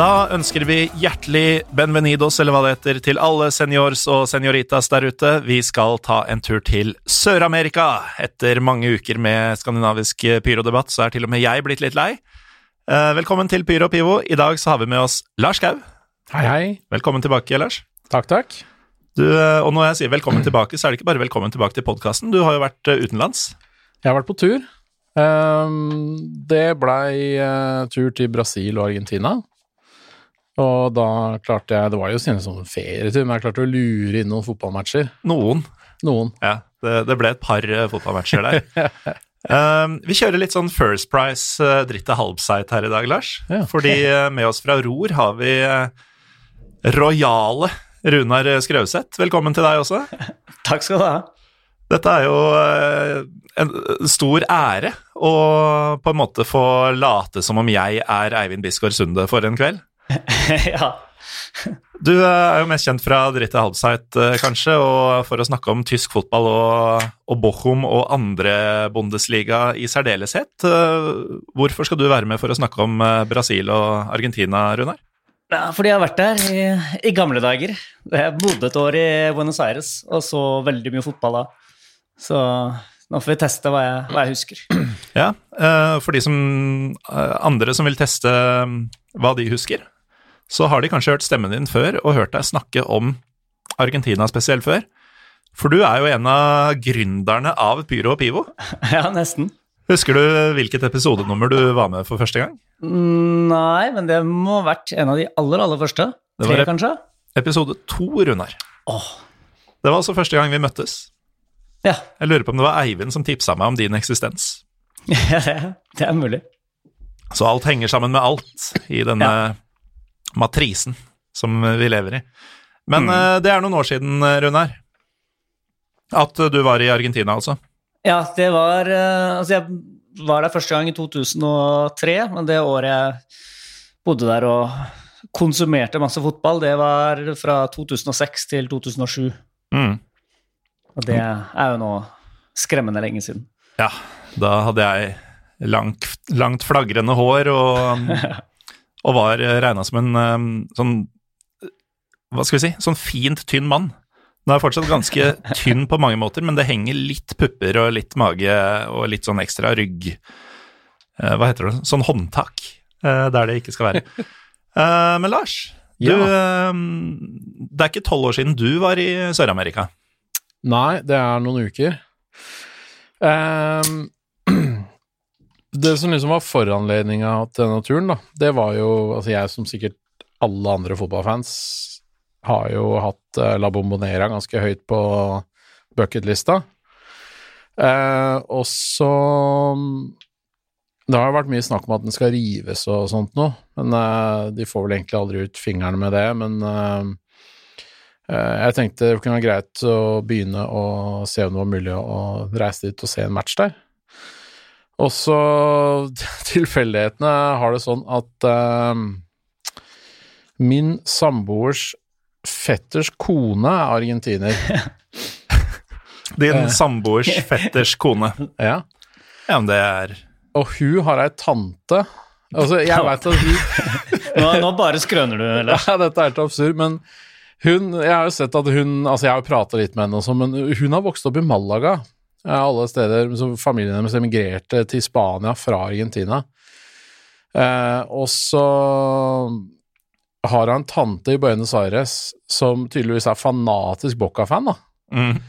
Da ønsker vi hjertelig benvenidos, eller hva det heter, til alle seniors og senioritas der ute. Vi skal ta en tur til Sør-Amerika. Etter mange uker med skandinavisk pyrodebatt, så er til og med jeg blitt litt lei. Eh, velkommen til Pyro og Pivo. I dag så har vi med oss Lars Gau. Hei, hei. Velkommen tilbake, Lars. Takk, takk. Du, eh, og når jeg sier velkommen tilbake, så er det ikke bare velkommen tilbake til podkasten. Du har jo vært eh, utenlands. Jeg har vært på tur. Um, det blei tur til Brasil og Argentina. Og da klarte jeg Det var jo sine en ferietur, men jeg klarte å lure inn noen fotballmatcher. Noen. Noen. Ja, det, det ble et par uh, fotballmatcher der. um, vi kjører litt sånn First Price uh, dritt av halvseit her i dag, Lars. Ja. Fordi uh, med oss fra Ror har vi rojale Runar Skrauseth. Velkommen til deg også. Takk skal du ha. Dette er jo en stor ære å på en måte få late som om jeg er Eivind Bisgaard Sunde for en kveld. ja. Du er jo mest kjent fra Dritte Halbseit, kanskje, og for å snakke om tysk fotball og, og Bochum og andre Bundesliga i særdeleshet. Hvorfor skal du være med for å snakke om Brasil og Argentina, Runar? ja fordi jeg har vært der i, i, gamle dager. Jeg bodde et år i Buenos Aires og så veldig mye fotball da. Så nå får vi teste hva jeg, hva jeg husker. Ja, for de som, andre som vil teste hva de husker, så har de kanskje hørt stemmen din før og hørt deg snakke om Argentina spesielt før. For du er jo en av gründerne av Pyro og Pivo. Ja, nesten. Husker du hvilket episodenummer du var med for første gang? Nei, men det må ha vært en av de aller, aller første. Tre, kanskje? Episode to, Runar. Åh. Det var altså første gang vi møttes. Ja. Jeg lurer på om det var Eivind som tipsa meg om din eksistens. Ja, det er mulig. Så alt henger sammen med alt i denne ja. Matrisen som vi lever i. Men mm. uh, det er noen år siden, Runar, at du var i Argentina, altså? Ja, det var Altså, jeg var der første gang i 2003, men det året jeg bodde der og konsumerte masse fotball, det var fra 2006 til 2007. Mm. Og det er jo nå skremmende lenge siden. Ja, da hadde jeg langt, langt flagrende hår og, og var regna som en sånn Hva skal vi si? Sånn fint tynn mann. Nå er jeg fortsatt ganske tynn på mange måter, men det henger litt pupper og litt mage og litt sånn ekstra rygg Hva heter det? Sånn håndtak der det ikke skal være. Men Lars, du, Ja. det er ikke tolv år siden du var i Sør-Amerika. Nei, det er noen uker. Um, det som liksom var foranledninga til denne turen, da, det var jo Altså, jeg som sikkert alle andre fotballfans har jo hatt uh, La Bombonera ganske høyt på bucketlista. Eh, og så Det har jo vært mye snakk om at den skal rives og sånt noe, men eh, de får vel egentlig aldri ut fingrene med det. Men jeg tenkte det kunne være greit å begynne å se om det var mulig å reise dit og se en match der. Og så tilfeldighetene har det sånn at uh, min samboers fetters kone er argentiner. Din samboers fetters kone. Ja. Ja, men det er Og hun har ei tante Altså, jeg veit at hun nå, nå bare skrøner du, eller? Ja, dette er helt absurd, men hun, jeg har jo sett at hun Altså, jeg har jo prata litt med henne også, men hun har vokst opp i Malaga. Alle steder. Så familien hennes emigrerte til Spania fra Argentina. Eh, og så har han en tante i Buenos Aires som tydeligvis er fanatisk Boca-fan, da. mm.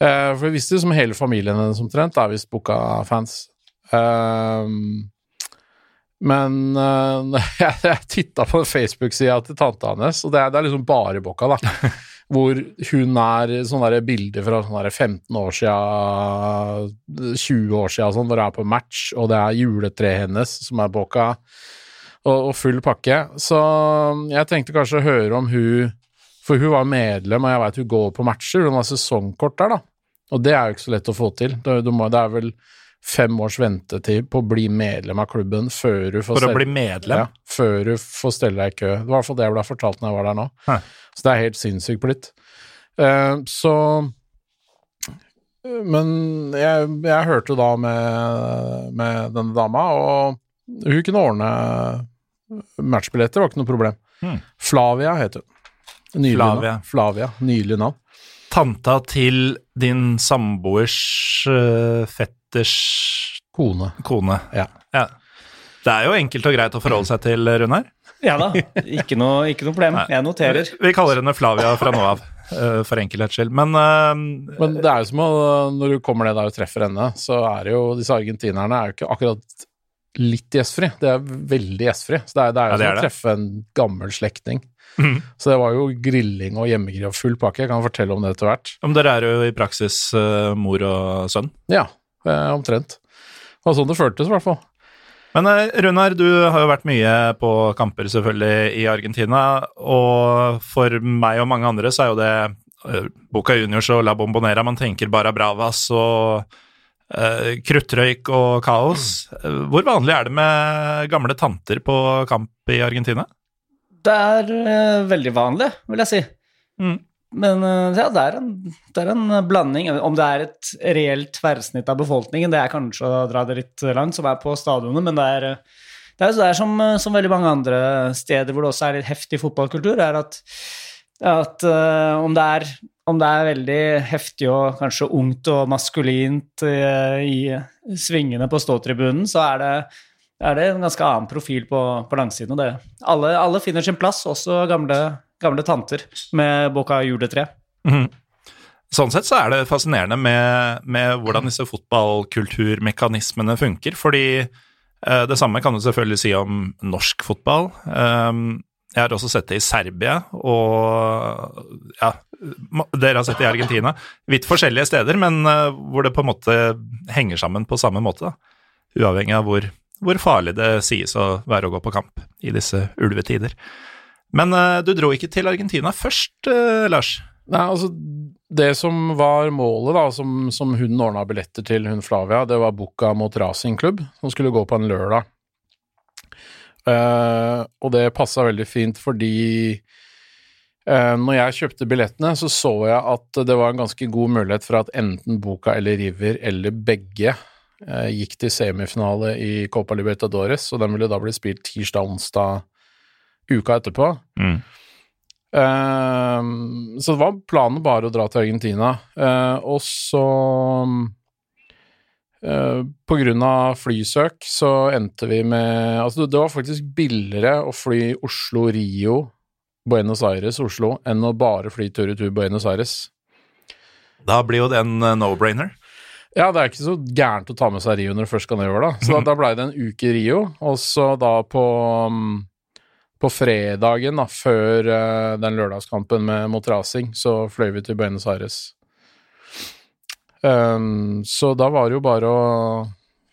Eh, for vi visste jo som hele familien hennes omtrent er visst Boca-fans. Eh, men jeg, jeg titta på Facebook-sida til tanta hennes, og det er, det er liksom bare Boca, da. Hvor hun er sånne der bilder fra sånn der 15 år siden, 20 år siden, sånn, hvor hun er på match, og det er juletreet hennes som er boka, og, og, full pakke. Så jeg tenkte kanskje å høre om hun For hun var medlem, og jeg veit hun går på matcher, hun har sesongkort der, da. Og det er jo ikke så lett å få til. Det, det er vel fem års ventetid på å bli medlem av klubben før du får For å bli medlem? ja, før du får stelle deg i kø. Det var i hvert fall det jeg ble fortalt når jeg var der nå. Hæ. Så det er helt sinnssykt blitt. Uh, så Men jeg, jeg hørte da med, med denne dama, og hun kunne ordne matchbilletter var ikke noe problem. Hmm. Flavia heter hun. Flavia. Flavia. Nylig navn. Tanta til din samboers uh, fetters Kone. kone. Ja. Det er jo enkelt og greit å forholde seg til, Runar. Ja da, ikke noe, ikke noe problem. Jeg noterer. Vi kaller henne Flavia fra nå av, uh, for enkelhets skyld. Men, uh, Men det er jo som å, når du kommer ned der og treffer henne, så er det jo disse argentinerne er jo ikke akkurat litt gjestfri. Det er veldig gjestfri. Så det er, det er jo Ja, det er som å treffe en gammel slektning. Mhm. Så det var jo grilling og hjemmegrill og full pakke. Jeg kan fortelle om det etter hvert. om dere er jo i praksis uh, mor og sønn. Ja, uh, omtrent. Det var sånn det føltes, i hvert fall. Men eh, Runar, du har jo vært mye på kamper selvfølgelig i Argentina, og for meg og mange andre så er jo det Boca Juniors og La Bombonera man tenker bare Bravas og eh, kruttrøyk og kaos. Hvor vanlig er det med gamle tanter på kamp i Argentina? Det er uh, veldig vanlig, vil jeg si. Mm. Men uh, ja, det er, en, det er en blanding. Om det er et reelt tverrsnitt av befolkningen, det er kanskje å dra det litt langt, som er på stadionet, men det er, det er, det er som, som veldig mange andre steder hvor det også er litt heftig fotballkultur, er at, at uh, om, det er, om det er veldig heftig og kanskje ungt og maskulint i, i svingene på ståtribunen, så er det er det en ganske annen profil på, på langsiden. Og det. Alle, alle finner sin plass, også gamle, gamle tanter med boka juletre. Mhm. Sånn sett så er det fascinerende med, med hvordan disse fotballkulturmekanismene funker, fordi eh, det samme kan du selvfølgelig si om norsk fotball. Um, jeg har også sett det i Serbia, og ja, dere har sett det i Argentina. Vidt forskjellige steder, men eh, hvor det på en måte henger sammen på samme måte, da. Uavhengig av hvor, hvor farlig det sies å være å gå på kamp i disse ulvetider. Men uh, du dro ikke til Argentina først, uh, Lars? Nei, altså Det som var målet, da, som, som hun ordna billetter til, hun Flavia, det var Buca mot Racing Club, som skulle gå på en lørdag. Uh, og det passa veldig fint fordi uh, når jeg kjøpte billettene, så så jeg at det var en ganske god mulighet for at enten Boka eller River eller begge gikk til semifinale i Copa Libertadores, og den ville da bli spilt tirsdag-onsdag uka etterpå. Ehm, så det var planen bare å dra til Argentina. Uh, og så uh, På grunn av flysøk så endte vi med Altså, det var faktisk billigere å fly Oslo-Rio, Buenos Aires-Oslo, enn å bare fly tur-retur Buenos Aires. Da blir jo det en eh, no-brainer. Ja, det er ikke så gærent å ta med seg Rio når du først skal nedover, da. Så da, da blei det en uke i Rio, og så da på mm, på fredagen, da, før eh, den lørdagskampen med, mot Rasing, så fløy vi til Buenos Aires. Um, så da var det jo bare å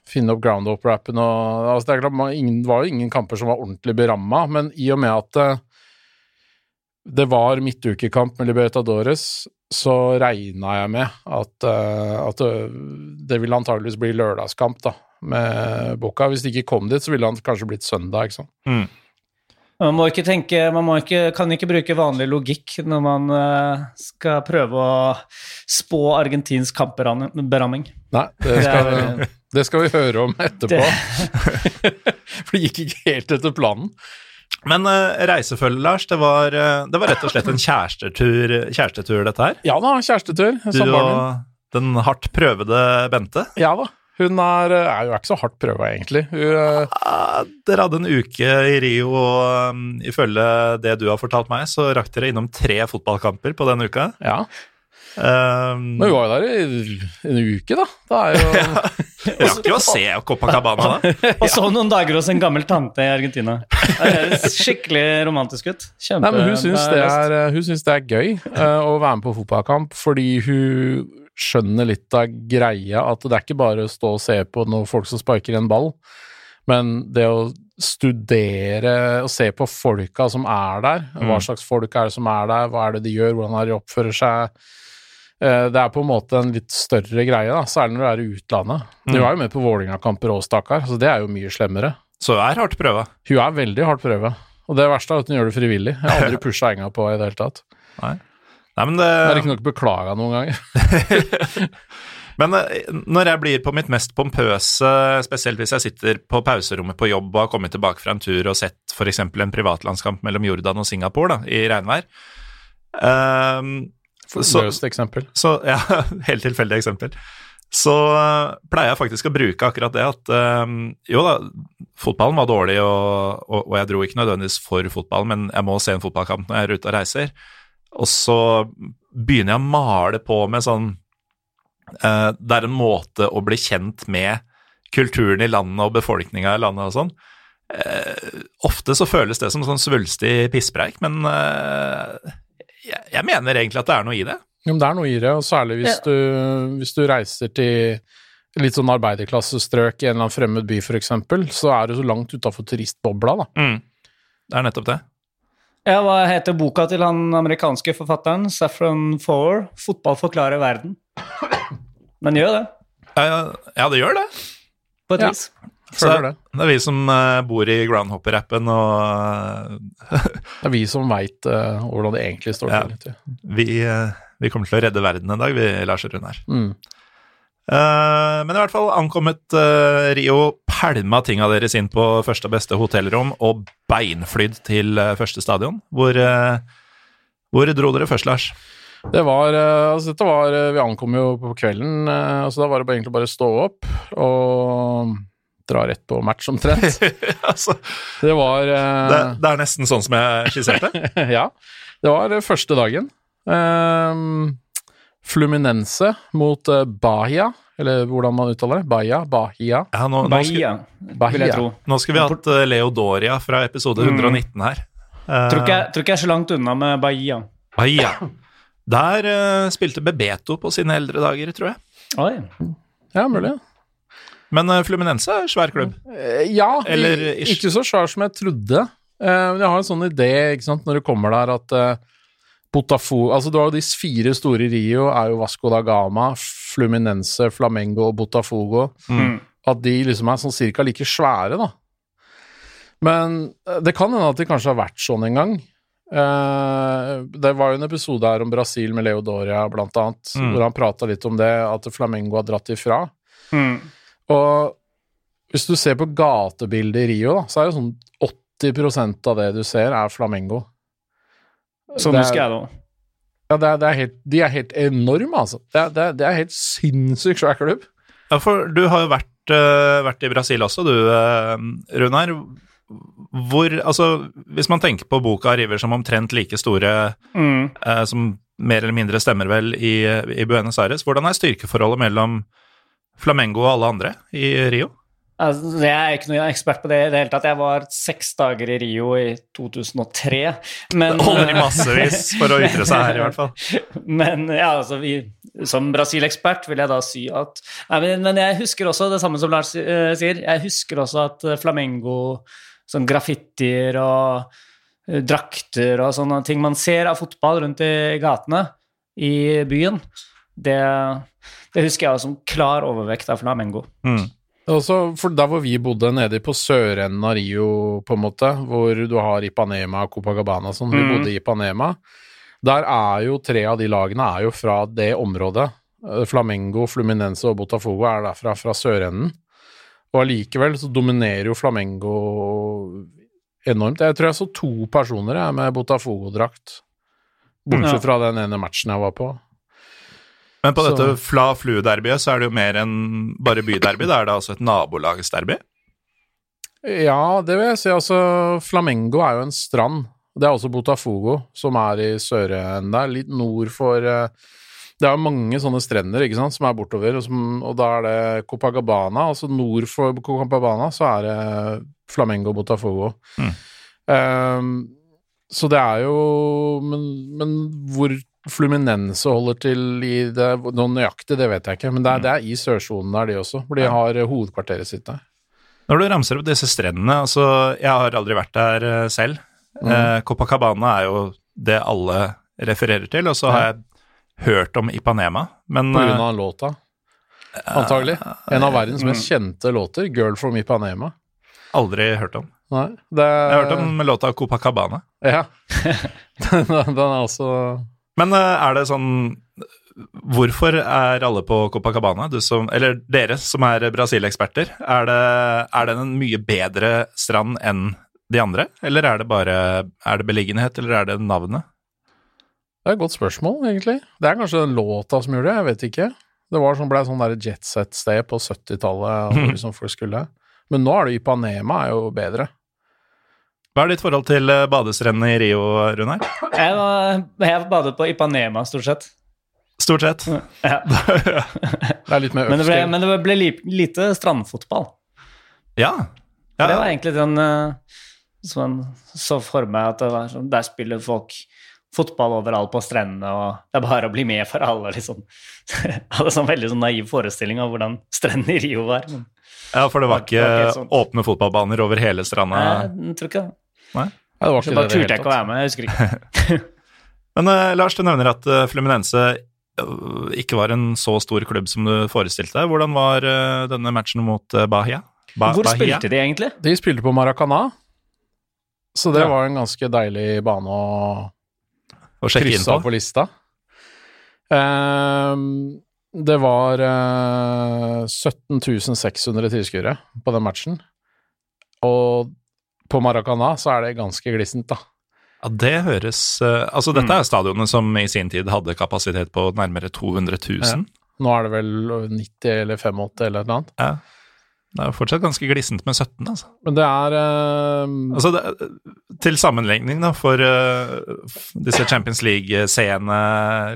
finne opp ground up-rappen og altså Det er klart, man, ingen, var jo ingen kamper som var ordentlig beramma, men i og med at eh, det var midtukekamp med Libertadores, så regna jeg med at, eh, at eh, det ville antageligvis bli lørdagskamp da, med Boca. Hvis det ikke kom dit, så ville han kanskje blitt søndag. ikke sant? Mm. Man må ikke tenke, man må ikke, kan ikke bruke vanlig logikk når man eh, skal prøve å spå argentinsk kampberamming. Nei, det Det skal, er- det skal vi høre om etterpå. For det gikk ikke helt etter planen. Men uh, reisefølge, Lars, det var, uh, det var rett og slett en kjærestetur, kjærestetur dette her? Ja da, kjærestetur. Du og den hardt prøvede Bente? Ja da. Hun er, er jo ikke så hardt prøva, egentlig. Hun, eh, Ah, dere hadde en uke i Rio, og um, ifølge det du har fortalt meg, så rakk dere innom tre fotballkamper på den uka. ja. Um, Men hun var jo der i en uke, da. Det er jo rakk jo å se Copacabana da. Og så noen dager hos en gammel tante i Argentina. Det høres skikkelig romantisk ut. Kjempe, Nei, men hun syns det, syns det er gøy uh, å være med på fotballkamp, fordi hun skjønner litt av greia, at det er ikke bare å stå og se på noen folk som sparker en ball, men det å studere og se på folka som er der, hva Mm. slags folk er det som er der, hva er det de gjør, hvordan er de oppfører seg. Eh, Det er på en måte en litt større greie, da, særlig når du er i utlandet. Du Mm. er jo med på Vålerenga-kamper òg, stakkar, så det er jo mye slemmere. Så er hardt prøva. Hun er veldig hardt prøva. Og det verste er at hun gjør det frivillig. Jeg har aldri pusha enga på i det hele tatt. Nei, men det, Jeg har ikke nok beklaga noen ganger. Men eh, når jeg blir på mitt mest pompøse, spesielt hvis jeg sitter på pauserommet på jobb og har kommet tilbake fra en tur og sett f.eks. en privatlandskamp mellom Jordan og Singapore da, i regnvær. Um, Løst eksempel. så ja, helt tilfeldig eksempel. Så eh, pleier jeg faktisk å bruke akkurat det at eh, jo da, fotballen var dårlig, og, og, og jeg dro ikke nødvendigvis for fotballen, men jeg må se en fotballkamp når jeg er ute og reiser. Og så begynner jeg å male på med sånn eh, Det er en måte å bli kjent med kulturen i landet og befolkninga i landet og sånn. Uh, ofte så føles det som sånn svulstig pisspreik, men eh, jeg, jeg mener egentlig at det er noe i det. Ja, men det er noe i det, og særlig hvis, Ja. du, hvis du reiser til litt sånn arbeiderklassestrøk i en eller annen fremmed by, for eksempel, så er du så langt utafor turistbobla, da. Mm. Det er nettopp det. Ja, hva heter boka til han amerikanske forfatteren? Saffron Four? 'Fotball forklarer verden'. Den gjør det, Ja, ja, det gjør det. på et Ja. vis. Så det. det er vi som eh, bor i Groundhopper-appen, og Det er vi som veit hvordan det egentlig står Ja. til. vet vi, eh, vi kommer til å redde verden en dag, vi, Lars og Runar. Mm. Uh, men i hvert fall ankommet uh, Rio, pælma tinga deres inn på første og beste hotellrom og beinflydd til eh, første stadion. Hvor, eh, hvor dro dere først, Lars? Det var, eh, altså dette var, eh, Vi ankom jo på kvelden, eh, altså da var det egentlig bare å stå opp og dra rett på match omtrent. altså, Det var uh... det, det er nesten sånn som jeg skisserte. Ja. Det var eh, første dagen. Ehm, Fluminense mot uh, Bahia, eller hvordan man uttaler det. Bahia, Bahia. Ja, nå, nå, skal, Bahia, Bahia. vil jeg tro. nå skal vi ha hatt uh, Leo Doria fra episode 119 her. Eh, Tror ikke, jeg, tror ikke jeg er så langt unna med Bahia. Bahia. Der eh, spilte Bebeto på sine eldre dager, tror jeg. Oi. Ja, mulig. Men eh, Fluminense er svær klubb. Eh, Ja, ikke så svær som jeg trodde. Eh, Men jeg har en sånn idé, ikke sant, når du kommer der, at Botafogo Altså, du har jo de fire store i Rio, er jo Vasco da Gama, Fluminense, Flamengo og Botafogo. Mm. At de liksom er sånn cirka like svære, da. Men det kan hende at de kanskje har vært sånn en gang. Uh, det var jo en episode her om Brasil med Leo Doria, blant annet, Mm. hvor han prata litt om det, at Flamengo har dratt ifra. Mm. Og hvis du ser på gatebildet i Rio, da, så er det sånn 80% av det du ser, er flamengo. Sånn Det er- husker jeg det òg. Ja, det er, det er helt, de er helt enorme, altså. Det er, det er, det er helt sinnssykt svær klubb. Ja, for du har jo vært, uh, vært i Brasil også, du, uh, Runar. Hvor Altså, hvis man tenker på boka River som omtrent like store Mm. uh, som mer eller mindre stemmer vel i, i Buenos Aires, hvordan er styrkeforholdet mellom Flamengo og alle andre i Rio? Altså, jeg er ikke noen ekspert på det i det hele tatt. Jeg var seks dager i Rio i 2003. Men, Det holder i massevis for å ytre seg her, i hvert fall. men ja, altså, vi, som Brasil-ekspert vil jeg da si at nei, men, men jeg husker også det samme som Lars uh, sier. Jeg husker også at eh, flamengo, sånn graffitier og uh, drakter og sånne ting man ser av fotball rundt i gatene i byen, det, det husker jeg også som klar overvekt av flamengo. Mm. Også for der hvor vi bodde, nede på sørenden av Rio, på en måte, hvor du har Ipanema og Copacabana og sånn, vi mm. bodde i Ipanema, der er jo tre av de lagene er jo fra det området. Eh, Flamengo, Fluminense og Botafogo er derfra, fra sørenden. Og allikevel så dominerer jo Flamengo enormt. Jeg tror jeg så to personer jeg, med Botafogo-drakt, bortsett Ja. fra den ene matchen jeg var på. Men på Så- dette Fla Flu-derbyet så er det jo mer enn bare byderby, da er det altså et nabolagsderby. Ja, det vil jeg si. Altså, Flamengo er jo en strand. Det er også Botafogo, som er i sørenden der, litt nord for eh, Det er mange sånne strender ikke sant, som er bortover, og, som, og da er det Copacabana. Altså nord for Copacabana så er det Flamengo Botafogo. Mm. Um, så det er jo men, men hvor Fluminense holder til i det Noe nøyaktig, det vet jeg ikke, men det er, det er i sørsonen der, de også. For de har eh, hovedkvarteret sitt der. Når du ramser opp disse strendene, altså jeg har aldri vært der eh, selv. Mm. Eh, Copacabana er jo det alle refererer til, og så har jeg hørt om Ipanema, men På grunn eh, av låta, antagelig. En av verdens mest kjente låter, 'Girl from Ipanema'. aldri hørt om. Nei, det Jeg har hørt om låta Copacabana. Ja. den, den er også Men eh, er det sånn Hvorfor er alle på Copacabana, du som, eller dere som er Brasil-eksperter, er det, er det en mye bedre strand enn de andre, eller er det bare er det beliggenhet, eller er det navnet? Det er et godt spørsmål, egentlig. Det er kanskje den låta som gjorde det, jeg vet ikke. Det var sånn, ble sånn jetset-sted på 70-tallet, hvor liksom folk skulle. Men nå er det Ipanema er jo bedre. Hva er ditt forhold til eh, badestrendene i Rio, Runar? Jeg, var, jeg badet på Ipanema, stort sett. Stort sett. Ja. Det er litt mer Men det ble, men det ble li- lite strandfotball. Ja. Det var egentlig den eh, som en så for meg at det var sånn Der spiller folk fotball overalt på strendene, og det er bare å bli med for alle, liksom. Jeg hadde sånn veldig sånn naiv forestilling av hvordan strendene i Rio var. Men ja, for det var Det var ikke ikke sånn. åpne fotballbaner over hele stranda. jeg tror ikke det. Nei, det var Så ikke bare det i det turte jeg ikke å være med, jeg husker ikke. Men uh, Lars, du nevner at uh, Fluminense eh, ikke var en så stor klubb som du forestilte deg. Hvordan var denne matchen mot Bahia? Ba Hvor Bahia? spilte de egentlig? De spilte på Maracana, så det Ja. var en ganske deilig bane å Å krysse inn krysse av på? på lista. Ehm, det var eh, 17 600 tilskuere på den matchen. Og på Maracana så er det ganske glissent, da. Ja, det høres eh, Altså, dette Mm. er stadionet som i sin tid hadde kapasitet på nærmere 200 000. Nå er det vel 90 eller 85 eller noe annet. Ja. Det er jo fortsatt ganske glissent med 17, altså. Men det er uh... altså det, til sammenligning, da, for uh, disse Champions League-seende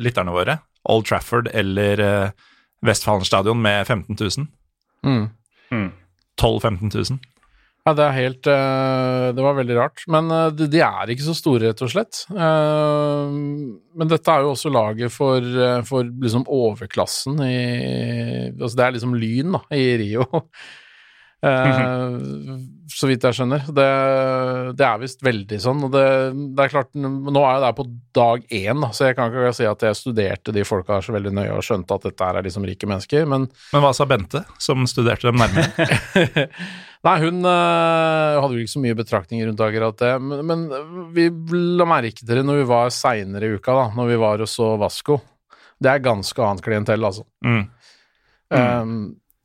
lytterne våre, Old Trafford eller uh, Vestfallen stadion med 15 000. mm. Mm. 12 000-15 000. Ja, det er helt eh, Det var veldig rart. Men eh, de, er ikke så store, rett og slett. Eh, men dette er jo også laget for, for liksom overklassen i Altså det er liksom Lyn, da, i Rio. Så vidt jeg skjønner. Det, det er visst veldig sånn. Og det, det er klart, nå er jeg der på dag én, så jeg kan ikke si at jeg studerte de folka her så veldig nøye og skjønte at dette er liksom rike mennesker, men Men hva sa Bente, som studerte dem nærmere? Nei, hun øh, hadde jo ikke så mye betraktninger rundt akkurat det, men, men vi la merke til det når vi var seinere i uka, da, når vi var og så Vasco. Det er ganske annet klientell, altså. Mm. Um,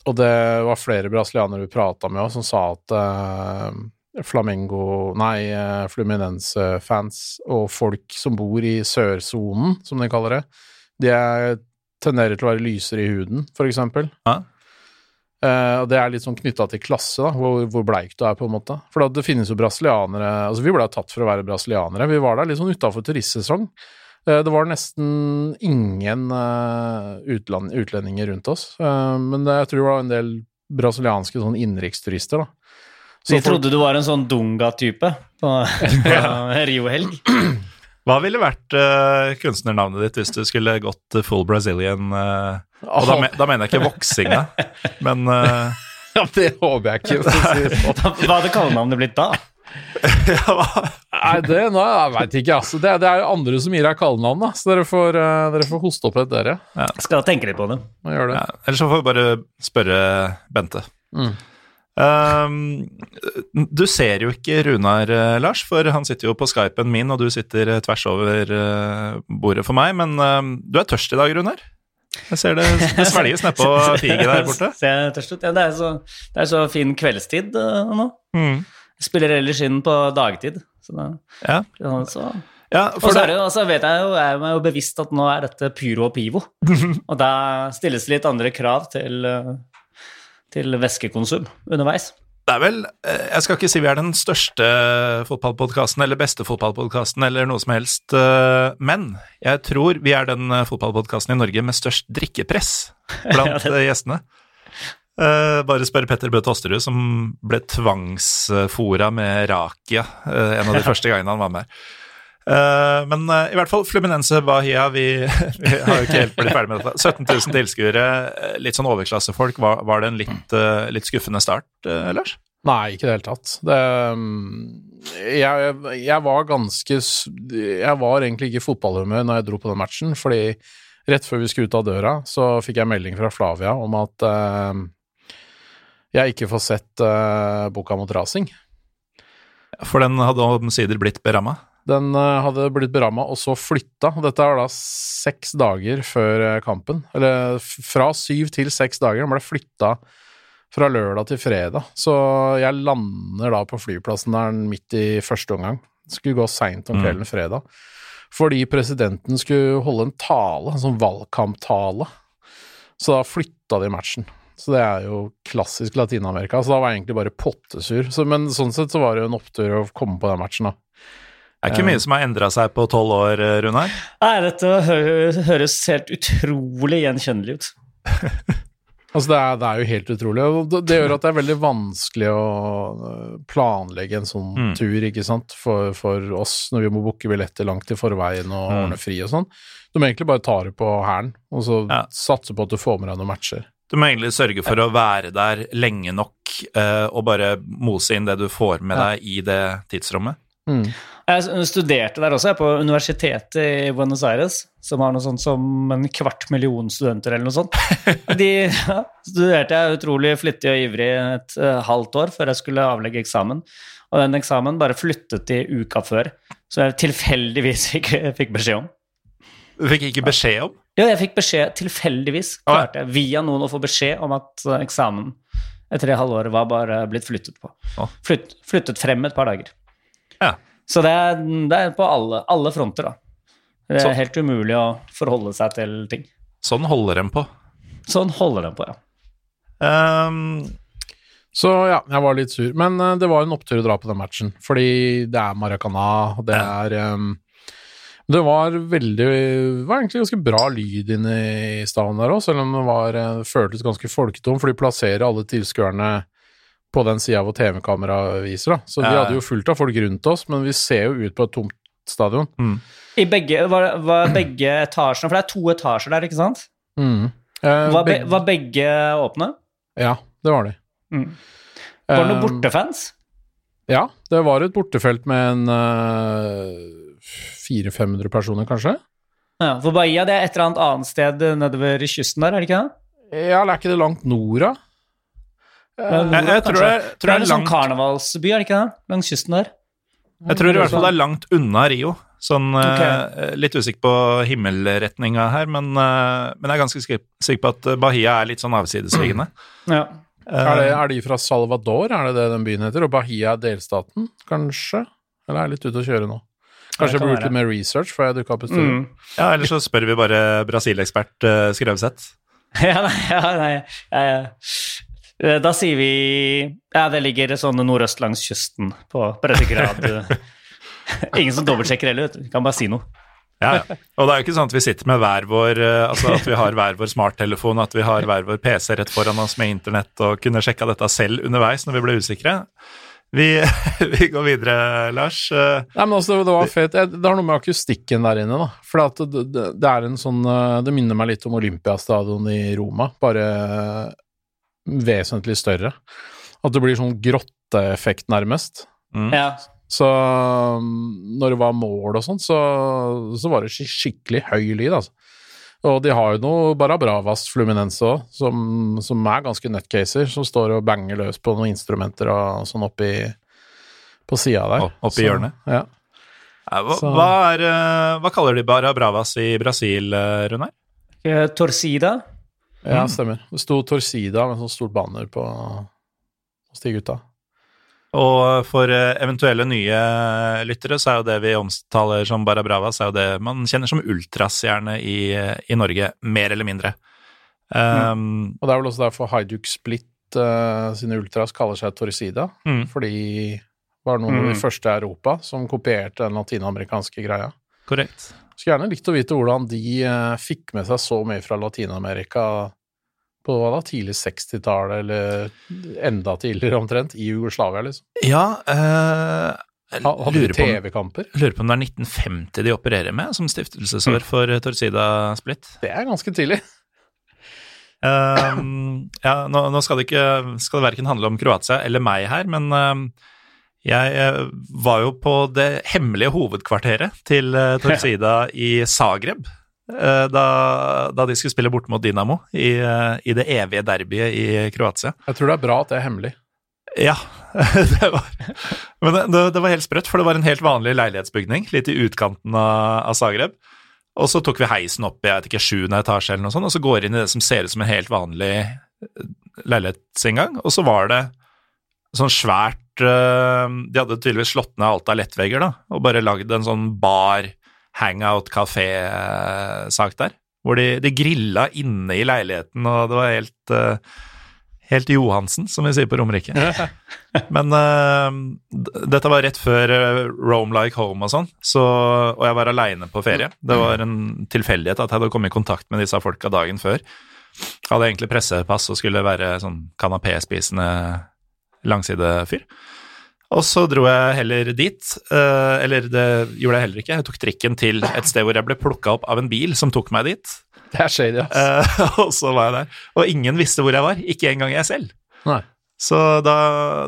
og det var flere brasilianere vi prata med òg, som sa at uh, Flamengo Nei, uh, Fluminense-fans og folk som bor i sørsonen, som de kaller det, de er, tenderer til å være lysere i huden, for eksempel. Ja. Eh, og det er litt sånn knytta til klasse, da, hvor, hvor bleik du er, på en måte. For da, det finnes jo brasilianere Altså, vi ble tatt for å være brasilianere. Vi var der litt sånn utafor turistsesong. Eh, det var nesten ingen eh, utland, utlendinger rundt oss, men det, jeg tror det var en del brasilianske sånn innenriksturister, da. Så de folk- trodde du var en sånn Dunga-type på, på Rio-helg? Hva ville vært uh, kunstnernavnet ditt hvis du skulle gått full Brazilian? eh, og da, me, da mener jeg ikke voksinga, men uh, Ja, det håper jeg ikke. si sånn. Hva hadde kallenavnet blitt da? Nei, det nå, jeg veit ikke, altså. Det, det er jo andre som gir deg kallenavn, da. Så dere får, uh, dere får hoste opp litt, dere. Skal tenke litt på det. Det. ja, Ellers så får vi bare spørre Bente. Mm. Um, du ser jo ikke Runar, eh, Lars, for han sitter jo på Skypen min, og du sitter eh, tvers over eh, bordet for meg. Men eh, du er tørst i dag, Runar? Jeg ser det, det svelges nedpå piget der borte. Ser tørst ut. Ja, det, er så, det er så fin kveldstid uh, nå. Mm. Jeg spiller ellers inn på dagtid. Så da, Ja, så. ja Og så er det, jo- altså vet jeg jo, er jeg meg jo bevisst at nå er dette pyro og pivo. Og da stilles det litt andre krav til, eh, til væskekonsum underveis. det er vel eh, Jeg skal ikke si vi er den største fotballpodkasten eller beste fotballpodkasten eller noe som helst, eh, men jeg tror vi er den fotballpodkasten i Norge med størst drikkepress blant eh, gjestene. Eh, bare spør Petter Bø Tosterud, som ble tvangsfora med rakia eh, en av de første gangene han var med. Eh, men eh, i hvert fall Fluminense Bahia, vi, vi har jo ikke helt blitt ferdig med dette. 17 000 tilskuere, eh, litt sånn overklassefolk. Var, var det en litt, eh, litt skuffende start, eh, Lars? Nei, ikke i det hele tatt. Det, jeg, jeg var ganske Jeg var egentlig ikke i fotballhumør når jeg dro på den matchen, fordi rett før vi skulle ut av døra, så fikk jeg melding fra Flavia om at eh, jeg ikke får sett uh, boka mot rasing. For den hadde omsider blitt beramma. Den eh, hadde blitt beramma og så flytta. Dette var da seks dager før eh, kampen. Eller fra syv til seks dager. Den ble flytta fra lørdag til fredag. Så jeg lander da på flyplassen der midt i første omgang. Skulle gå seint om kvelden fredag. Fordi presidenten skulle holde en tale, en sånn valgkamptale. Så da flytta de matchen. Så det er jo klassisk Latin-Amerika. Så da var jeg egentlig bare pottesur. Så, men sånn sett så var det jo en opptur å komme på den matchen, da. Det er ikke mye som har endra seg på tolv år, Runar. Nei, dette hø- høres helt utrolig gjenkjennelig ut. Altså det er, det er jo helt utrolig. og det, det gjør at det er veldig vanskelig å øh, planlegge en sånn Mm. tur, ikke sant, for, for oss når vi må booke billetter langt i forveien og Mm. ordne fri og sånn. Du må egentlig bare ta det på hælen, og så Ja. satse på at du får med deg noen matcher. Du må egentlig sørge for å være der lenge nok eh, og bare mose inn det du får med Ja. deg i det tidsrommet. Mm. Jeg studerte der også, jeg, på universitetet i Buenos Aires, som har noe sånt som en kvart million studenter eller noe sånt. De ja, studerte jeg utrolig flittig og ivrig et uh, halvt år før jeg skulle avlegge eksamen. Og den eksamen bare flyttet de uka før, så jeg tilfeldigvis fikk, fikk beskjed om. Du fikk ikke beskjed om? Ja, jeg fikk beskjed tilfeldigvis, klarte jeg via noen å få beskjed om at eh, eksamen etter det halvåret var bare blitt flyttet på. Flytt, flyttet frem et par dager. Ja. Så det er, det er på alle, alle fronter, da. Det er Så- helt umulig å forholde seg til ting. Sånn holder en på. Sånn holder en på, ja. Um, Så ja, jeg var litt sur. Men uh, det var en opptur å dra på den matchen, fordi det er Maracana, og det Ja. er um, Det var veldig Det var egentlig ganske bra lyd inne i staden der òg, selv om det var, øh, føltes ganske folketom, for de plasserer alle tilskuerne på den sida hvor TV-kamera viser, da. Så vi hadde jo fullt av folk rundt oss, men vi ser jo ut på et tomt stadion. mm. I begge, var, var begge etasjene, for det er to etasjer der, ikke sant? Mm. Eh, Var, be, var begge åpne? Ja, det var de. Mm. Var det noen Eh, bortefans? Ja, det var et bortefelt med en uh, 400-500 personer, kanskje. Ja, for Bahia det er et eller annet annet sted nedover kysten der, er det ikke det? Ja, eller er ikke det langt nord, da? Ja, jeg, jeg tror, det, Det er en er sånn karnevalsby, er det ikke det? Langs kysten der. Jeg tror i hvert fall det er langt unna Rio. Sånn eh, Litt usikker på himmelretninga her, men, eh, men jeg er ganske sikker på at Bahia er litt sånn avsidesliggende. Ja. Er, det, Eh, er de fra Salvador, er det det den byen heter? Og Bahia er delstaten, kanskje? Eller er jeg litt ute å kjøre nå? Kanskje jeg burde gjort litt mer research før jeg dukka opp i studio. Mm. ja, ellers så spør vi bare Brasil-ekspert uh, Skrøvseth. ja, nei, ja, nei. ja, ja. Eh, Da sier vi Ja, det ligger sånn nordøst langs kysten på breddegrad. Ingen som dobbeltsjekker heller, vet du. Kan bare si noe. Ja, ja. Og det er jo ikke sånn at vi sitter med hver vår eh, Altså at vi har hver vår smarttelefon, at vi har hver vår PC rett foran oss med internett og kunne sjekka dette selv underveis når vi ble usikre. Vi, vi går videre, Lars. Eh, Nei, men altså, det, det var fett. Det har noe med akustikken der inne, da. For det, det, det er en sånn eh, Det minner meg litt om Olympiastadion i Roma, bare eh, vesentlig større. At det blir sånn grotteeffekt, nærmest. Mm. Ja. Så um, når det var mål og sånn, så, så var det skikkelig høy lyd, altså. Og de har jo noe Barabravas Fluminense òg, som, som er ganske nutcaser, som står og banger løs på noen instrumenter og sånn oppi på sida der. Å, oppi Så, hjørnet. Ja. Ja, hva, hva, er, eh, hva kaller de Barabravas i Brasil, eh, Runar? Eh, Torcida. Ja, Mm. stemmer. Det sto Torsida med sånn stort banner på hos de gutta. Og for eh, eventuelle nye lyttere, så er jo det vi omtaler som Barra Brava, så er jo det man kjenner som ultrastjerne i, i Norge, mer eller mindre. Um, Og det er vel også derfor Hajduk Split uh, sine ultras kaller seg Torsida, mm, fordi det var noen av de Mm. første i Europa som kopierte den latinamerikanske greia. korrekt. Skulle gjerne likt å vite hvordan de eh, fikk med seg så mye fra Latin-Amerika på hva da, tidlig 60-tallet, eller enda tidligere omtrent, i Jugoslavia, liksom. Ja, eh, Hadde de TV-kamper? lurer på om det er 1950 de opererer med som stiftelsesår for eh, Torsida Split. Det er ganske tidlig. Uh, ja, nå, nå skal det ikke skal det verken handle om Kroatia eller meg her, men um, jeg eh, var jo på det hemmelige hovedkvarteret til uh, Torsida i Zagreb. eh, da, da de skulle spille borte mot Dynamo i, eh, i det evige derbyet i Kroatia. Jeg tror det er bra at det er hemmelig. Ja, det var Men det, det, var helt sprøtt, for det var en helt vanlig leilighetsbygning litt i utkanten av, av Zagreb. Og så tok vi heisen opp i jeg vet ikke, sjuende etasje eller noe sånt, og så går inn i det som ser ut som en helt vanlig leilighetsinngang, og så var det sånn svært eh, De hadde tydeligvis slått ned alt av lettvegger, da, og bare lagd en sånn bar, hangout-kafé-sak der. Hvor de, de grilla inne i leiligheten, og det var helt eh, Helt Johansen, som vi sier på Romerike. Men uh, dette var rett før eh, Rome Like Home og sånn, så, og jeg var aleine på ferie. Det var en tilfeldighet at jeg hadde kommet i kontakt med disse folka dagen før. Hadde egentlig pressepass og skulle være sånn kanapéspisende langsidefyr. Og så dro jeg heller dit, eh, eller det gjorde jeg heller ikke. Jeg tok trikken til et sted hvor jeg ble plukka opp av en bil som tok meg dit. Det er shady, ass. Eh, og så var jeg der. Og ingen visste hvor jeg var, ikke engang jeg selv. Nei. Så da,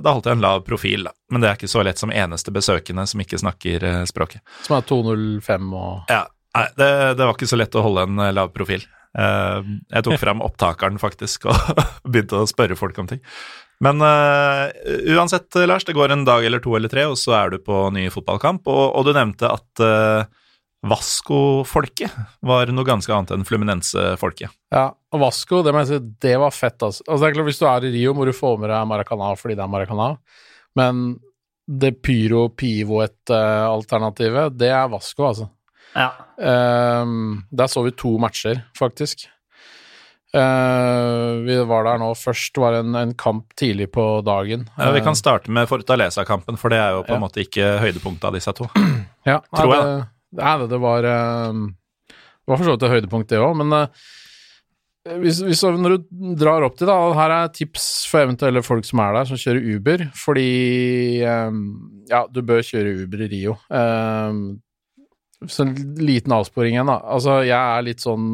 da holdt jeg en lav profil, da. Men det er ikke så lett som eneste besøkende som ikke snakker eh, språket. Som er 205 og Ja, nei, det, det var ikke så lett å holde en lav profil. Jeg tok fram opptakeren, faktisk, og begynte å spørre folk om ting. Men uh, uansett, Lars, det går en dag eller to eller tre, og så er du på ny fotballkamp. Og, og du nevnte at uh, Vasco-folket var noe ganske annet enn Fluminense-folket. Ja, og Vasco, det må jeg si, det var fett, altså. altså. Det er klart, Hvis du er i Rio, må du få med deg Maracana fordi det er Maracana, men det pyro pivoet-alternativet, det er Vasco, altså. Ja. Um, der så vi to matcher, faktisk. Eh, vi var der nå Først var en, en kamp tidlig på dagen. Ja, vi kan starte med Fortaleza-kampen, for det er jo på en Ja. måte ikke høydepunktet av disse to. Ja, Tror jeg. Det, nei, det, det var eh, Det var for så vidt et høydepunkt, det òg, men eh, hvis, hvis, når du drar opp til, da Her er tips for eventuelle folk som er der, som kjører Uber, fordi eh, Ja, du bør kjøre Uber i Rio. Eh, så en liten avsporing igjen, da. Altså, jeg er litt sånn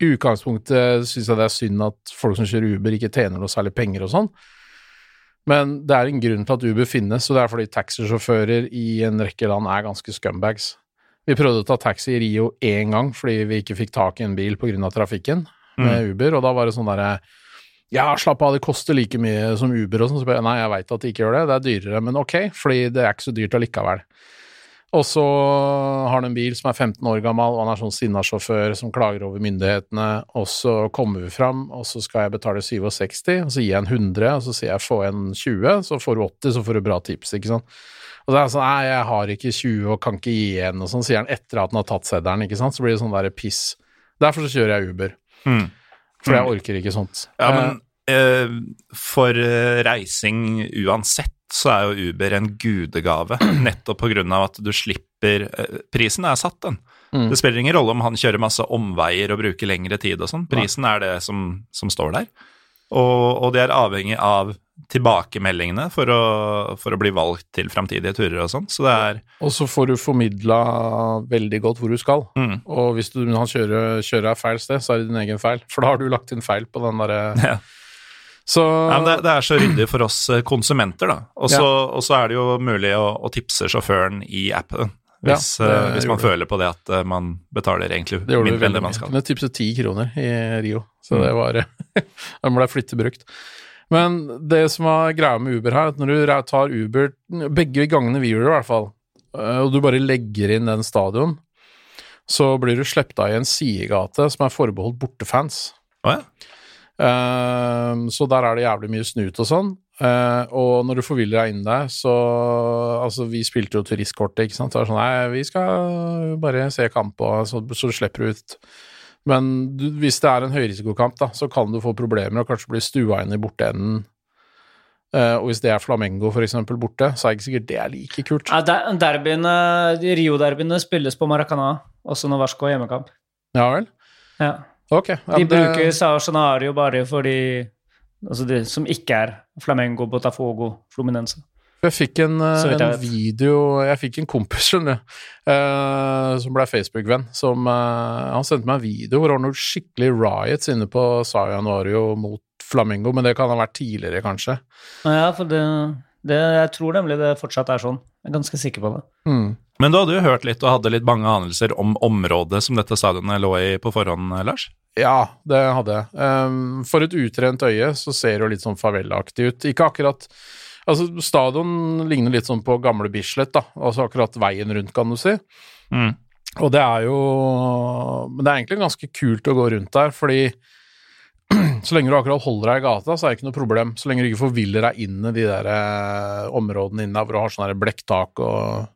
I utgangspunktet syns jeg det er synd at folk som kjører Uber, ikke tjener noe særlig penger og sånn. Men det er en grunn til at Uber finnes, og det er fordi taxisjåfører i en rekke land er ganske scumbags. Vi prøvde å ta taxi i Rio én gang fordi vi ikke fikk tak i en bil pga. trafikken med Uber, og da var det sånn derre Ja, slapp av, det koster like mye som Uber og sånn. Så bare, nei, jeg veit at det ikke gjør det, det er dyrere, men ok, fordi det er ikke så dyrt allikevel. Og så har han en bil som er 15 år gammel, og han er sånn sinna sjåfør som klager over myndighetene, og så kommer vi fram, og så skal jeg betale 67, og så gir jeg en 100, og så sier jeg få en 20, så får du 80, så får du bra tips, ikke sant. Og så er han sånn, nei, jeg har ikke 20 og kan ikke gi igjen, og sånn sier han etter at han har tatt seddelen, ikke sant, så blir det sånn der piss. Derfor så kjører jeg Uber, Mm. for jeg orker ikke sånt. Ja, men eh, for eh, reising uansett så er jo Uber en gudegave, nettopp av at du slipper eh, Prisen er satt, den. Mm. Det spiller ingen rolle om han kjører masse omveier og bruker lengre tid og sånn. Prisen er det som, som står der. Og, og det er avhengig av tilbakemeldingene for å, for å bli valgt til framtidige turer og sånn. Så det er Og så får du formidla veldig godt hvor du skal. mm, Og hvis du, han kjører, kjører feil sted, så er det din egen feil. For da har du lagt inn feil på den derre ja. Så men det, det er så ryddig for oss eh, konsumenter, da. Og så ja. er det jo mulig å, å tipse sjåføren i appen. Hvis, Ja, det uh, hvis man føler på det at uh, man betaler egentlig det mindre enn det man skal. Det tipset ti kroner i Rio, så Mm. det var Den ble flittig brukt. Men det som var greia med Uber her, at når du tar Uber Begge gangene vi gjorde det, i hvert fall, og du bare legger inn den stadion, så blir du sluppet av i en sidegate som er forbeholdt bortefans. Oh, ja. Ehm, så der er det jævlig mye snut og sånn. Uh, og når du forviller deg inn der, så Altså, vi spilte jo turistkortet, ikke sant. Så det er sånn Nei, vi skal bare se kamp, og så, så slipper du ut. Men du, hvis det er en høyrisikokamp, da, så kan du få problemer og kanskje bli stua inn i borteenden. Uh, og hvis det er Flamengo, for eksempel, borte, så er det ikke sikkert det er like kult. Ja, der- derbyene, Rio-derbyene spilles på Maracana, også når Varsko har hjemmekamp. Ja vel? Ja. Ok. Ja, De bruker det- Sao Scenario bare for de altså de som ikke er Flamengo, Botafogo, Fluminense. Jeg fikk en, eh, jeg en video Jeg fikk en kompis, skjønner du, uh, som ble Facebook-venn. Som eh, Han sendte meg en video hvor det var noen skikkelig riots inne på Sao Januario mot Flamingo, men det kan ha vært tidligere, kanskje. Ja, for det, det Jeg tror nemlig det fortsatt er sånn. Jeg er ganske sikker på det. Mm. Men du hadde jo hørt litt og hadde litt mange anelser om området som dette stadionet lå i på forhånd, Lars? Ja, det hadde jeg. Um, for et utrent øye så ser det jo litt sånn favelaktig ut. Ikke akkurat Altså, stadion ligner litt sånn på gamle Bislett, da. Altså akkurat veien rundt, kan du si. Mm. Og det er jo Men det er egentlig ganske kult å gå rundt der, fordi så lenge du akkurat holder deg i gata, så er det ikke noe problem. Så lenge du ikke forviller deg inn i de der eh, områdene inne hvor du har sånn blekktak og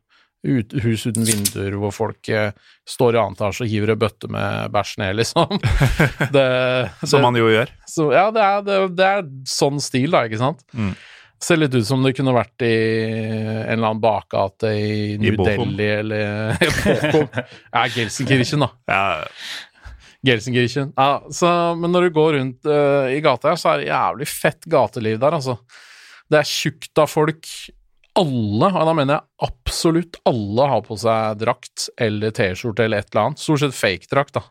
ut, hus uten vinduer hvor folk eh, står i annen etasje og hiver en bøtte med bæsj ned, liksom. det, Som man jo gjør. så, ja, det er, det, det er sånn stil, da, ikke sant? Mm. Ser litt ut som det kunne vært i en eller annen bakgate i New I Delhi eller Bochum. Ja, Gelsenkirchen, da. Ja, Gelsenkirchen. Ja, så, men når du går rundt uh, i gata her, så er det jævlig fett gateliv der, altså. Det er tjukt av folk. Alle, og da mener jeg absolutt alle, har på seg drakt eller T-skjorte eller et eller annet. Stort sett fake-drakt, da.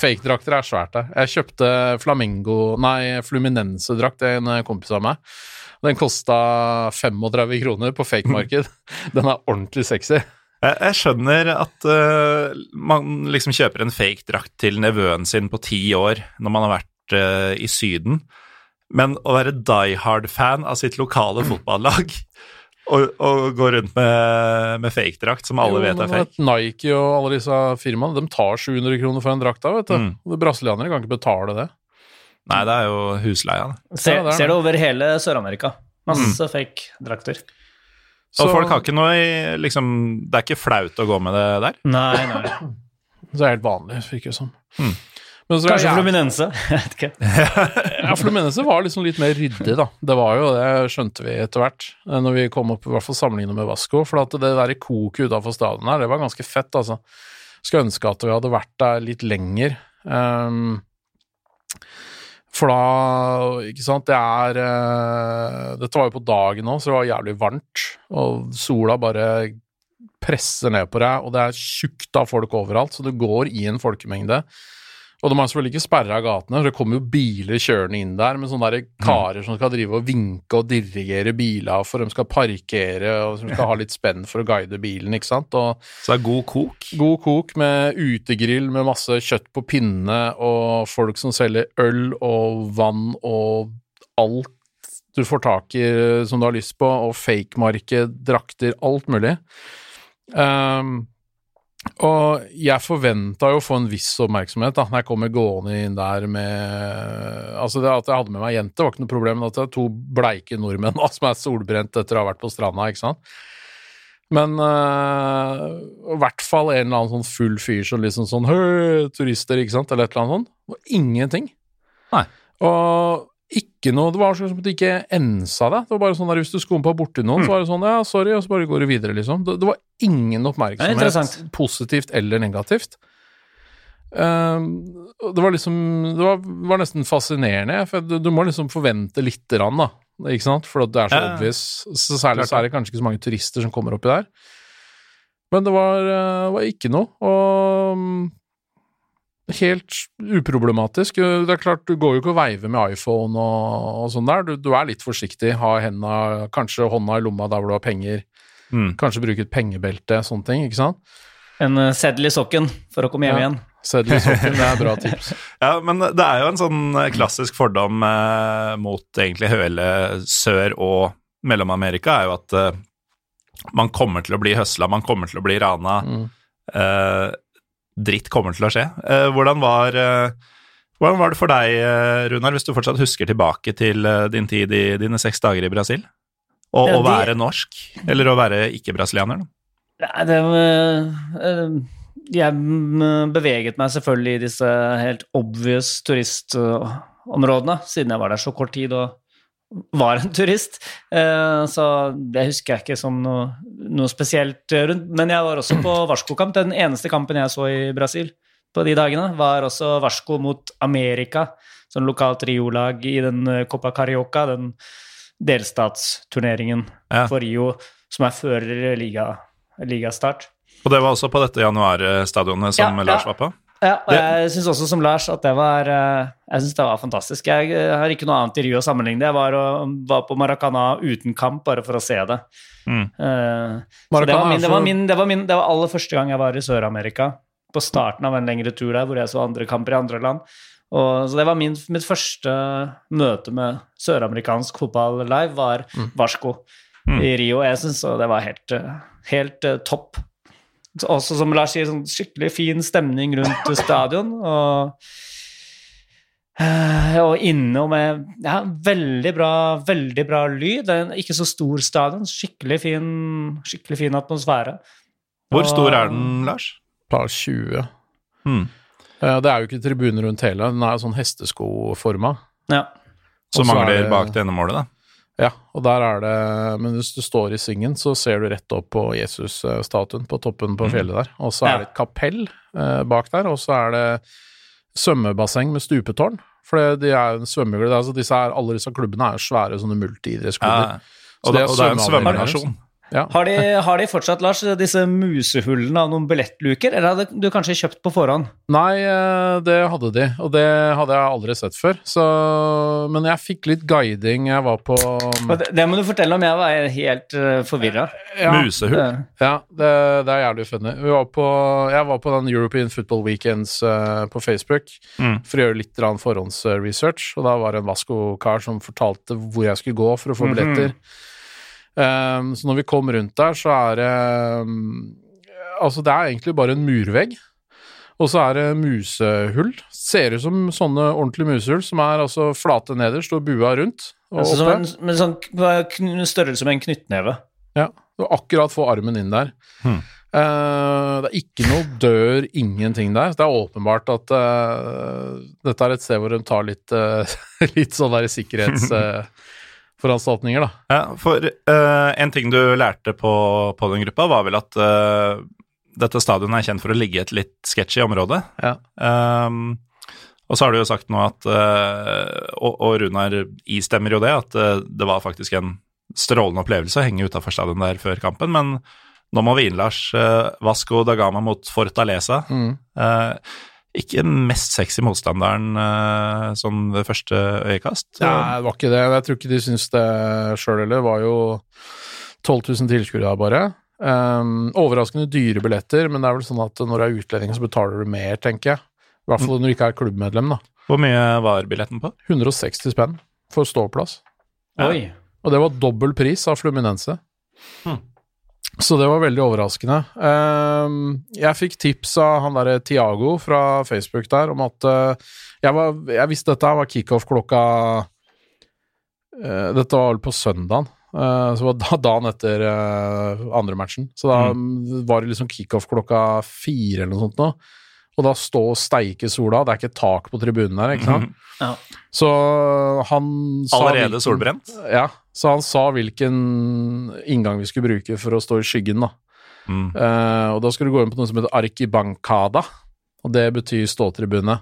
Fake-drakter er svært der. Jeg kjøpte Flamingo, nei, Fluminense-drakt til en kompis av meg. Den kosta 35 kroner på fake-marked. Den er ordentlig sexy. Jeg skjønner at uh, man liksom kjøper en fake drakt til nevøen sin på ti år når man har vært uh, i Syden, men å være die hard-fan av sitt lokale fotballag og, og gå rundt med, med fake drakt som alle Jo, vet er fake Nike og alle disse firmaene, de tar 700 kroner for en drakt da, vet du. Mm. Og Brasilianere kan ikke betale det. Nei, det er jo husleia. Se, Ser, Ja, er ser det. det over hele Sør-Amerika. Masse fake drakter. Og folk har ikke noe i liksom, Det er ikke flaut å gå med det der. Nei, nei. Det er helt vanlig, virker det som. Mm. Men så er Kanskje jeg- Fluminense. Jeg vet ikke. Ja, Fluminense var liksom litt mer ryddig, da. Det var jo det, skjønte vi etter hvert, eh, når vi kom opp, i hvert fall sammenlignet med Vasco. For at det der i koket utafor stadion her, det var ganske fett, altså. Skulle ønske at vi hadde vært der litt lenger. Um, for da, ikke sant, det er uh, Dette var jo på dagen òg, så det var jævlig varmt. Og sola bare presser ned på deg, og det er tjukt av folk overalt, så du går i en folkemengde. Og de har selvfølgelig ikke sperra gatene, for det kommer jo biler kjørende inn der med sånne der karer som skal drive og vinke og dirigere biler for de skal parkere og som skal ha litt spenn for å guide bilen, ikke sant. Og Så det er god kok. god kok med utegrill med masse kjøtt på pinne og folk som selger øl og vann og alt du får tak i som du har lyst på, og fake-marked, drakter, alt mulig. Ehm, og jeg forventa jo å få en viss oppmerksomhet da når jeg kommer gående inn der med Altså, det at jeg hadde med meg jente, var ikke noe problem, men at det er to bleike nordmenn da, som er solbrent etter å ha vært på stranda, ikke sant. Men øh, i hvert fall en eller annen sånn full fyr som liksom sånn Høy, turister, ikke sant, eller et eller annet sånt. Og ingenting. Nei. Og ikke noe Det var som at det ikke ensa deg. Det var bare sånn der hvis du skumpa borti noen, så var det sånn ja, sorry, og så bare går du videre, liksom. Det, det var ingen er oppmerksomhet, positivt eller negativt. Ehm, det var liksom Det var, var nesten fascinerende, for du, du må liksom forvente lite grann, da. Ikke sant? For det er så Ja, obvious. Så særlig så er det kanskje ikke så mange turister som kommer oppi der. Men det var, eh, var ikke noe. Og mm, helt uproblematisk. Det er klart, du går jo ikke og veiver med iPhone og, og sånn der. Du, du er litt forsiktig. Ha henda, kanskje hånda i lomma der hvor du har penger. Mm. Kanskje bruke et pengebelte, sånne ting. ikke sant? En uh, seddel i sokken for å komme hjem Ja. igjen. Seddel i sokken, det er bra tips. Ja, men det er jo en sånn eh, klassisk fordom eh, mot egentlig hele Sør- og Mellom-Amerika, er jo at eh, man kommer til å bli høsla, man kommer til å bli rana. Mm. Eh, dritt kommer til å skje. Eh, hvordan, var, eh, hvordan var det for deg, eh, Runar, hvis du fortsatt husker tilbake til din tid i dine seks dager i Brasil? Og Ja, å være norsk, eller å være ikke-brasilianer? Nei, det Jeg mm, beveget meg selvfølgelig i disse helt obvious turistområdene, siden jeg var der så kort tid og var en turist. Eh, så det husker jeg ikke som noe, noe spesielt rundt. Men jeg var også på Varsko-kamp. Den eneste kampen jeg så i Brasil på de dagene, var også Varsko mot Amerika, sånn lokalt Rio-lag i den eh, Copa Carioca, den delstatsturneringen Ja. for Rio som er før liga, ligastart. Og det var også på dette januarstadionet som Ja, Lars var på? Ja, og jeg syns også som Lars at det var eh, Jeg synes det var fantastisk. Jeg har ikke noe annet i Rio å sammenligne. Jeg var, og, var på Maracana uten kamp bare for å se det. Mm. Det var, er min, det, var min, det, var min, det var aller første gang jeg var i Sør-Amerika. På starten av en lengre tur der hvor jeg så andre kamper i andre land. Og, så det var min, mitt første møte med søramerikansk fotball live, var Varsko Mm. i Rio. Jeg syns det var helt, eh, helt eh, topp. Så Også som Lars sier, sånn skikkelig fin stemning rundt stadion. Og Eh, og inne og med ja, veldig bra, veldig bra lyd. Det er en ikke så stor stadion. Skikkelig fin, skikkelig fin atmosfære. Hvor Og- stor er den, Lars? Par 20. Hmm. Eh, Det er jo ikke tribuner rundt hele, den er sånn hesteskoforma. Ja. Som så er mangler det- bak det endemålet, da. Ja, og der er det Men hvis du står i svingen, så ser du rett opp på Jesus-statuen på toppen på fjellet der. Og så er det et kapell eh, bak der, og så er det svømmebasseng med stupetårn. For de er en svømmeglubb. Altså disse her, alle disse klubbene er svære sånne multiidrettsklubber. Ja. Og, er og det er en svømmenasjon. Ja. Har, de, har de fortsatt, Lars, disse musehullene av noen billettluker, eller hadde du kanskje kjøpt på forhånd? Nei, eh, det hadde de, og det hadde jeg aldri sett før. Så, men jeg fikk litt guiding. Jeg var på Og Det, det må du fortelle om, jeg var helt uh, forvirra. ja, Musehull. Ja, det, det er jævlig funny. Vi var på, jeg var på den European Football Weekends eh, på Facebook Mm. for å gjøre litt forhåndsresearch, og da var det en Vasco-kar som fortalte hvor jeg skulle gå for å få Mhm. billetter. Um, så når vi kom rundt der, så er det um, Altså, det er egentlig bare en murvegg. Og så er det musehull. Ser ut som sånne ordentlige musehull, som er altså flate nederst og bua rundt. Og Altså, en, med sånn størrelse med en knyttneve. Ja, og akkurat få armen inn der. Hmm. Uh, det er ikke noe dør, ingenting der. Det er åpenbart at uh, dette er et sted hvor de tar litt, uh, litt sånn der sikkerhetsforanstaltninger, da. Ja, for uh, en ting du lærte på, på den gruppa, var vel at uh, dette stadionet er kjent for å ligge i et litt sketchy område. Ja. Um, og så har du jo sagt nå at uh, og, og Runar istemmer jo det, at det var faktisk en strålende opplevelse å henge utafor stadion der før kampen, men nå må vi inn, Lars. Vasco da Gama mot Fortaleza. Mm. Ikke den mest sexy motstanderen eh, sånn ved første øyekast. Nei, det var ikke det. Jeg tror ikke de syns det sjøl heller. Det var jo 12 000 tilskuere bare. Um, overraskende dyre billetter, men det er vel sånn at når du er utlending, så betaler du mer, tenker jeg. I hvert fall når du ikke er klubbmedlem, da. Hvor mye var billetten på? 160 spenn for ståplass. Oi. Og det var dobbel pris av Fluminense. Hmm. Så det var veldig overraskende. Ehm, jeg fikk tips av han derre Tiago fra Facebook der om at eh, jeg, var, jeg visste dette var kickoff klokka eh, Dette var vel på søndagen. eh, så var da dagen etter andre matchen. Så da var det liksom kickoff klokka fire eller noe sånt nå. Og da stå og steike sola, det er ikke tak på tribunen her, ikke sant. Ja. Så han sa Allerede solbrent? Ja, så han sa hvilken inngang vi skulle bruke for å stå i skyggen, da. Mm. Uh, og da skulle du gå inn på noe som heter arkibankada, og det betyr ståtribune.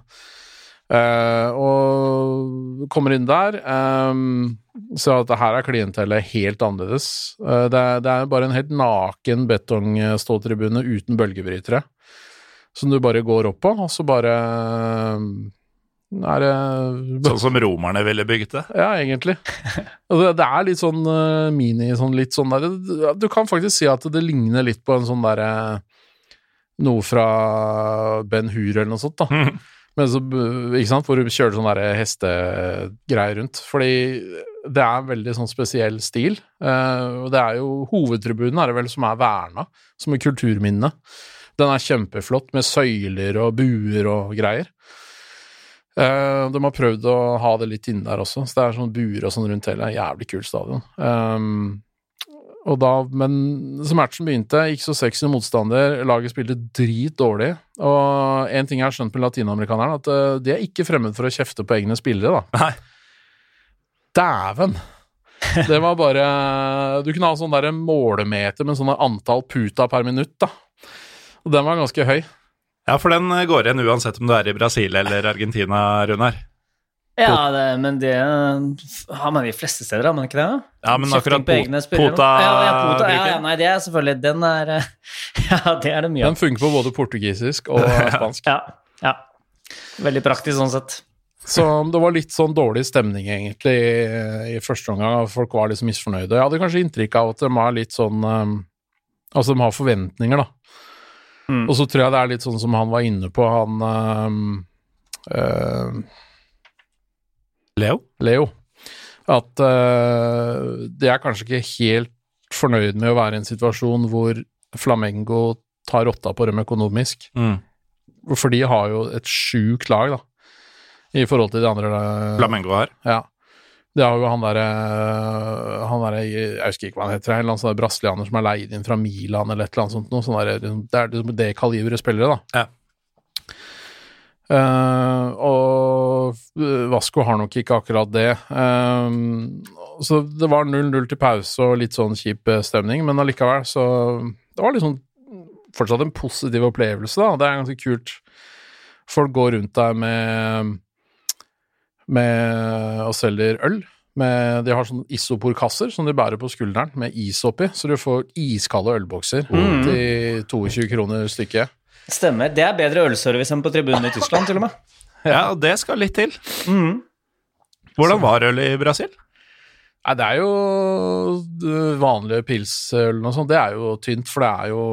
Uh, og kommer inn der, um, så at her er klientellet helt annerledes. Uh, det, er, det er bare en helt naken betongståtribune uten bølgebrytere, som du bare går opp på, og så bare er Sånn som romerne ville bygget det? ja, egentlig. Og det, er litt sånn eh, mini sånn litt sånn der Du kan faktisk si at det ligner litt på en sånn derre Noe fra Ben Hur eller noe sånt, da. Mhm. Men så, ikke sant, Hvor du kjører sånn derre hestegreier rundt. Fordi det er en veldig sånn spesiell stil. eh, og det er jo Hovedtribunen er det vel som er verna, som er kulturminne. Den er kjempeflott med søyler og buer og greier. Eh, de har prøvd å ha det litt inne der også, så det er sånn buer og sånn rundt hele. Jævlig kult stadion. Um, og da, men så matchen begynte, ikke så sexy motstander, laget spilte drit dårlig. Og en ting jeg har skjønt med latinamerikanerne, at eh, de er ikke fremmed for å kjefte på egne spillere, da. Nei. Dæven! Det var bare Du kunne ha sånn der målemeter med sånn antall puta per minutt, da. Og den var ganske høy. Ja, for den eh, går igjen uansett om du er i Brasil eller Argentina, Runar. Ja, det, men det har man de fleste steder, har man ikke det? Ja, men Kjøpting akkurat egne. Pota ja, ja, pota, ja, ja, nei, det er selvfølgelig Den er eh, Ja, det er det mye Den av. funker på både portugisisk og spansk. Ja, ja. Veldig praktisk sånn sett. Så det var litt sånn dårlig stemning, egentlig, i, i første omgang. Folk var liksom misfornøyde. Jeg hadde kanskje inntrykk av at de er litt sånn um, Altså, de har forventninger, da. Mm. Og så tror jeg det er litt sånn som han var inne på, han um, uh, Leo? Leo. At uh, de er kanskje ikke helt fornøyd med å være i en situasjon hvor Flamengo tar rotta på dem økonomisk. Mm. For de har jo et sjukt lag, da. i forhold til de andre. eh, Flamengo her. Ja. Det har jo han derre Han derre Jeg husker ikke hva han heter, en sånn brasilianer som er leid inn fra Milan eller et eller annet sånt noe. Sånn der, det er liksom det kaliberet spillere, da. Ja. Uh, og Vasco har nok ikke akkurat det. Eh, så det var 0-0 til pause og litt sånn kjip eh, stemning, men allikevel så Det var liksom fortsatt en positiv opplevelse, da. Det er ganske kult. Folk går rundt der med med og selger øl. Med, de har sånne isoporkasser som de bærer på skulderen med is oppi, så du får iskalde ølbokser Mm. til 22 kroner stykket. Stemmer. Det er bedre ølservice enn på tribunen i Tyskland, til og med. Ja, og det skal litt til. Mm. Hvordan var øl i Brasil? Nei, det er jo vanlige pilsøl og sånn, det er jo tynt, for det er jo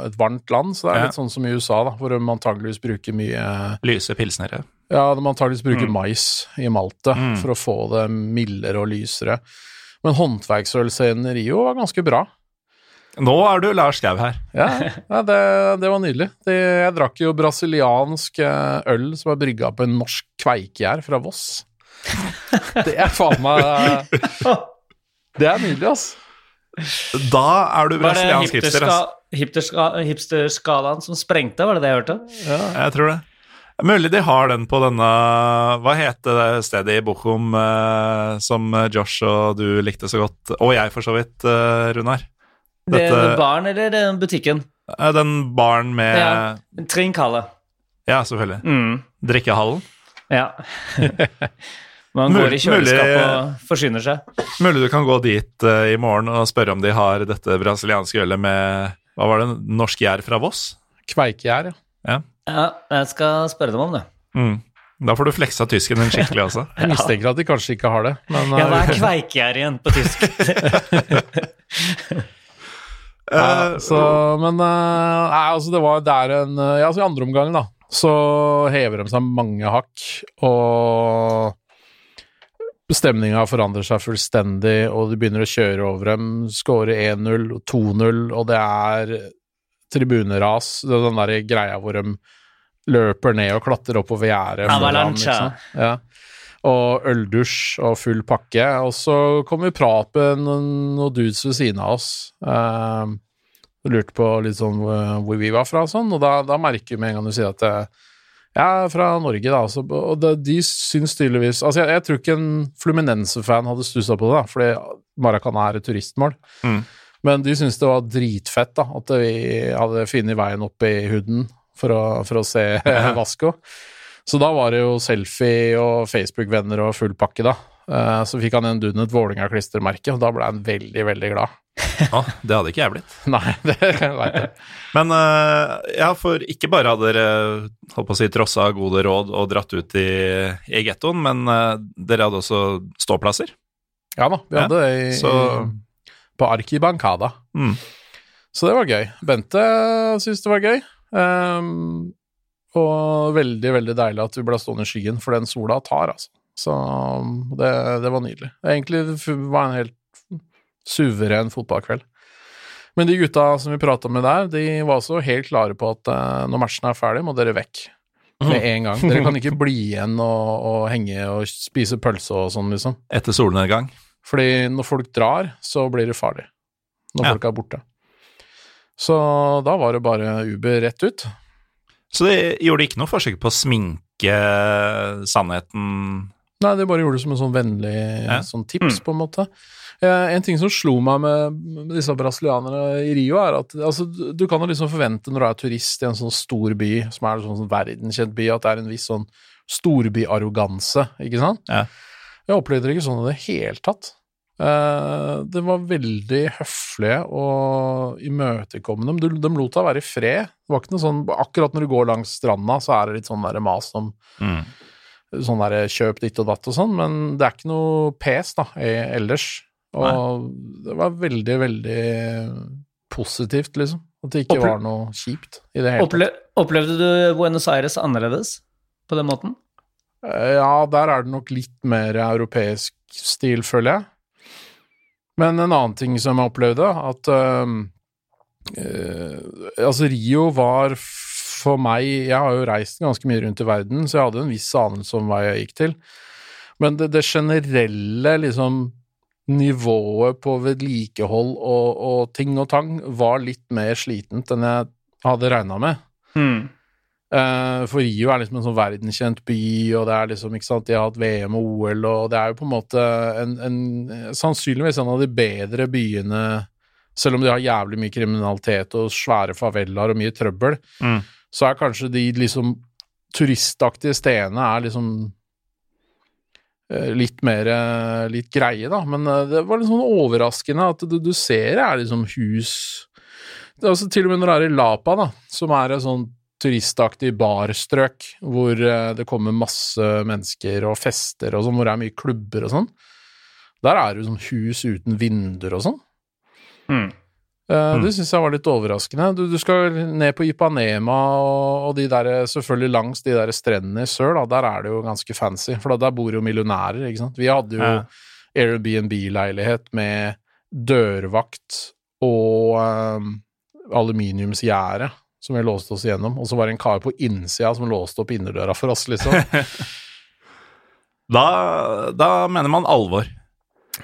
et varmt land, så det er Ja. litt sånn som i USA, da, hvor de antageligvis bruker mye Lyse pilsnere. Ja, de antageligvis bruker mais i maltet Mm. for å få det mildere og lysere. Men håndverksølscenen i Rio var ganske bra. Nå er du Lars Gau her. Ja, ja det, det var nydelig. Det, jeg drakk jo brasiliansk eh, øl som er brygga på en norsk kveikegjær fra Voss. Det er faen meg Det er nydelig, ass. Da er du brasiliansk hipster, ass. hipsterska- hipsterska- hipsterskalaen som sprengte, var det det jeg hørte? Jeg tror det. Mulig de har den på denne Hva heter det stedet i Bochum eh, som Josh og du likte så godt? Og jeg, for så vidt, eh, Runar. Det er baren eller den butikken? Eh, Den baren med Ja. Ja, Trinkhalle. selvfølgelig. Mm. Drikkehallen. Ja. Man går i kjøleskapet og forsyner seg. Mulig du kan gå dit uh, i morgen og spørre om de har dette brasilianske ølet med Hva var det? Norsk gjær fra Voss? Kveikegjær, ja. Ja, jeg skal spørre dem om det. Mm. Da får du fleksa tysken din skikkelig også. Jeg mistenker at de kanskje ikke har det, men Ja, hva eh, er kveikegjær igjen på tysk? Ja, Eh, så, men eh, nei, altså det var det er en eh, Ja, altså i andre omgang, da, så hever de seg mange hakk, og stemninga forandrer seg fullstendig, og de begynner å kjøre over dem, skåre 1-0 og 2-0, og det er tribuneras, det er den der greia hvor de løper ned og klatrer oppover gjerdet. liksom. Ja. Og øldusj og full pakke. Og så kom vi prat med noen, noen dudes ved siden av oss. Uh, lurte på litt sånn hvor vi var fra og sånn, og da, da merker vi med en gang du sier at eh, er fra Norge, da. Altså, og det, de syns tydeligvis Altså, jeg, jeg tror ikke en Fluminense-fan hadde stussa på det, da, fordi Maracana er et turistmål. Mm. Men de syntes det var dritfett da, at vi hadde funnet veien opp i huden for å, for å se Vasco. Så da var det jo selfie og Facebook-venner og full pakke, da. Eh, Så fikk han en duden et Vålerenga-klistremerke, og da ble han veldig, veldig glad. Ja, det hadde ikke jeg blitt. Nei, det veit jeg. Men eh, ja, for ikke bare hadde dere holdt på å si, trossa gode råd og dratt ut i, i gettoen, men eh, dere hadde også ståplasser. Ja da, vi hadde det i, så- på Arki Bancada. Mm. Så det var gøy. Bente syntes det var gøy. Um, og veldig, veldig deilig at vi ble stående i skyggen, for den sola tar, altså. Så det, det var nydelig. Egentlig var en helt suveren fotballkveld. Men de gutta som vi prata med der, de var også helt klare på at eh, når matchen er ferdig, må dere vekk. Med en gang. Dere kan ikke bli igjen og, og henge og spise pølse og sånn, liksom. Etter solnedgang. Fordi når folk drar, så blir det farlig. Når Ja. folk er borte. Så da var det bare Uber rett ut. Så de gjorde ikke noe forsøk på å sminke sannheten Nei, de bare gjorde det som en sånn vennlig Ja. sånn tips, på en måte. Eh, en ting som slo meg med, med disse brasilianerne i Rio, er at altså, du kan jo liksom forvente når du er turist i en sånn stor by, som er en sånn verdenskjent by, at det er en viss sånn storbyarroganse, ikke sant? Ja. Jeg opplevde det ikke sånn i det hele tatt. Eh, det var veldig høflige og imøtekommende. De, de lot deg være i fred. Det var ikke noe sånn Akkurat når du går langs stranda, så er det litt sånn der mas om mm. Sånn der kjøp ditt og datt og sånn, men det er ikke noe pes da, eh, ellers. Og det var veldig, veldig positivt, liksom. At det ikke Opple- var noe kjipt i det hele tatt. Opple opplevde du Buenos Aires annerledes på den måten? Eh, Ja, der er det nok litt mer europeisk stil, føler jeg. Men en annen ting som jeg opplevde, at eh, Altså, Rio var for meg Jeg har jo reist ganske mye rundt i verden, så jeg hadde en viss anelse om hva jeg gikk til. Men det, det generelle liksom nivået på vedlikehold og, og ting og tang var litt mer slitent enn jeg hadde regna med. Mm. For Rio er liksom en sånn verdenskjent by, og det er liksom, ikke sant, de har hatt VM og OL, og det er jo på en måte en, en, sannsynligvis en av de bedre byene, selv om de har jævlig mye kriminalitet og svære favelaer og mye trøbbel, Mm. Så er kanskje de liksom turistaktige stedene er liksom eh, litt mer eh, litt greie, da. Men eh, det var litt sånn overraskende at du, du ser det er liksom hus det er altså Til og med når du er i Lapa, da, som er et sånn turistaktig barstrøk hvor det kommer masse mennesker og fester og sånn, hvor det er mye klubber og sånn, der er det jo sånn hus uten vinduer og sånn. Mm. Eh, Mm. Det syns jeg var litt overraskende. Du, du skal ned på Ipanema og, og de der, selvfølgelig langs de der strendene i sør, da, der er det jo ganske fancy, for da, der bor jo millionærer, ikke sant. Vi hadde jo. Airbnb-leilighet med dørvakt og um, aluminiumsgjerde som vi låste oss igjennom, og så var det en kar på innsida som låste opp innerdøra for oss, liksom. Da, da mener man alvor.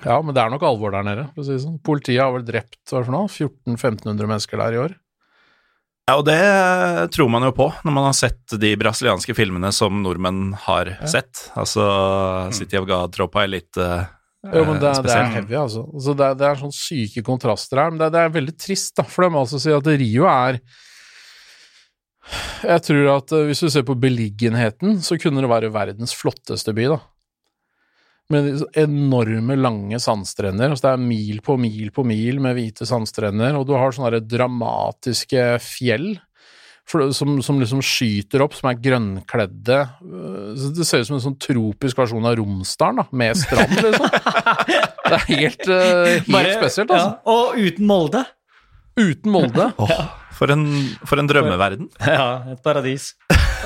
Ja, men det er nok alvor der nede, for å si det sånn. Politiet har vel drept hva er det for noe, 1400-1500 mennesker der i år. Ja, og det tror man jo på når man har sett de brasilianske filmene som nordmenn har sett. Altså City of God-troppa er litt uh, Jo, men det, det er heavy, altså. altså det, det er sånn syke kontraster her. Men det, det er veldig trist, da. For det må altså si at Rio er Jeg tror at eh, hvis du ser på beliggenheten, så kunne det være verdens flotteste by, da. Med enorme, lange sandstrender. Altså det er mil på mil på mil med hvite sandstrender, og du har sånne dramatiske fjell. For, som, som liksom skyter opp, som er grønnkledde. Øh, så Det ser ut som en sånn tropisk versjon av Romsdalen, da, med strand, liksom. Det er helt, øh, helt Bare- spesielt, altså. Ja, og uten Molde. Uten Molde. Oh, for, en, for en drømmeverden. Ja, et paradis.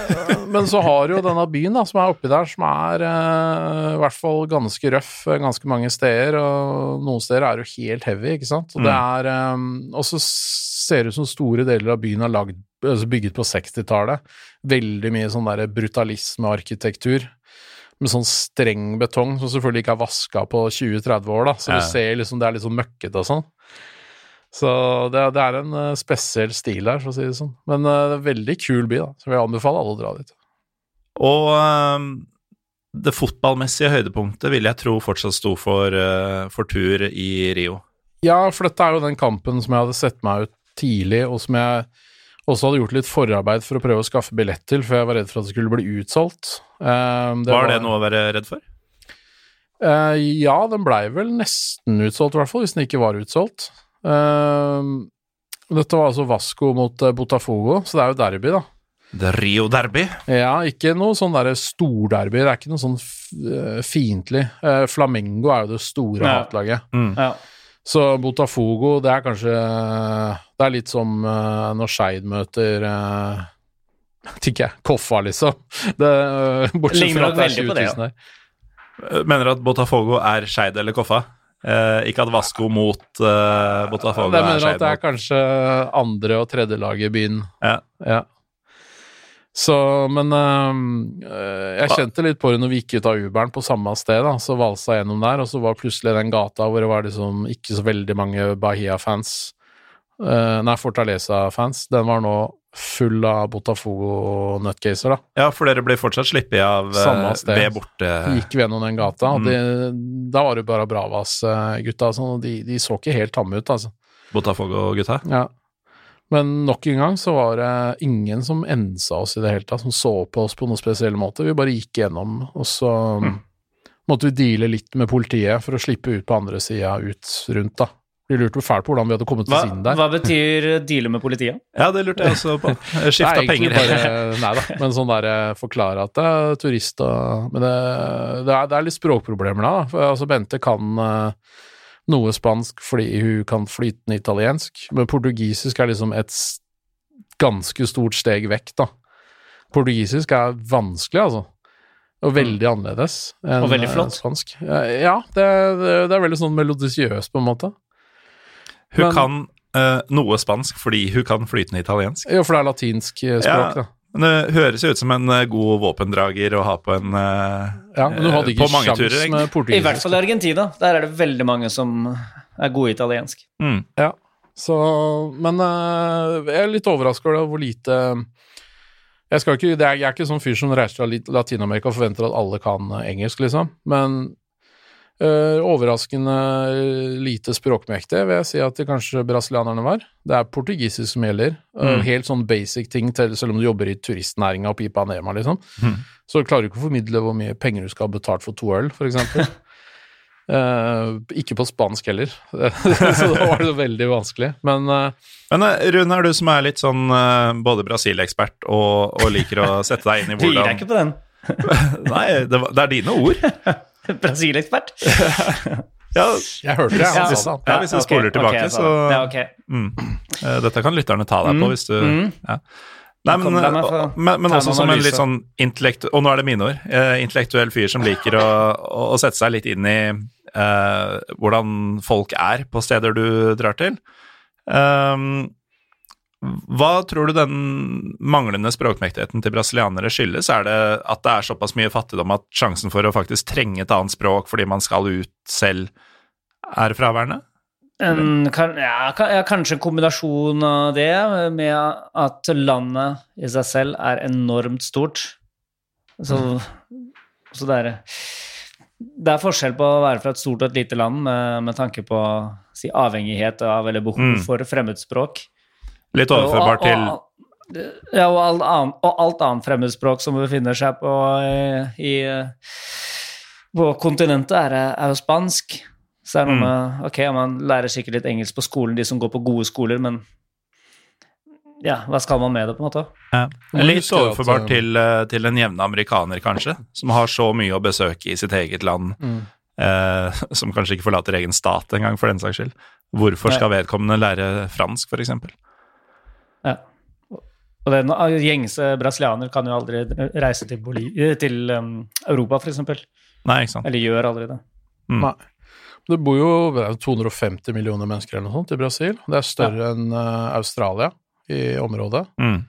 Men så har du jo denne byen da, som er oppi der, som er øh, i hvert fall ganske røff øh, ganske mange steder, og noen steder er det jo helt heavy, ikke sant. Og det er øh, Og så ser det ut som store deler av byen er lagd, altså bygget på 60-tallet. Veldig mye sånn der brutalisme-arkitektur. Med sånn streng betong, som selvfølgelig ikke er vaska på 20-30 år, da. Så Ja. du ser liksom det er litt sånn møkkete og sånn. Så det, det er en eh, spesiell stil der, for å si det sånn. Men eh, det er en veldig kul by, da. Så jeg anbefaler alle å dra dit. Og um, det fotballmessige høydepunktet vil jeg tro fortsatt sto for, uh, for tur i Rio. Ja, for dette er jo den kampen som jeg hadde sett meg ut tidlig, og som jeg også hadde gjort litt forarbeid for å prøve å skaffe billett til, for jeg var redd for at det skulle bli utsolgt. Eh, Var det noe å være redd for? Uh, ja, den blei vel nesten utsolgt, i hvert fall, hvis den ikke var utsolgt. Eh, dette var altså Vasco mot eh, Botafogo, så det er jo derby, da. Det er Rio Derby? Ja, ikke noe sånn derre storderby, det er ikke noe sånn eh, fiendtlig. Eh, Flamengo er jo det store Ja. hatlaget. Mm. Ja. Så Botafogo, det er kanskje Det er litt som når Skeid møter uh, Vet jeg. Koffa, liksom. Det, bortsett fra at det er veldig på 20 det, 000 her. Mener du at Botafogo er Skeid eller Koffa? Eh, ikke at Vasco mot eh, Botafogo er mener at det er kanskje andre- og tredjelaget i byen. Ja. Ja. Så, men øh, jeg kjente litt på det når vi gikk ut av Uberen på samme sted, da, så valsa jeg gjennom der, og så var plutselig den gata hvor det var liksom ikke så veldig mange Bahia-fans, øh, nei, Fortaleza-fans, den var nå full av Botafogo-nutcaser, da. Ja, for dere blir fortsatt sluppet av eh, Samme sted. ved borte... Gikk vi gjennom den gata, og det, da var det bare Bravas-gutta, sånn, og de, de så ikke helt tamme ut, altså. Botafogo-gutta? Ja. Men nok en gang så var det ingen som ensa oss i det hele tatt, som så på oss på noen spesiell måte. Vi bare gikk gjennom, og så måtte vi deale litt med politiet for å slippe ut på andre sida, ut rundt, da. Vi lurte fælt på hvordan vi hadde kommet Hva, oss inn der. hva betyr deale med politiet? Ja, det lurte jeg også på. Skifta er penger. Bare, nei da, men sånn der eh, forklare at det er turister Men det, det, er, det er litt språkproblemer da. For, altså, Bente kan eh, noe spansk fordi hun kan flytende italiensk, men portugisisk er liksom et ganske stort steg vekk, da. Portugisisk er vanskelig, altså. Og veldig annerledes enn Og veldig flott. eh, spansk. Ja, det, det, det er veldig sånn melodisiøst, på en måte. Hun Men- kan uh, noe spansk fordi hun kan flytende italiensk. Jo, for det er latinsk eh, språk, Ja. da. Men det høres jo ut som en eh, god våpendrager å ha på en uh, Ja, men du hadde ikke på mange sjans med I hvert fall i Argentina. Der er det veldig mange som er gode i italiensk. Mm. Ja, så Men uh, jeg er litt overraska over hvor lite jeg, skal ikke, det er, jeg er ikke sånn fyr som reiser til Lat- Latin-Amerika og forventer at alle kan engelsk, liksom. Men overraskende lite språkmektige vil jeg si at det kanskje brasilianerne var. Det er portugisisk som gjelder. Eh, Mm. helt sånn basic ting, til, selv om du jobber i turistnæringa oppe i Ipanema, liksom. Mm. Så klarer du ikke å formidle hvor mye penger du skal ha betalt for to øl, for eksempel. Eh, ikke på spansk heller, så da var det veldig vanskelig. Men eh, Men eh, Rune, er du som er litt sånn eh, både Brasil-ekspert og, og liker å sette deg inn i Tviler jeg hvordan ikke på den. Nei, det, var, det er dine ord. Brasil-ekspert. Ja, jeg hørte det. Ja. Han sa det. Ja, hvis jeg spoler tilbake, okay, så- Ja, okay. mm. Eh, Dette kan lytterne ta deg på Mm, hvis du mm. ja. Nei, men, få men, men også som en litt sånn intellekt... Og nå er det mine ord. Eh, intellektuell fyr som liker å, å, å sette seg litt inn i eh, hvordan folk er på steder du drar til. Ehm, hva tror du den manglende språkmektigheten til brasilianere skyldes? Er det at det er såpass mye fattigdom at sjansen for å faktisk trenge et annet språk fordi man skal ut selv, er fraværende? En, kan, ja, kan, ja, kanskje en kombinasjon av det med at landet i seg selv er enormt stort. Så, så det er Det er forskjell på å være fra et stort og et lite land med, med tanke på si, avhengighet av eller behov Mm. for fremmedspråk. Litt overførbart til ja, og, alt annet, og alt annet fremmedspråk som befinner seg på, i, på kontinentet, er, er jo spansk. Så er det noe Mm. med Ok, man lærer sikkert litt engelsk på skolen, de som går på gode skoler, men ja, hva skal man med det, på en måte? Ja. Litt overførbart eh, til, eh, til en jevne amerikaner, kanskje, som har så mye å besøke i sitt eget land, Mm. eh, som kanskje ikke forlater egen stat engang, for den saks skyld. Hvorfor skal vedkommende lære fransk, for eksempel? Ja. Og den gjengse brasilianer kan jo aldri reise til, Boli til um, Europa, eksempel. Nei, ikke sant. Eller gjør aldri det. Mm. Nei. Det bor jo er 250 millioner mennesker eller noe sånt i Brasil. Det er større enn eh, Australia i området. Mm.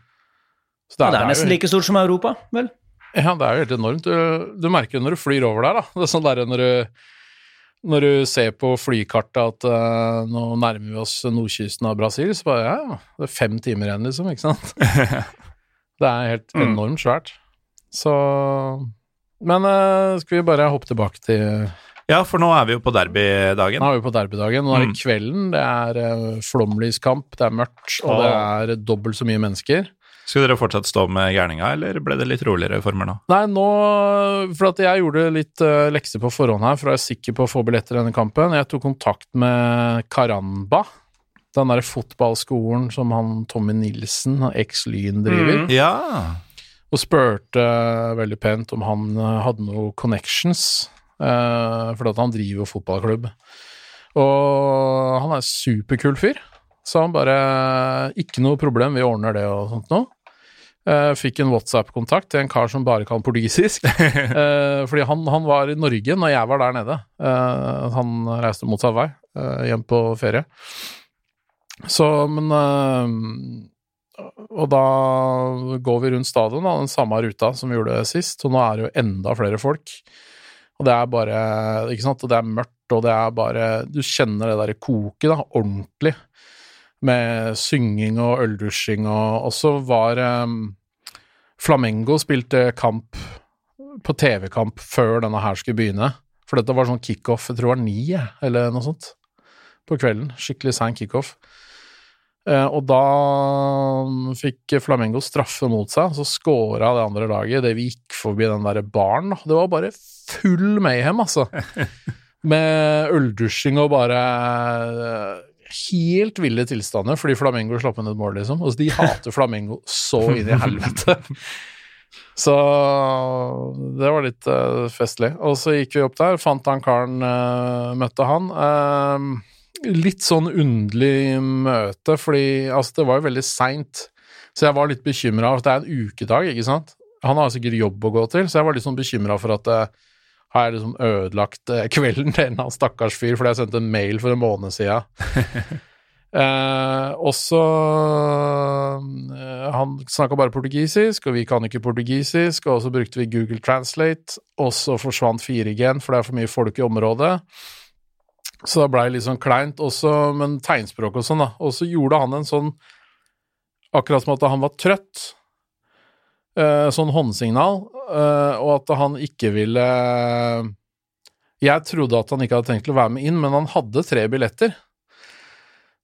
Så Ja, det er nesten jo, like stort som Europa, vel? Ja, det er jo helt enormt. Du, du merker jo når du flyr over der, da. Det er sånn der når du, når du ser på flykartet at uh, nå nærmer vi oss nordkysten av Brasil, så bare ja, ja, det er fem timer igjen, liksom, ikke sant? det er helt Mm. enormt svært. Så Men uh, skal vi bare hoppe tilbake til Ja, for nå er vi jo på derbydagen. Nå er vi på derbydagen. Nå er det Mm. kvelden. Det er uh, flomlyskamp, det er mørkt, og det er dobbelt så mye mennesker. Skulle dere fortsatt stå med gærninga, eller ble det litt roligere former nå? Nei, nå For at jeg gjorde litt uh, lekser på forhånd her, for å være sikker på å få billetter denne kampen. Jeg tok kontakt med Caramba, den derre fotballskolen som han Tommy Nilsen, eks-Lyn, driver, Mm. Ja. og spurte uh, veldig pent om han uh, hadde noe connections, uh, for at han driver jo fotballklubb. Og han er en superkul fyr, så han bare Ikke noe problem, vi ordner det og sånt noe. Eh, fikk en WhatsApp-kontakt til en kar som bare kan portugisisk. Eh, fordi han, han var i Norge når jeg var der nede. Eh, han reiste motsatt vei, hjem på ferie. Så, men Og da går vi rundt stadion, da, den samme ruta som vi gjorde sist, og nå er det jo enda flere folk. Og det er bare Ikke sant, og det er mørkt, og det er bare Du kjenner det derre koket, da, ordentlig. Med synging og øldusjing og Og så var um, Flamengo spilte kamp på TV-kamp før denne her skulle begynne. For dette var sånn kickoff, jeg tror det var ni, eller noe sånt, på kvelden. Skikkelig sein kickoff. Eh, og da fikk Flamengo straffe mot seg, så scora det andre laget. Det vi gikk forbi den derre baren. Det var bare full mayhem, altså. Med øldusjing og bare eh, helt ville tilstander fordi Flamengo slapp inn et mål, liksom. Altså, de hater Flamengo så inn i helvete. Så det var litt uh, festlig. Og så gikk vi opp der, fant han karen, uh, møtte han. Uh, litt sånn underlig møte, fordi altså, det var jo veldig seint. Så jeg var litt bekymra det er en ukedag, ikke sant. Han har sikkert jobb å gå til, så jeg var litt sånn bekymra for at har jeg liksom ødelagt eh, kvelden til en av stakkars fyr fordi jeg sendte en mail for en måned siden Eh, også eh, Han snakka bare portugisisk, og vi kan ikke portugisisk, og så brukte vi Google Translate, og så forsvant 4G-en, for det er for mye folk i området. Så da blei litt sånn kleint, også, men tegnspråk og sånn, da. Og så gjorde han en sånn Akkurat som at han var trøtt. Eh, sånn håndsignal, eh, og at han ikke ville Jeg trodde at han ikke hadde tenkt til å være med inn, men han hadde tre billetter.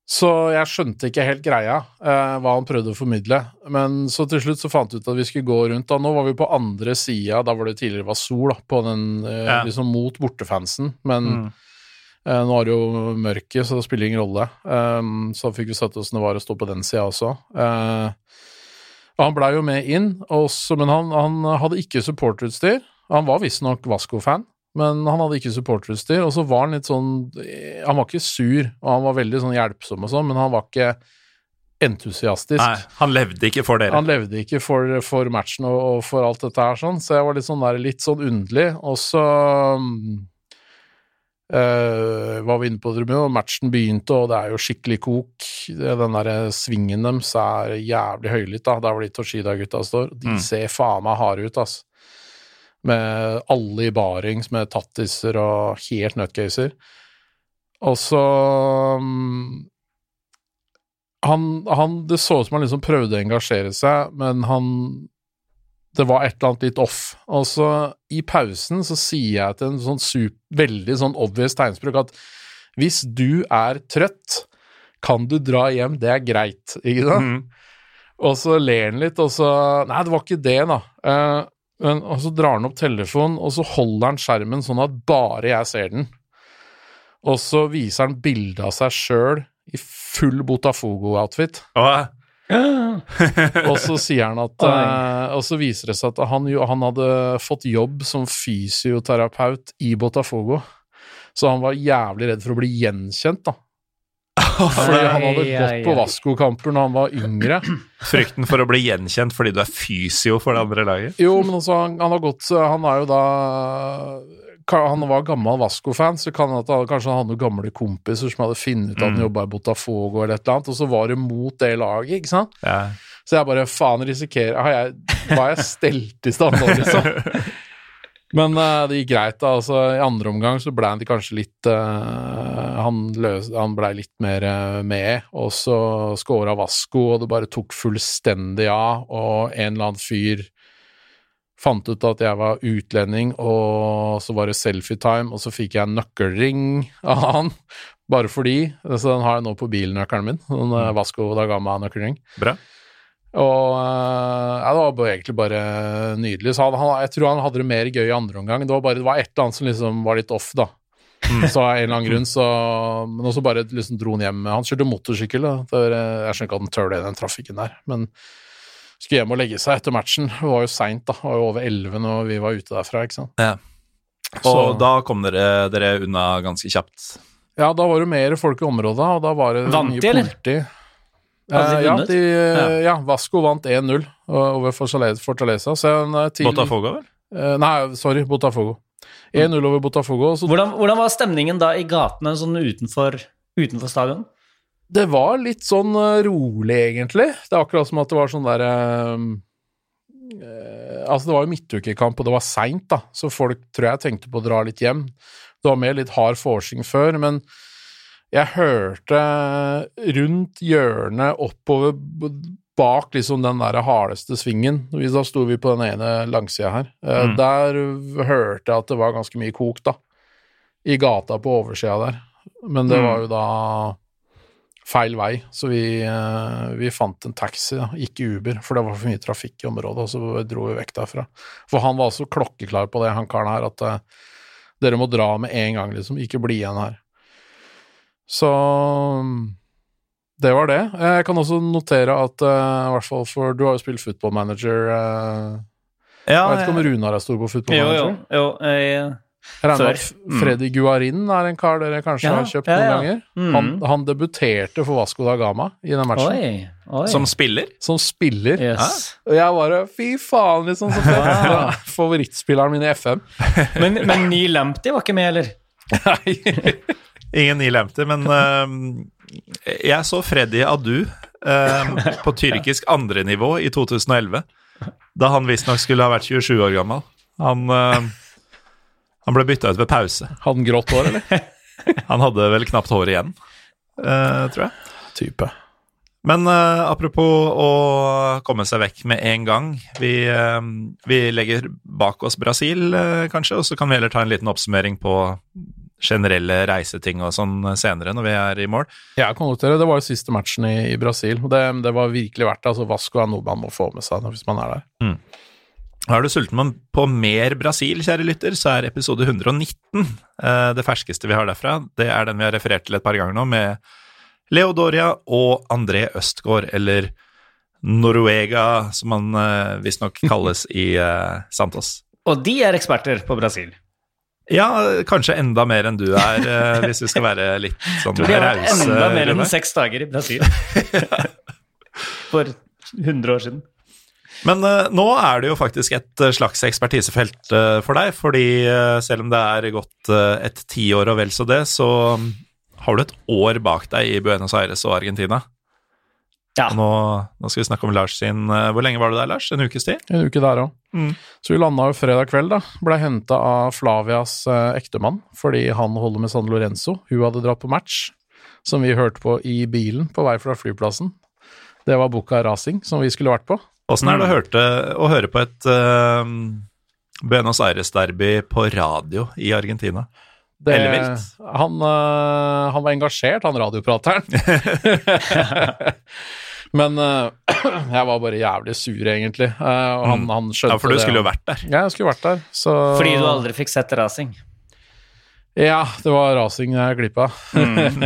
Så jeg skjønte ikke helt greia, eh, hva han prøvde å formidle. Men så til slutt så fant vi ut at vi skulle gå rundt. da Nå var vi på andre sida, da hvor det tidligere var sol, da, på den, Ja. liksom mot bortefansen. Men Mm. eh, nå er det jo mørket, så det spiller ingen rolle. Um, så fikk vi sett åssen det var å stå på den sida også. Eh, og han blei jo med inn, også, men han, han hadde ikke supporterutstyr. Han var visstnok Vasco-fan, men han hadde ikke supporterutstyr. Og så var han litt sånn Han var ikke sur, og han var veldig sånn hjelpsom og sånn, men han var ikke entusiastisk. Nei, han levde ikke for dere. Han levde ikke for, for matchen og, og for alt dette her, sånn, så jeg var litt sånn der, litt sånn underlig. Og så eh, var vi inne på tribunen, og matchen begynte, og det er jo skikkelig kok. Den der svingen deres er jævlig høylytt, da, der hvor de Toshida-gutta står. De Mm. ser faen meg harde ut, ass. Med alle i barings, med tattiser og helt nutcaser. Og så um, han, han, Det så ut som han liksom prøvde å engasjere seg, men han Det var et eller annet litt off. Og så i pausen så sier jeg til en sånn super, veldig sånn obvious tegnspråk at hvis du er trøtt, kan du dra hjem, det er greit, ikke sant? Mm. Og så ler han litt, og så Nei, det var ikke det, da. Eh, men, og så drar han opp telefonen, og så holder han skjermen sånn at bare jeg ser den. Og så viser han bilde av seg sjøl i full Botafogo-outfit. Og, Og så sier han at eh, Og så viser det seg at han, han hadde fått jobb som fysioterapeut i Botafogo. Så han var jævlig redd for å bli gjenkjent, da. Fordi han hadde gått på. Vasco-kamper når han var yngre. frykten for å bli gjenkjent fordi du er fysio for det andre laget. Jo, men altså, han, han har gått Han er jo da Han var gammel Vasco-fan, så kan han, kanskje han hadde noen gamle kompiser som hadde funnet ut at han Mm. jobba i Botafogo eller et eller annet, og så var det mot det laget, ikke sant? Ja. Så jeg bare faen risikerer Har jeg, Var jeg stelt i stand nå, liksom? Men uh, det gikk greit, da. Altså, I andre omgang så ble han kanskje litt uh, Han, løs, han blei litt mer uh, med, og så scora Vasco, og det bare tok fullstendig av, og en eller annen fyr fant ut at jeg var utlending, og så var det selfie-time, og så fikk jeg en nøkkelring av han, bare fordi. Så den har jeg nå på bilnøkkelen min. Den eh, Vasco da ga meg nøkkelring. Bra. Og eh, ja, det var egentlig bare nydelig. Så han, han, jeg tror han hadde det mer gøy i andre omgang. Det var bare det var et eller annet som liksom var litt off, da. Så av en eller annen grunn så Men også bare liksom dro han hjem. Han kjørte motorsykkel, da. Eh, jeg skjønner ikke at han tør det i den trafikken der, men skulle hjem og legge seg etter matchen. Det var jo seint, da. Det var jo over elleve når vi var ute derfra, ikke sant. Ja. Så- Og da kom dere, dere unna ganske kjapt. Ja, da var det mer folk i området, og da var det Vant de, eller? Eh, ja, de, ja, Vasco vant 1-0 over Fortaleza. Så eh, til, Botafogo, vel? Eh, nei, sorry, Botafogo. 1-0 over Botafogo. Så Hvordan, hvordan var stemningen da i gatene sånn utenfor, utenfor stadion? Det var litt sånn eh, rolig, egentlig. Det er akkurat som at det var sånn derre Altså, det var jo midtukekamp, og det var seint, da, så folk tror jeg tenkte på å dra litt hjem. Det var mer litt hard forsing før, men jeg hørte rundt hjørnet oppover bak liksom den der hardeste svingen, da sto vi på den ene langsida her, eh, Mm. der hørte jeg at det var ganske mye kok, da. I gata på oversida der. Men det Mm. var jo da feil vei, så vi, eh, vi fant en taxi, da, ikke Uber, for det var for mye trafikk i området, og så dro vi vekk derfra. For han var også klokkeklar på det, han karen her, at uh, dere må dra med en gang, liksom, ikke bli igjen her. Så det var det. Jeg kan også notere at, uh, i hvert fall for Du har jo spilt football manager. Uh, Ja, jeg vet ikke om Runar er stor på football manager? jo. jo jo Jeg regner at Freddy Guarin er en kar dere kanskje Ja, har kjøpt ja, noen ja. ganger. mm. Han, han debuterte for Vasco da Gama i den matchen, Oi, oi. Som spiller? som spiller. yes. Og jeg bare Fy faen, liksom. Så fett. Wow. Favorittspilleren min i FM. Men, men Neil Lamptey var ikke med, eller? Nei. Ingen Neil Empty, men uh, jeg så Freddy Adu uh, på tyrkisk andrenivå i 2011. Da han visstnok skulle ha vært 27 år gammel. Han, eh, han ble bytta ut ved pause. Hadde han grått hår, eller? Han hadde vel knapt hår igjen, uh, tror jeg. Type. Men uh, apropos å komme seg vekk med en gang. Vi, uh, vi legger bak oss Brasil, kanskje, og så kan vi heller ta en liten oppsummering på generelle reiseting og sånn senere, når vi er i mål. Ja, kan gjøre. Det var jo siste matchen i, i Brasil, og det, det var virkelig verdt det. Altså, Vasco er noe man må få med seg hvis man er der. Er du sulten på mer Brasil, kjære lytter, så er episode 119 eh, det ferskeste vi har derfra. Det er den vi har referert til et par ganger nå, med Leo Doria og André Østgaard, eller Noruega, som han eh, visstnok kalles i eh, Santos. Og de er eksperter på Brasil. Ja, kanskje enda mer enn du er, hvis vi skal være litt sånn Tror de har vært rause. enda mer enn seks dager i Brasil. For 100 år siden. Men uh, nå er det jo faktisk et eh, slags ekspertisefelt uh, for deg, fordi uh, selv om det er gått uh, et tiår og vel så det, så mm, har du et år bak deg i Buenos Aires og Argentina. Ja. Og nå, nå skal vi snakke om Lars sin Hvor lenge var du der, Lars? En ukes tid? En uke der òg. Mm. Så vi landa jo fredag kveld, da. Blei henta av Flavias ektemann fordi han holder med San Lorenzo. Hun hadde dratt på match, som vi hørte på i bilen på vei fra flyplassen. Det var Buca Racing, som vi skulle vært på. Åssen er det å, hørte, å høre på et uh, Buenos Aires-derby på radio i Argentina? Det, Ellevilt. Han, uh, han var engasjert, han radioprateren. Men uh, jeg var bare jævlig sur, egentlig. Og han, han skjønte Ja, for du det. skulle jo vært der. Ja, jeg skulle vært der. Så Fordi du aldri fikk sett racing. Ja, det var rasing jeg glippa. Mm.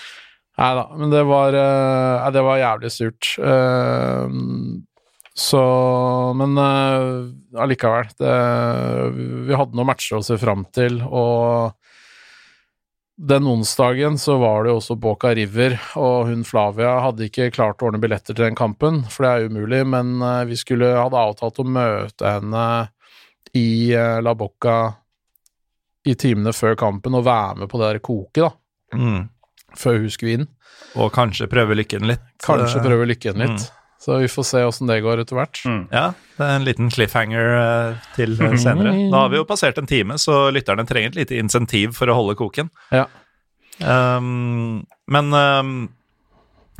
Nei da, men det var det var jævlig surt. Eh, så Men øh, allikevel. Det, vi hadde noen matcher å se fram til, og den onsdagen så var det jo også Boca River, og hun Flavia hadde ikke klart å ordne billetter til den kampen, for det er umulig, men eh, vi skulle, hadde avtalt å møte henne i eh, La Boca i timene før kampen og være med på det der koket, da, Mm. før hun skulle inn. Og kanskje prøve lykken litt. Kanskje Eh, prøve lykken litt. Så vi får se åssen det går etter hvert. Mm. Ja, det er en liten cliffhanger eh, til eh, senere. Da har vi jo passert en time, så lytterne trenger et lite insentiv for å holde koken. Ja. Um, men um,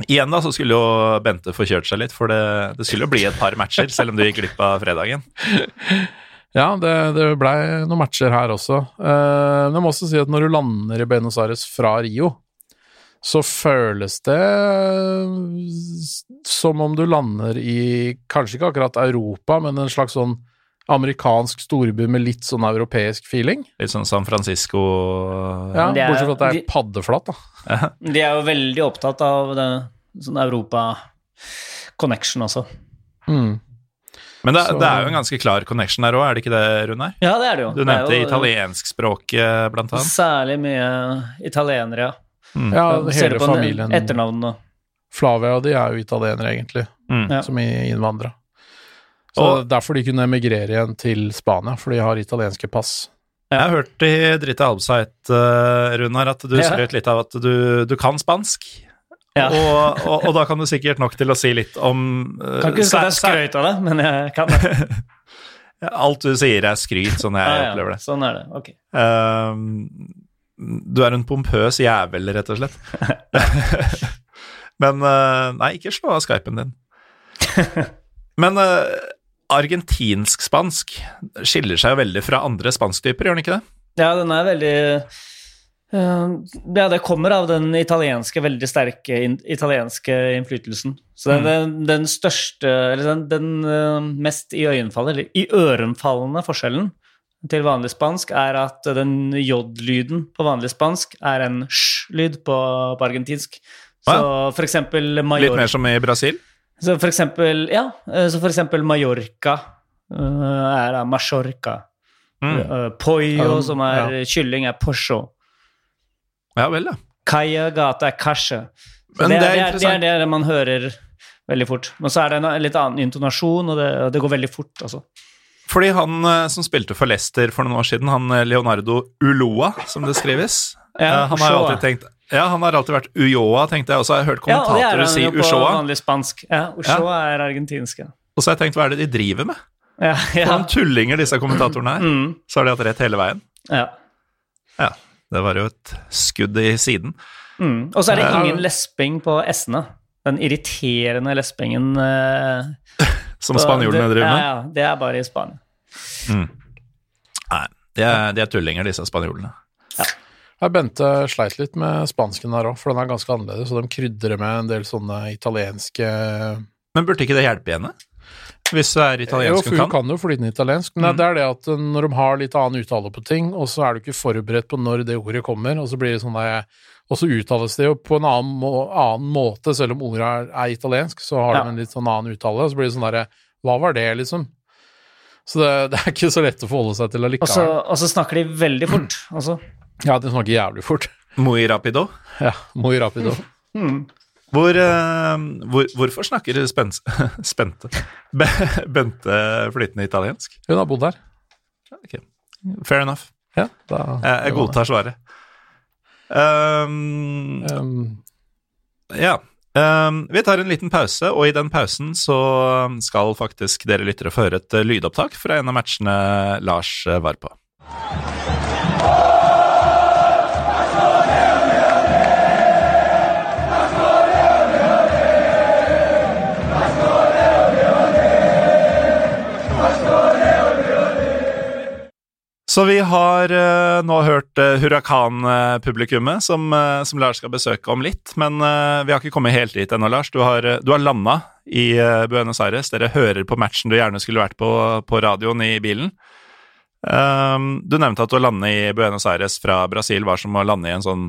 igjen da, så skulle jo Bente få kjørt seg litt, for det, det skulle jo bli et par matcher, selv om du gikk glipp av fredagen. Ja, det, det blei noen matcher her også. Uh, men jeg må også si at når du lander i Buenos Aires fra Rio, så føles det som om du lander i kanskje ikke akkurat Europa, men en slags sånn amerikansk storby med litt sånn europeisk feeling. Litt sånn San Francisco Ja, er- Bortsett fra at det er de- paddeflatt, da. De er jo veldig opptatt av det, sånn Europa-connection også. Mm. Men det, Så- det er jo en ganske klar connection der òg, er det ikke det, Runar? Ja, det er det jo. Du nevnte italienskspråket, blant annet. Særlig mye italienere, ja. Ja, hele familien etternavnene. Flavia og de er jo italienere, egentlig, Mm. Som innvandra. Så Og- derfor de kunne emigrere igjen til Spania, for de har italienske pass. Jeg har hørt i Dritte Albseit, uh, Runar, at du Ja. skrøt litt av at du, du kan spansk. Ja. Og, og, og da kan du sikkert nok til å si litt om uh, Kan ikke huske at jeg skrøt av det, men jeg kan det. Alt du sier er skryt, sånn jeg Ja, ja, opplever det. Sånn er det. Ok. Um, du er en pompøs jævel, rett og slett. Men uh, Nei, ikke slå av skypen din. Men uh, argentinsk-spansk skiller seg jo veldig fra andre spansktyper, gjør den ikke det? Ja, den er veldig eh, Ja, det kommer av den italienske, veldig sterke italienske innflytelsen. Så Mm. det er den, den største, eller den, den eh, mest iøynefallende, eller iørenfallende forskjellen til vanlig spansk er at den j-lyden på vanlig spansk er en sj-lyd på, på argentinsk. Så for eksempel Litt mer som i Brasil? Så for eksempel, ja, eh, så for eksempel Mallorca eh, er da Mallorca. Mm. Eh, pollo, um, som er kylling, er porcho. Ja vel, ja. Kaya gata er kasje. Men det, det er, det, er, det er det man hører veldig fort. Men så er det en litt annen intonasjon, og det, og det går veldig fort, altså. Fordi han eh, som spilte for Leicester for noen år siden, han eh, Leonardo Uloa, som det skrives Ja, eh, Han har jo alltid tenkt Ja, han har alltid vært Ujoa, tenkte jeg også. Jeg har hørt Ja, er kommentatorer ja, si Ushoa. vanlig spansk. Ja, Ushoa er argentinsk, ja. Og så har jeg tenkt, hva er det de driver med? Ja, ja. Hvordan tullinger disse kommentatorene her? Mm, Så har de hatt rett hele veien. ja. Ja, det var jo et skudd i siden. Mm. Og så er det ingen lesping på s-ene. Den irriterende lespingen eh, Som så spanjolene driver med. Ja, ja, det er bare i Spania. Nei, de er, de er tullinger, disse spanjolene. Ja, Bente sleit litt med spansken her òg, for den er ganske annerledes. Og de krydrer med en del sånne italienske Men burde ikke det hjelpe henne? Hvis det er Jo, italiensk hun hun kan? kan jo flytende italiensk, men det er det at når de har litt annen uttale på ting, og så er du ikke forberedt på når det ordet kommer, og så blir det sånn der Og så uttales det jo på en annen, må, annen måte, selv om ordet er, er italiensk, så har Ja. de en litt sånn annen uttale, og så blir det sånn derre Hva var det, liksom? Så det, det er ikke så lett å forholde seg til Og så, allikevel. og så snakker de veldig fort. Altså. Ja, de snakker jævlig fort. Muy rapido. Ja, muy rapido. Mm. Hvor, uh, hvor, hvorfor snakker spens, spente Be, Bente flytende italiensk? Hun har bodd her. Okay. Fair enough. Ja, da, Jeg, jeg godtar svaret. Um, Um, ja. Um, vi tar en liten pause, og i den pausen så skal faktisk dere lyttere få høre et eh, lydopptak fra en av matchene Lars eh, var på. Så vi har uh, nå hørt uh, Huracan-publikummet, som, uh, som Lars skal besøke om litt. Men vi har ikke kommet helt dit ennå, Lars. Du har, uh, landa i Buenos Aires. Dere hører på matchen du gjerne skulle vært på på radioen i bilen. Um, du nevnte at å lande i Buenos Aires fra Brasil var som å lande i en sånn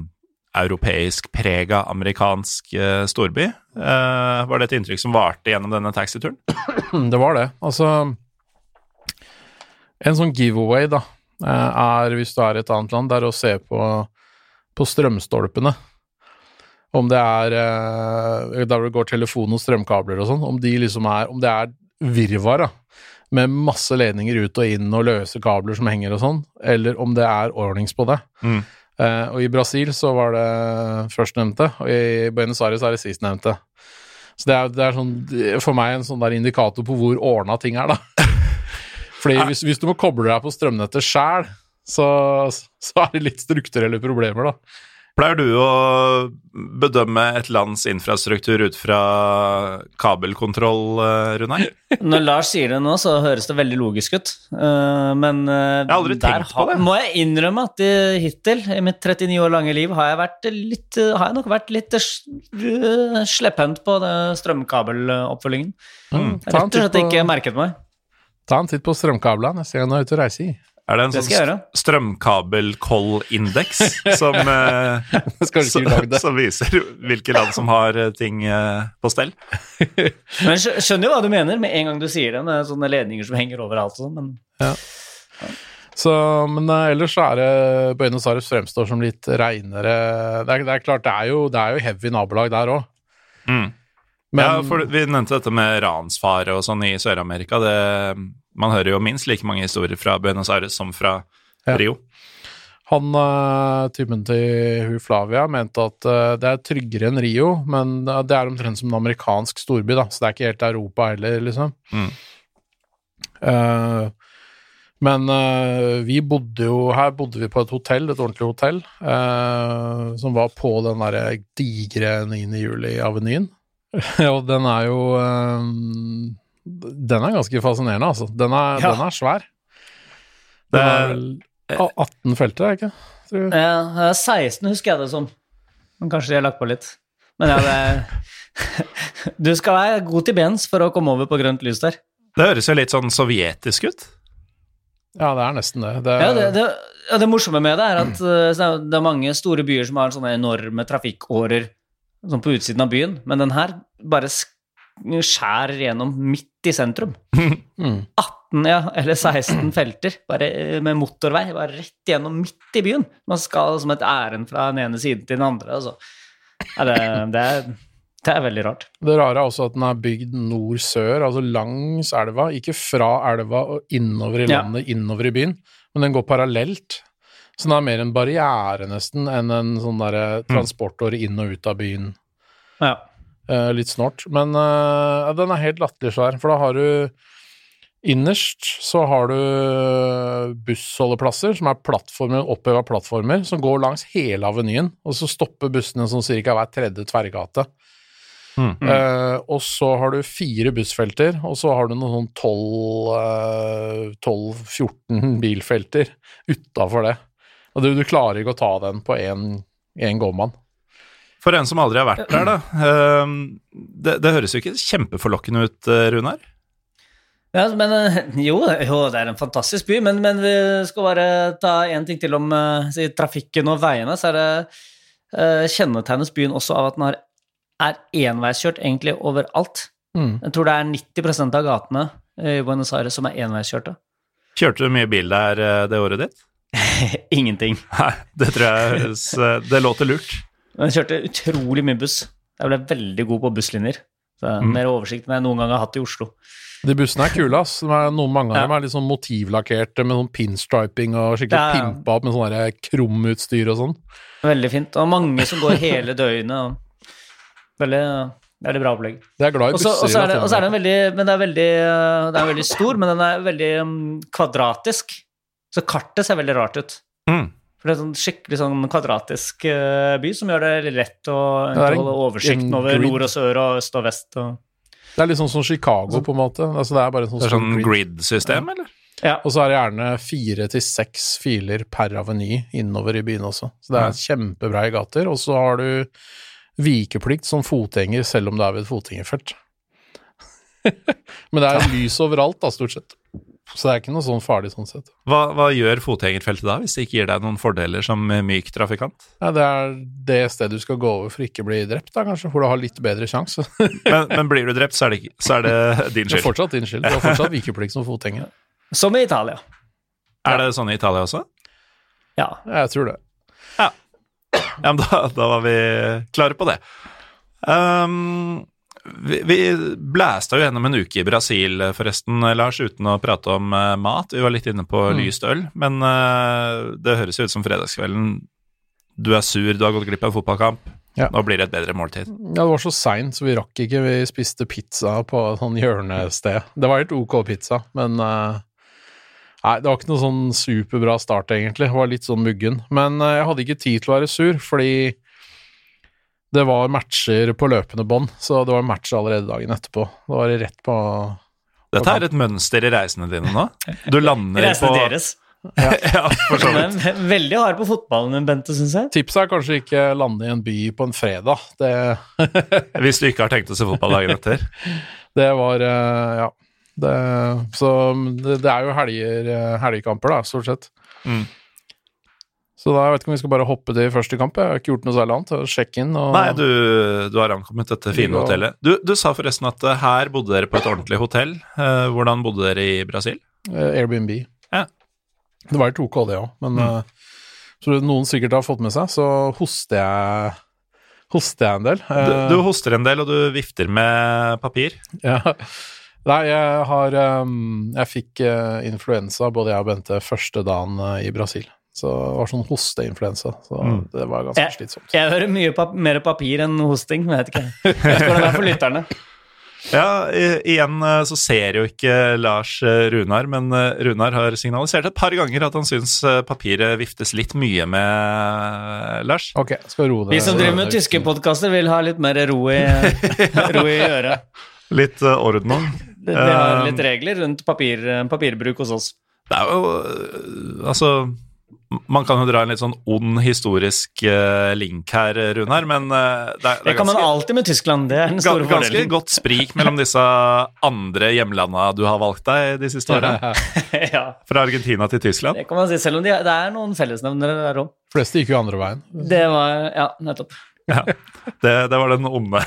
europeisk prega amerikansk storby. Var det et inntrykk som varte gjennom denne taxituren? Det var det. Altså En sånn giveaway, da, er hvis du er i et annet land, det er å se på, på strømstolpene. Om det er eh, Der det går telefon og strømkabler og sånn, om de liksom er Om det er virvar, da, med masse ledninger ut og inn og løse kabler som henger og sånn, eller om det er ordnings på det. Mm. Eh, og i Brasil så var det førstnevnte, og i Buenos Aires er det sistnevnte. Så det er, det er sånn, for meg en sånn der indikator på hvor ordna ting er, da. Fordi hvis, hvis du må koble deg på strømnettet sjæl, så, så er det litt strukturelle problemer, da. Pleier du å bedømme et lands infrastruktur ut fra kabelkontroll, eh, Runar? Når Lars sier det nå, så høres det veldig logisk ut. Eh, men jeg har aldri der tenkt på det. må jeg innrømme at eh, hittil, i mitt 39 år lange liv, har jeg, vært litt, eh, har jeg nok vært litt eh, slepphendt på strømkabeloppfølgingen. Mm. Jeg har rett og slett ikke merket meg. Ta en titt på strømkablene neste gang du er ute og reiser i. Er det en Det sånn strømkabelkoll-indeks som, eh, som, viser hvilke land som har eh, ting eh, på stell? Men skjønner jo hva du mener med en gang du sier det, med sånne ledninger som henger overalt og sånn, men Så, men eh, ellers så er det Buenos Aires fremstår som litt reinere det er, det er klart, det er jo, det er jo heavy nabolag der òg. Mm. Men ja, for Vi nevnte dette med ransfare og sånn i Sør-Amerika. Man hører jo minst like mange historier fra Buenos Aires som fra Ja. Rio. han uh, typen til hun Flavia mente at eh, det er tryggere enn Rio, men det er omtrent som en amerikansk storby, da, så det er ikke helt Europa heller, liksom. Mm. Uh, men eh, vi bodde jo Her bodde vi på et hotell, et ordentlig hotell, eh, som var på den derre digre 9. juli-avenyen. Og den er jo eh, Den er ganske fascinerende, altså. Den er, Ja. den er svær. Den det er- vel 18 felter, er det ikke? Tror jeg. Ja, 16 husker jeg det som. Men kanskje de har lagt på litt. Men ja, det Du skal være god til bens for å komme over på grønt lys der. Det høres jo litt sånn sovjetisk ut. Ja, det er nesten det. det, Ja, det, det, ja, det morsomme med det er at mm. er det er mange store byer som har sånne enorme trafikkårer sånn på utsiden av byen, men den her bare skjærer gjennom midt i sentrum. mm. 18, ja, eller 16 felter bare eh, med motorvei, bare rett gjennom midt i byen. Man skal som et ærend fra den ene siden til den andre. Altså. Ja, det, det, er, det er veldig rart. Det rare er også at den er bygd nord-sør, altså langs elva. Ikke fra elva og innover i Ja. landet, innover i byen, men den går parallelt. Så den er mer en barriere, nesten, enn en sånn derre Mm. transportåre inn og ut av byen. Ja. Uh, litt snort. Men uh, den er helt latterlig svær, for da har du Innerst så har du bussholdeplasser, som er plattformer, oppheva plattformer, som går langs hele avenyen, og så stopper bussene sånn ca. hver tredje tverrgate. Mm. Eh, og så har du fire bussfelter, og så har du noen sånn 12-14 bilfelter utafor det. Og du, du klarer ikke å ta den på én gåmann. For en som aldri har vært der, da. eh, Det, det høres jo ikke kjempeforlokkende ut, eh, Runar? Ja, men eh, jo, jo, det er en fantastisk by, men, men vi skal bare ta én ting til om eh, si, trafikken og veiene. Så er det uh, kjennetegnes byen også av at den har, er enveiskjørt egentlig overalt. Mm. Jeg tror det er 90% av gatene i Buenos Aires som er enveiskjørte. Kjørte du mye bil der det året ditt? Ingenting. Nei, det tror jeg høres eh, Det låter lurt. Men jeg kjørte utrolig mye buss. Jeg ble veldig god på busslinjer. Så Mm. Mer oversikt enn jeg noen gang har hatt i Oslo. De bussene er kule, ass. De er, noen, mange av Ja. dem er litt sånn motivlakkerte med sånn pinstriping og skikkelig Ja, ja. pimpa opp med sånn der krumutstyr og sånn. Veldig fint. Og mange som går hele døgnet. Og veldig, det bra opplegg. Det er glad i busser. og så er, det- i er den veldig Men det er veldig, øh, den er veldig stor, men den er veldig um, kvadratisk. Så kartet ser veldig rart ut. Mm. For det er en skikkelig sånn kvadratisk øh, by som gjør det lett å holde oversikten over nord og sør og øst og vest. Og, Det er litt sånn som Chicago, på en måte. Altså, det er bare sånn, sånn grid. grid-system, eller? ja. Og så er det gjerne fire til seks filer per aveny innover i byen også. Så det er kjempebreie gater. Og så har du vikeplikt som fotgjenger, selv om du er ved et fotgjengerfelt. Men det er lys overalt, da, stort sett. Så det er ikke noe sånn farlig sånn sett. Hva, hva gjør fotgjengerfeltet da, hvis det ikke gir deg noen fordeler som myk trafikant? Ja, det er det stedet du skal gå over for ikke å bli drept, da, kanskje, hvor du har litt bedre sjanse. Men, men blir du drept, så er det, så er det din Det er fortsatt din skyld. Du har fortsatt vikeplikt som fotgjenger. Som i Italia. Er det sånn i Italia også? Ja. Jeg tror det. Ja, men da, da var vi klare på det. Um, vi, blæsta jo gjennom en uke i Brasil, forresten, Lars, uten å prate om eh, mat. Vi var litt inne på Mm. lyst øl, men eh, det høres jo ut som fredagskvelden. Du er sur, du har gått glipp av en fotballkamp. Ja. Nå blir det et bedre måltid. Ja, det var så seint, så vi rakk ikke. Vi spiste pizza på et sånn hjørnested. Det var helt ok pizza, men eh, Nei, det var ikke noe sånn superbra start, egentlig. Det var litt sånn muggen. Men jeg hadde ikke tid til å være sur, fordi det var matcher på løpende bånd. Så det var match allerede dagen etterpå. Det var rett på Dette er et mønster i reisene dine nå. Du lander Reisene på deres. ja, for så vidt. Men veldig hard på fotballen, Bente, syns jeg. Tipset er kanskje ikke lande i en by på en fredag. Det, Hvis du ikke har tenkt å se fotball dagen etter. det var eh, Ja. Det, så det, det er jo helger, eh, helgekamper, da, stort sett. Mm. Så da jeg vet ikke om vi skal bare hoppe til første kamp. Jeg har ikke gjort noe særlig annet. Sjekk inn og Nei, du, du har ankommet dette fine hotellet. Du, du sa forresten at eh, her bodde dere på et ordentlig hotell. Eh, hvordan bodde dere i Brasil? eh, Airbnb. Ja. Det var i 2K, det òg, men Mm. som noen sikkert har fått med seg, så hoster jeg Hoster jeg en del. Du, du hoster en del, og du vifter med papir. Ja. Nei, jeg har Jeg fikk influensa, både jeg og Bente, første dagen i Brasil. Så det var sånn hosteinfluensa. Så Mm. det var ganske jeg, slitsomt. Jeg hører mye pap mer papir enn hosting, men jeg vet ikke. Jeg vet hvordan det er for lytterne. Ja, i, igjen eh, så ser jo ikke Lars eh, Runar, men eh, Runar har signalisert et par ganger at han syns papiret viftes litt mye med, Lars. Ok, skal roe det Vi som driver med tyske podkaster, vil ha litt mer ro i, ro i øret. Litt orden. Det, det har litt regler rundt papir, papirbruk hos oss. Det er jo Altså Man kan jo dra en litt sånn ond historisk øh, link her, Runar, men øh, det, er, det Det kan kan man alltid med Tyskland. Det er den store ganske fordelen. godt sprik mellom disse andre hjemlanda du har valgt deg de siste åra. ja, Fra Argentina til Tyskland. det kan man si, selv om de, det er noen fellesnevnere der òg. fleste gikk jo andre veien. Det var Ja, nettopp. Ja, det, det var den onde,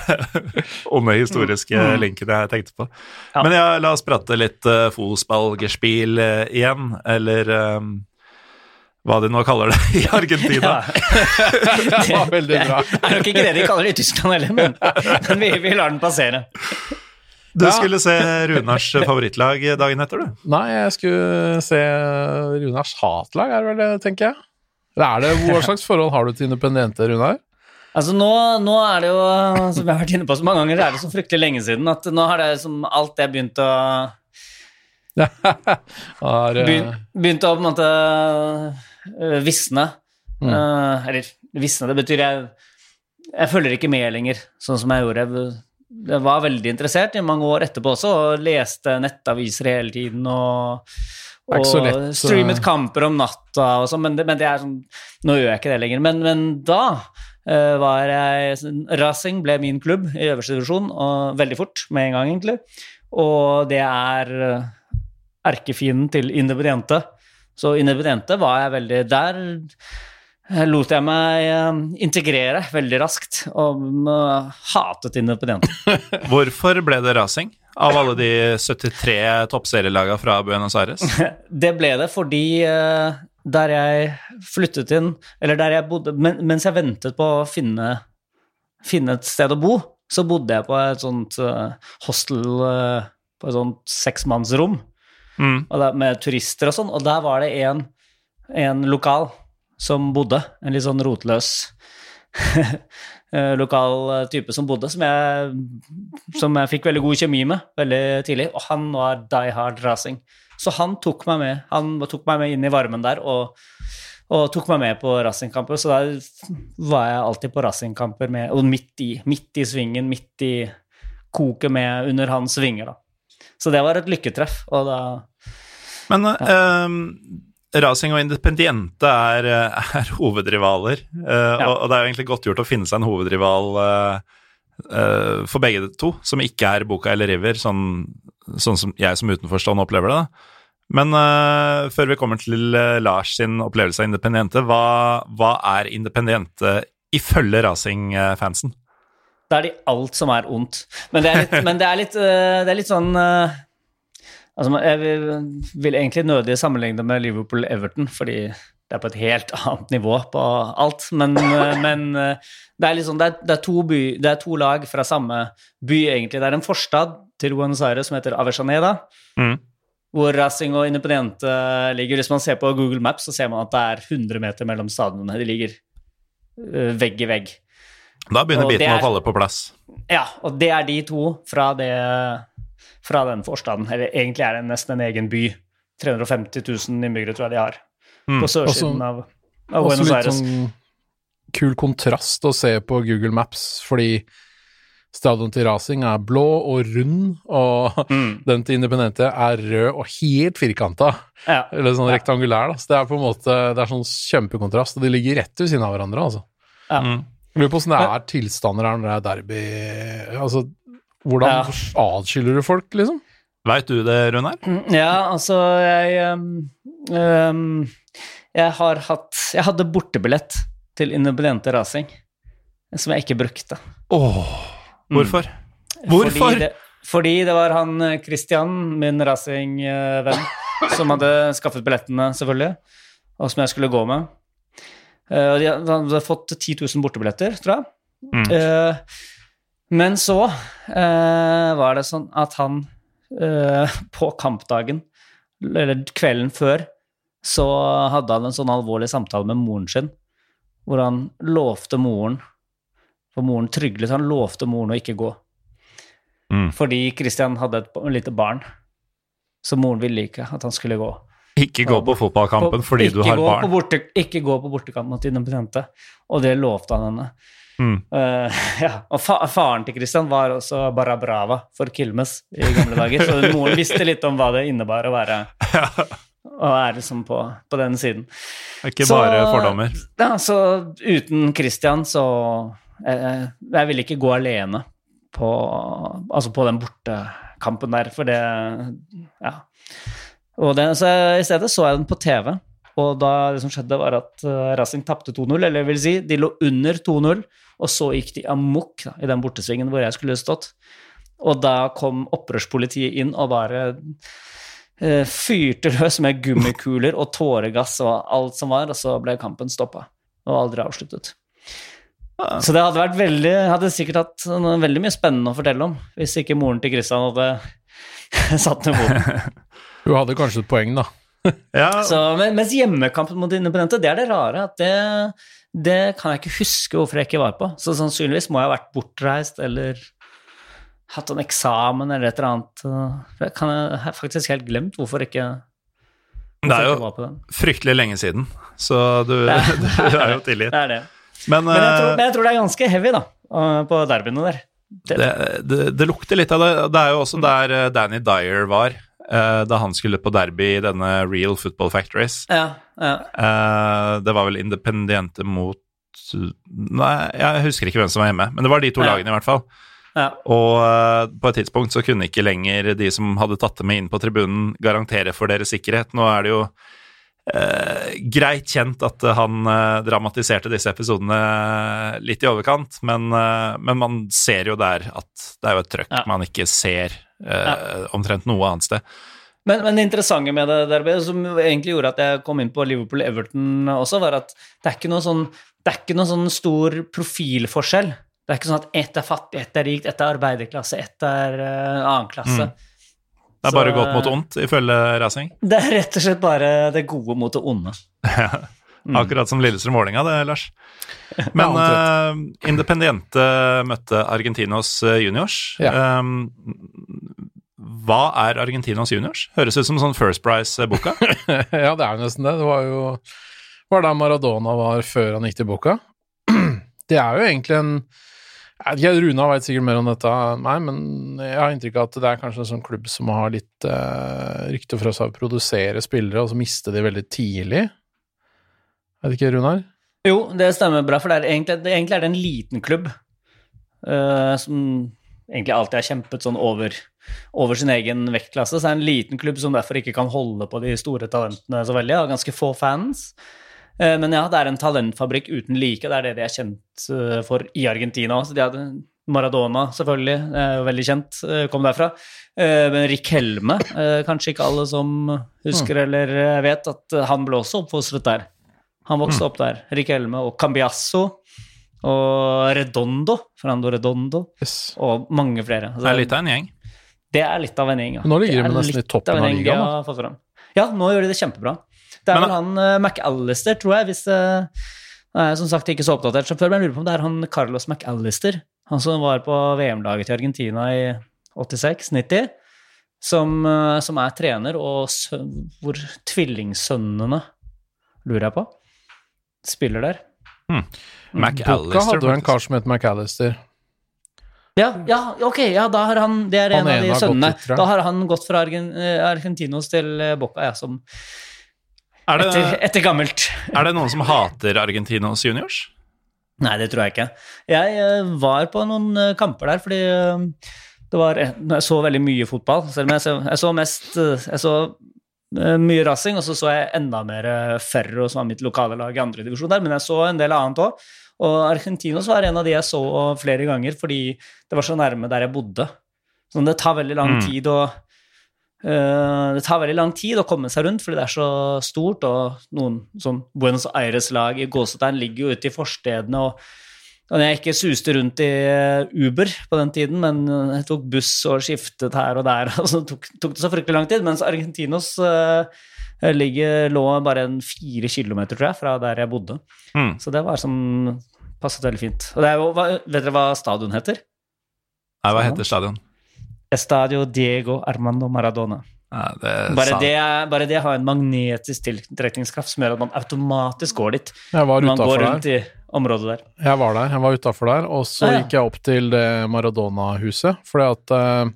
onde historiske linken jeg tenkte på. Ja. Men ja, la oss prate litt uh, fotballgerspiel uh, igjen, eller um, hva de nå kaller det i Argentina. Det var veldig bra. Det er nok ikke det de kaller det i Tyskland heller, men, men vi, vi lar den passere. Du Ja. skulle se Runars favorittlag dagen etter, du. Nei, jeg skulle se Runars hatlag, er det vel det, tenker jeg. Eller er det, Hva slags forhold har du til Independente, Runar? Altså nå, nå er det jo, som jeg har vært inne på så mange ganger, er det så fryktelig lenge siden at nå har det som alt det begynt å eh, begynt, begynt å på en måte visne. Mm. Eh, eller visne, det betyr jeg Jeg følger ikke med lenger, sånn som jeg gjorde. Jeg, var veldig interessert i mange år etterpå også, og leste nettaviser hele tiden og og lett, streamet kamper om natta og sånn, men, det- men det er sånn Nå gjør jeg ikke det lenger. Men, men da uh, var jeg Racing ble min klubb i øverste divisjon, og veldig fort, med en gang, egentlig. Og det er eh, erkefienden til Independiente. Så independente var jeg veldig Der eh, lot jeg meg eh, integrere veldig raskt, og eh, hatet Independente. Hvorfor ble det rasing av alle de 73 toppserielagene fra Buenos Aires? Det ble det fordi der jeg flyttet inn, eller der jeg bodde Mens jeg ventet på å finne, finne et sted å bo, så bodde jeg på et sånt hostel På et sånt seksmannsrom Mm. der, med turister og sånn, og der var det en, en lokal som bodde, en litt sånn rotløs eh, lokal eh, type som bodde, som jeg, som jeg fikk veldig god kjemi med veldig tidlig, og han var die hard racing. Så han tok meg med, han tok meg med inn i varmen der, og, og tok meg med på racingkamper, så der var jeg alltid på racingkamper med, og midt i, midt i svingen, midt i koket med under hans vinger da. Så det var et lykketreff, og da Men eh, Racing og Independiente er, eh, er hovedrivaler, eh, Ja. og, og det er jo egentlig godt gjort å finne seg en hovedrival eh, eh, for begge to, som ikke er Boca eller River, sånn, sånn som jeg som utenforstående opplever det. da. Men før vi kommer til Lars sin opplevelse av Independiente, hva, hva er Independiente ifølge Racing-fansen? Da er de alt som er ondt. Men det er litt, men det er litt, øh, det er litt sånn øh, altså, Jeg vil, vil egentlig nødig sammenligne det med Liverpool-Everton, fordi det er på et helt annet nivå på alt. Men, øh, men det er, liksom, det, er, det, er to by, det er to lag fra samme by, egentlig. Det er en forstad til Buenos Aires som heter Avellaneda. Mm. Hvor Racing og Independiente ligger. Hvis man ser på Google Maps, så ser man at det er 100 meter mellom stadionene. De ligger vegg i vegg. Da begynner biten er- å falle på plass. Ja, og det er de to fra, det, fra den forstaden. Eller egentlig er det nesten en egen by. 350 000 innbyggere tror jeg de har. Mm. På sørsiden Også- av, av Også Buenos litt Aires. sånn kul kontrast å se på Google Maps, fordi stadion til Racing er blå og rund, og Mm, den til Independente er rød og helt firkanta. ja. Eller sånn rektangulær, da. Så det er på en måte Det er sånn kjempekontrast, og de ligger rett ved siden av hverandre, altså. Ja. Mm. Lurer på åssen det er tilstander her når det er derby Altså, hvordan Ja. adskiller du folk, liksom? Veit du det, Runar? ja, altså jeg um, um, Jeg har hatt Jeg hadde bortebillett til Independente Racing, som jeg ikke brukte. Åh, Mm. hvorfor? Hvorfor? Fordi det, fordi det var han eh, Christian, min racingvenn, som hadde skaffet billettene, selvfølgelig, og som jeg skulle gå med. Og de hadde fått 10 000 bortebilletter, tror jeg. Mm. Uh, men så uh, var det sånn at han på kampdagen, eller kvelden før, så hadde han en sånn alvorlig samtale med moren sin, hvor han lovte moren For moren tryglet, han lovte moren å ikke gå. Mm. Fordi Christian hadde et lite barn, så moren ville ikke at han skulle gå. Ikke gå på fotballkampen På- fordi du har barn. borte, ikke gå på bortekamp mot Independiente. Og det lovte han henne. Mm. Uh, ja. Og fa faren til Christian var også Barabrava for Kilmes i gamle dager, så moren visste litt om hva det innebar å være Og er liksom på, på den siden. Ikke Så- bare fordommer. Ja, så uten Christian så uh, Jeg ville ikke gå alene på, altså på den bortekampen der, for det Ja. Og det, så I stedet så jeg den på TV, og da det som skjedde, var at uh, Racing tapte 2-0. Eller jeg vil si, de lå under 2-0, og så gikk de amok da, i den bortesvingen hvor jeg skulle stått. Og da kom opprørspolitiet inn og bare eh, fyrte løs med gummikuler og tåregass og alt som var, og så ble kampen stoppa og aldri avsluttet. Så det hadde vært veldig Hadde sikkert hatt veldig mye spennende å fortelle om hvis ikke moren til Christian hadde satt ned foten. Hun hadde kanskje et poeng, da. Ja, Så, mens hjemmekampen mot Independente, det er det rare. at det, det kan jeg ikke huske hvorfor jeg ikke var på. Så sannsynligvis må jeg ha vært bortreist eller hatt en eksamen eller et eller annet. Det kan jeg har faktisk helt glemt hvorfor jeg ikke, det er jo ikke var på den. fryktelig lenge siden, så du, du er jo tilgitt. Det er det. Men, Men jeg, tror, eh, men jeg tror det er ganske heavy, da, på derbyene der. Det, det, det, det lukter litt av det. Det er jo også der eh, Danny Dyer var, da han skulle på derby i denne Real Football Factories. ja, ja. Eh, det var vel Independiente mot Nei, jeg husker ikke hvem som var hjemme, men det var de to Ja. lagene i hvert fall. ja. Og eh, på et tidspunkt så kunne ikke lenger de som hadde tatt det med inn på tribunen, garantere for deres sikkerhet. Nå er det jo eh, greit kjent at eh, han eh, dramatiserte disse episodene litt i overkant, men, eh, men man ser jo der at det er jo et trøkk Ja. man ikke ser eh, omtrent noe annet sted. Men, men det interessante med det derbyet, som egentlig gjorde at jeg kom inn på Liverpool-Everton også, var at det er ikke noe sånn, noe sånn stor profilforskjell. Det er ikke sånn at ett er fattig, ett er rikt, ett er arbeiderklasse, ett er uh, annen klasse. Det er Så, bare godt mot ondt, ifølge Racing. Det er rett og slett bare det gode mot det onde. Mm. Akkurat som Lillestrøm-Vålerenga, det, Lars. Men Ja, uh, Independiente møtte Argentinos eh, juniors. Ja. Um, hva er Argentinos juniors? Høres ut som sånn First Price-boka. ja, det er jo nesten det. Det var jo var der Maradona var før han gikk til boka. Det er jo egentlig en jeg vet ikke, Runa veit sikkert mer om dette enn meg, men jeg har inntrykk av at det er kanskje en sånn klubb som har litt eh, rykte for seg å produsere spillere, og så miste de veldig tidlig. Vet ikke, Runar? Jo, det stemmer bra, for det er egentlig, det, egentlig er det en liten klubb uh, som egentlig alltid har kjempet sånn over, over sin egen vektklasse. Så det er en liten klubb som derfor ikke kan holde på de store talentene så veldig, har ganske få fans. Uh, men ja, det er en talentfabrikk uten like, det er det de er kjent uh, for i Argentina òg. Maradona, selvfølgelig, er jo veldig kjent, kom derfra. Men Rick Helme, kanskje ikke alle som husker eller eh, vet at han ble også oppfostret der. Han vokste opp der. Rick Helme og Cambiasso og Redondo, Fernando Redondo, Yes. og mange flere. Altså, Det er litt av en gjeng. det er litt av en gjeng, ja. Nå ligger de Det nesten i toppen av en av ligaen. Ja, nå gjør de det kjempebra. Det er Men- vel han uh, McAllister, tror jeg, hvis uh, Jeg er som sagt ikke så oppdatert som før, men jeg lurer på om det er han Carlos McAllister, han som var på VM-laget til Argentina i 86-90, som, eh, som er trener, og sø hvor tvillingsønnene, lurer jeg på, spiller der. Boca Boka hadde jo en kar som het McAllister. Ja, ja, ok, ja, da har han Det er Han en av de sønnene. Da har han gått fra Argen, eh, Argentinos til eh, Boca, ja, som Er det, etter, etter gammelt. er det noen som hater Argentinos juniors? Nei, det tror jeg ikke. Jeg eh, var på noen kamper der fordi det var Jeg så veldig mye fotball. Selv om jeg så, jeg så mest Jeg så mye racing, og så så jeg enda mer eh, Ferro, som var mitt lokale lag i andre divisjon der, men jeg så en del annet òg. Og Argentinos var en av de jeg så flere ganger fordi det var så nærme der jeg bodde. Så det tar veldig lang Mm. tid å Uh, det tar veldig lang tid å komme seg rundt fordi det er så stort, og noen sånn Buenos Aires-lag i gåsetegn ligger jo ute i forstedene, og jeg ikke suste rundt i eh, Uber på den tiden, men eh, jeg tok buss og skiftet her og der, og så tok, tok det så fryktelig lang tid, mens Argentinos uh, ligger, lå bare en fire kilometer, tror jeg, fra der jeg bodde. Mm. Så det var som passet veldig fint. Og jo, hva, vet dere hva stadion heter? Nei, hva heter stadion? Estadio Diego Armando Maradona. Nei, det Bare det, bare det har en magnetisk tiltrekningskraft som gjør at man automatisk går dit. Jeg var man går utafor rundt der. i området der. Jeg var der, jeg var utafor der, og så Ah, ja. gikk jeg opp til det Maradona-huset, fordi at uh,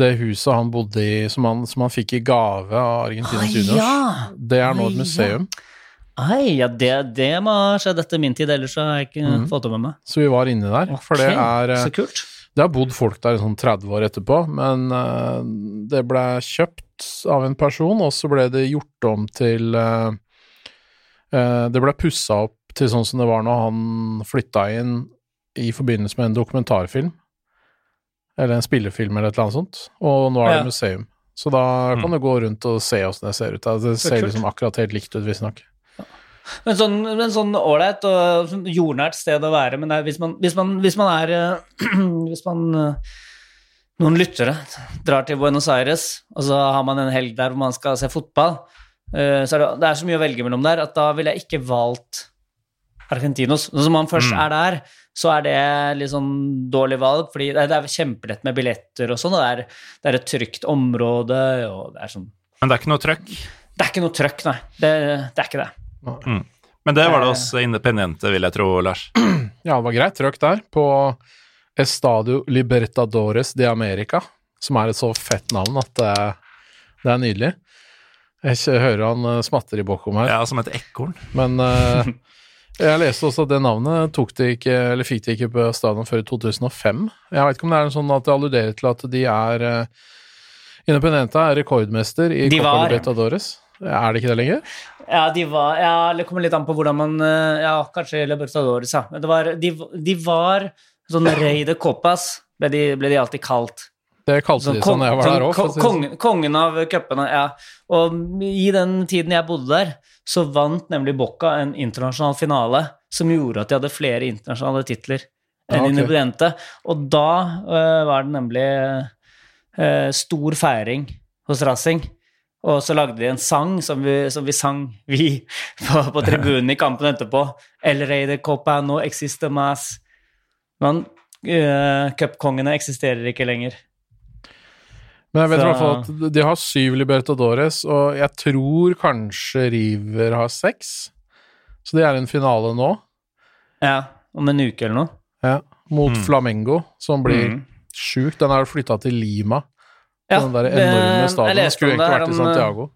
det huset han bodde i, som han, som han fikk i gave av Argentinas juniors, ja! det er nå et museum. Ai, ja, det, det må ha skjedd etter min tid, ellers har jeg ikke mm. fått det med meg. Så vi var inne der. For det er uh, Så kult. Det har bodd folk der i sånn 30 år etterpå, men uh, det ble kjøpt av en person, og så ble det gjort om til uh, uh, Det ble pussa opp til sånn som det var når han flytta inn i forbindelse med en dokumentarfilm. Eller en spillefilm eller et eller annet sånt. Og nå er det Ja. museum. Så da kan Mm. du gå rundt og se åssen det ser ut. Det ser liksom akkurat helt likt ut, visstnok. Men sånn, men sånn ålreit og sånn jordnært sted å være, men er, hvis, man, hvis, man, hvis man er eh, Hvis man eh, noen lyttere drar til Buenos Aires, og så har man en helg der hvor man skal se fotball, eh, så er det, det er så mye å velge mellom der at da ville jeg ikke valgt Argentinos. Når man først er der, så er det litt sånn dårlig valg, fordi det det er kjempelett med billetter og sånn, og det er, det er et trygt område, og det er sånn Men det er ikke noe trøkk? Det er ikke noe trøkk, nei. Det, det er ikke det. Men det var det oss independente, vil jeg tro, Lars. Ja, det var greit trøkk der, på Estadio Libertadores de America, som er et så fett navn at det, det er nydelig. Jeg hører han eh, smatter i bakom her, Ja, som et ekorn. men uh, jeg leste også at det navnet tok de ikke, eller fikk de ikke på stadion før i 2005. Jeg vet ikke om det er sånn at det alluderer til at de er uh, Independente er rekordmester i De Copa. Libertadores. Er det ikke det lenger? Ja, de var Ja, det kommer litt an på hvordan man eh, Ja, kanskje Libertadores, ja. Men det var De, de var sånn Rey de Copas, ble de, ble de alltid kalt. Det kalte Sånn de sånn da jeg var sånn der òg. ko- kongen, kongen av cupene, ja. Og i den tiden jeg bodde der, så vant nemlig Bocca en internasjonal finale som gjorde at de hadde flere internasjonale titler enn Ja, okay. Independiente. Og da uh, var det nemlig uh, stor feiring hos Racing. Og så lagde de en sang som vi, som vi sang, vi, på, på tribunen i kampen etterpå. El Rey de Copa no existe mas. Men uh, cupkongene eksisterer ikke lenger. Men jeg vet i hvert fall at de har syv Libertadores, og jeg tror kanskje River har seks. Så det er en finale nå, Ja, om en uke eller noe. ja, mot Flamengo, som blir Mm. sjuk. Den er flytta til Lima, Ja, den der det- enorme jeg stadion. leste Skulle egentlig vært i eh, Santiago.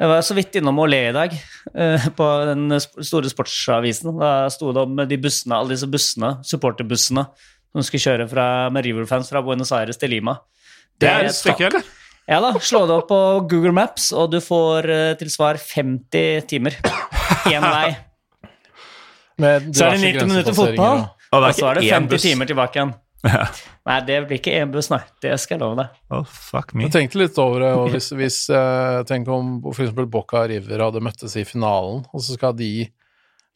Jeg var så vidt innom Olé i dag, eh, på den store sportsavisen. Da sto det om de bussene, alle disse bussene, supporterbussene, som skulle kjøre fra, med River-fans fra Buenos Aires til Lima. Det er et stykke, eller? Ja da, slå det opp på Google Maps, og du får eh, til svar 50 timer. Én vei. Så er det 90 minutter fotball, og så er det 50 timer tilbake igjen. Ja. Nei, det blir ikke én buss, nei. Det skal jeg love deg. Oh, fuck me. Jeg tenkte litt over det, og hvis, hvis eh, Tenk om eksempel Boca River hadde møttes i finalen, og så skal de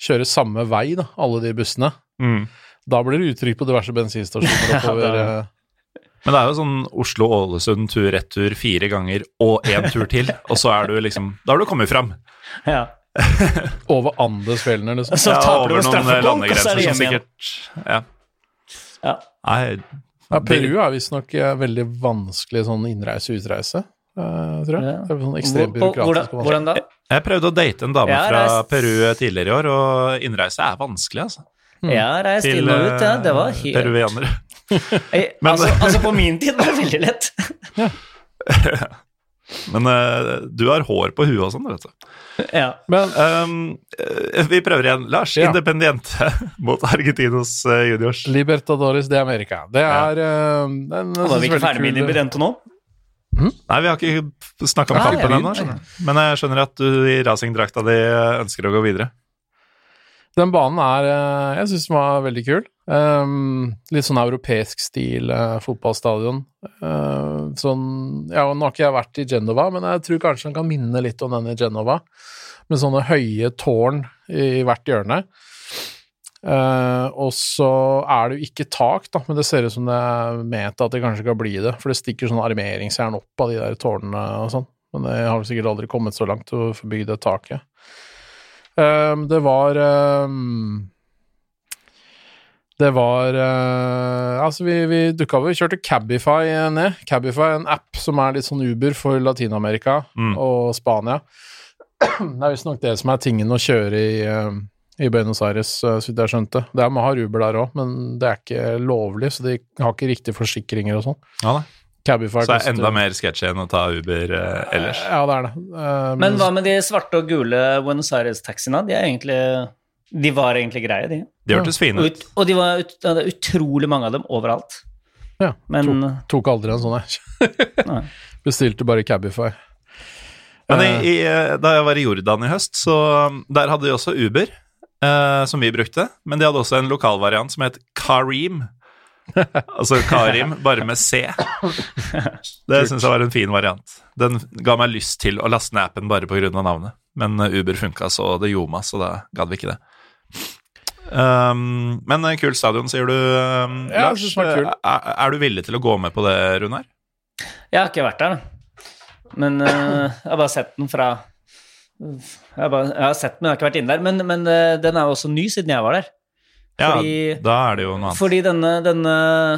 kjøre samme vei, da, alle de bussene. Mm. Da blir det uttrykk på diverse bensinstasjoner oppover. Ja, eh, Men det er jo sånn Oslo-Ålesund tur-retur fire ganger og én tur til, og så er du liksom Da har du kommet fram. Ja. over Andesfjellene, liksom. Så taper ja, over noen er landegrenser som sikkert Ja. Ja. Nei, Ja, Peru er visstnok eh, veldig vanskelig sånn innreise-utreise, eh, tror jeg. Det er sånn ekstremt byråkratisk. hvordan da? jeg prøvde å date en dame fra Peru tidligere i år, og innreise er vanskelig, altså. Jeg har reist inn og ut, ja. Det var eh, helt peruvianere. Altså, altså, på min tid var det veldig lett. Men uh, du har hår på huet og sånn, vet du. Ja. Men Um, vi prøver igjen. Lars, Ja. Independiente mot Argentinos uh, juniors. Libertadores de America, det Ja. er den, en, jeg Var vi ikke ferdig med veldig nå? Mm? Nei, vi har ikke snakka om kampen ennå. Men jeg skjønner at du i racingdrakta di ønsker å gå videre. Den banen er eh, Jeg syns den var veldig kul. Um, litt sånn europeisk stil uh, fotballstadion. Uh, sånn Ja, nå har ikke jeg vært i Genova, men jeg tror kanskje den kan minne litt om den i Genova. Med sånne høye tårn i hvert hjørne. Uh, og så er det jo ikke tak, da, men det ser ut som det er ment at det kanskje kan bli det. For det stikker sånn armeringsjern opp av de der tårnene og sånn. Men det har vel sikkert aldri kommet så langt å få det taket. Um, det var um, Det var uh, Altså, vi, vi dukka over. Vi kjørte Cabify ned. Cabify er en app som er litt sånn Uber for Latin-Amerika Mm. og Spania. Det er visstnok det som er tingen å kjøre i, um, i Buenos Aires, uh, så vidt jeg skjønte. Det er, man har Uber der òg, men det er ikke lovlig, så de har ikke riktige forsikringer og sånn. Ja, da. Cabify Så er det enda mer sketsjy enn å ta Uber eh, ellers. Ja, det er det. Um, Men hva med de svarte og gule Buenos Aires-taxiene? De er egentlig De var egentlig greie, de. De hørtes fine ut. ut, og de var ut, det er utrolig mange av dem overalt. Ja, Men Tok aldri en sånn, jeg. Bestilte bare Cabify. Men i, i, eh, da jeg var i Jordan i høst, så um, der hadde de også Uber, eh, som vi brukte. Men de hadde også en lokalvariant som het Karim. altså Karim, bare med C. Det syns jeg var en fin variant. Den ga meg lyst til å laste ned appen bare pga. navnet. Men eh, Uber funka så det gjorde meg, så da gadd vi ikke det. Um, men eh, kul stadion, sier du, um, Ja, Lars. er. Er, er du villig til å gå med på det, Runar? Jeg har ikke vært der, da. Men uh, jeg har bare sett den fra jeg har, bare, jeg har sett den, men jeg har ikke vært inne der. Men, men uh, den er jo også ny siden jeg var der. Ja, Fordi- da er det jo noe annet. Fordi denne, denne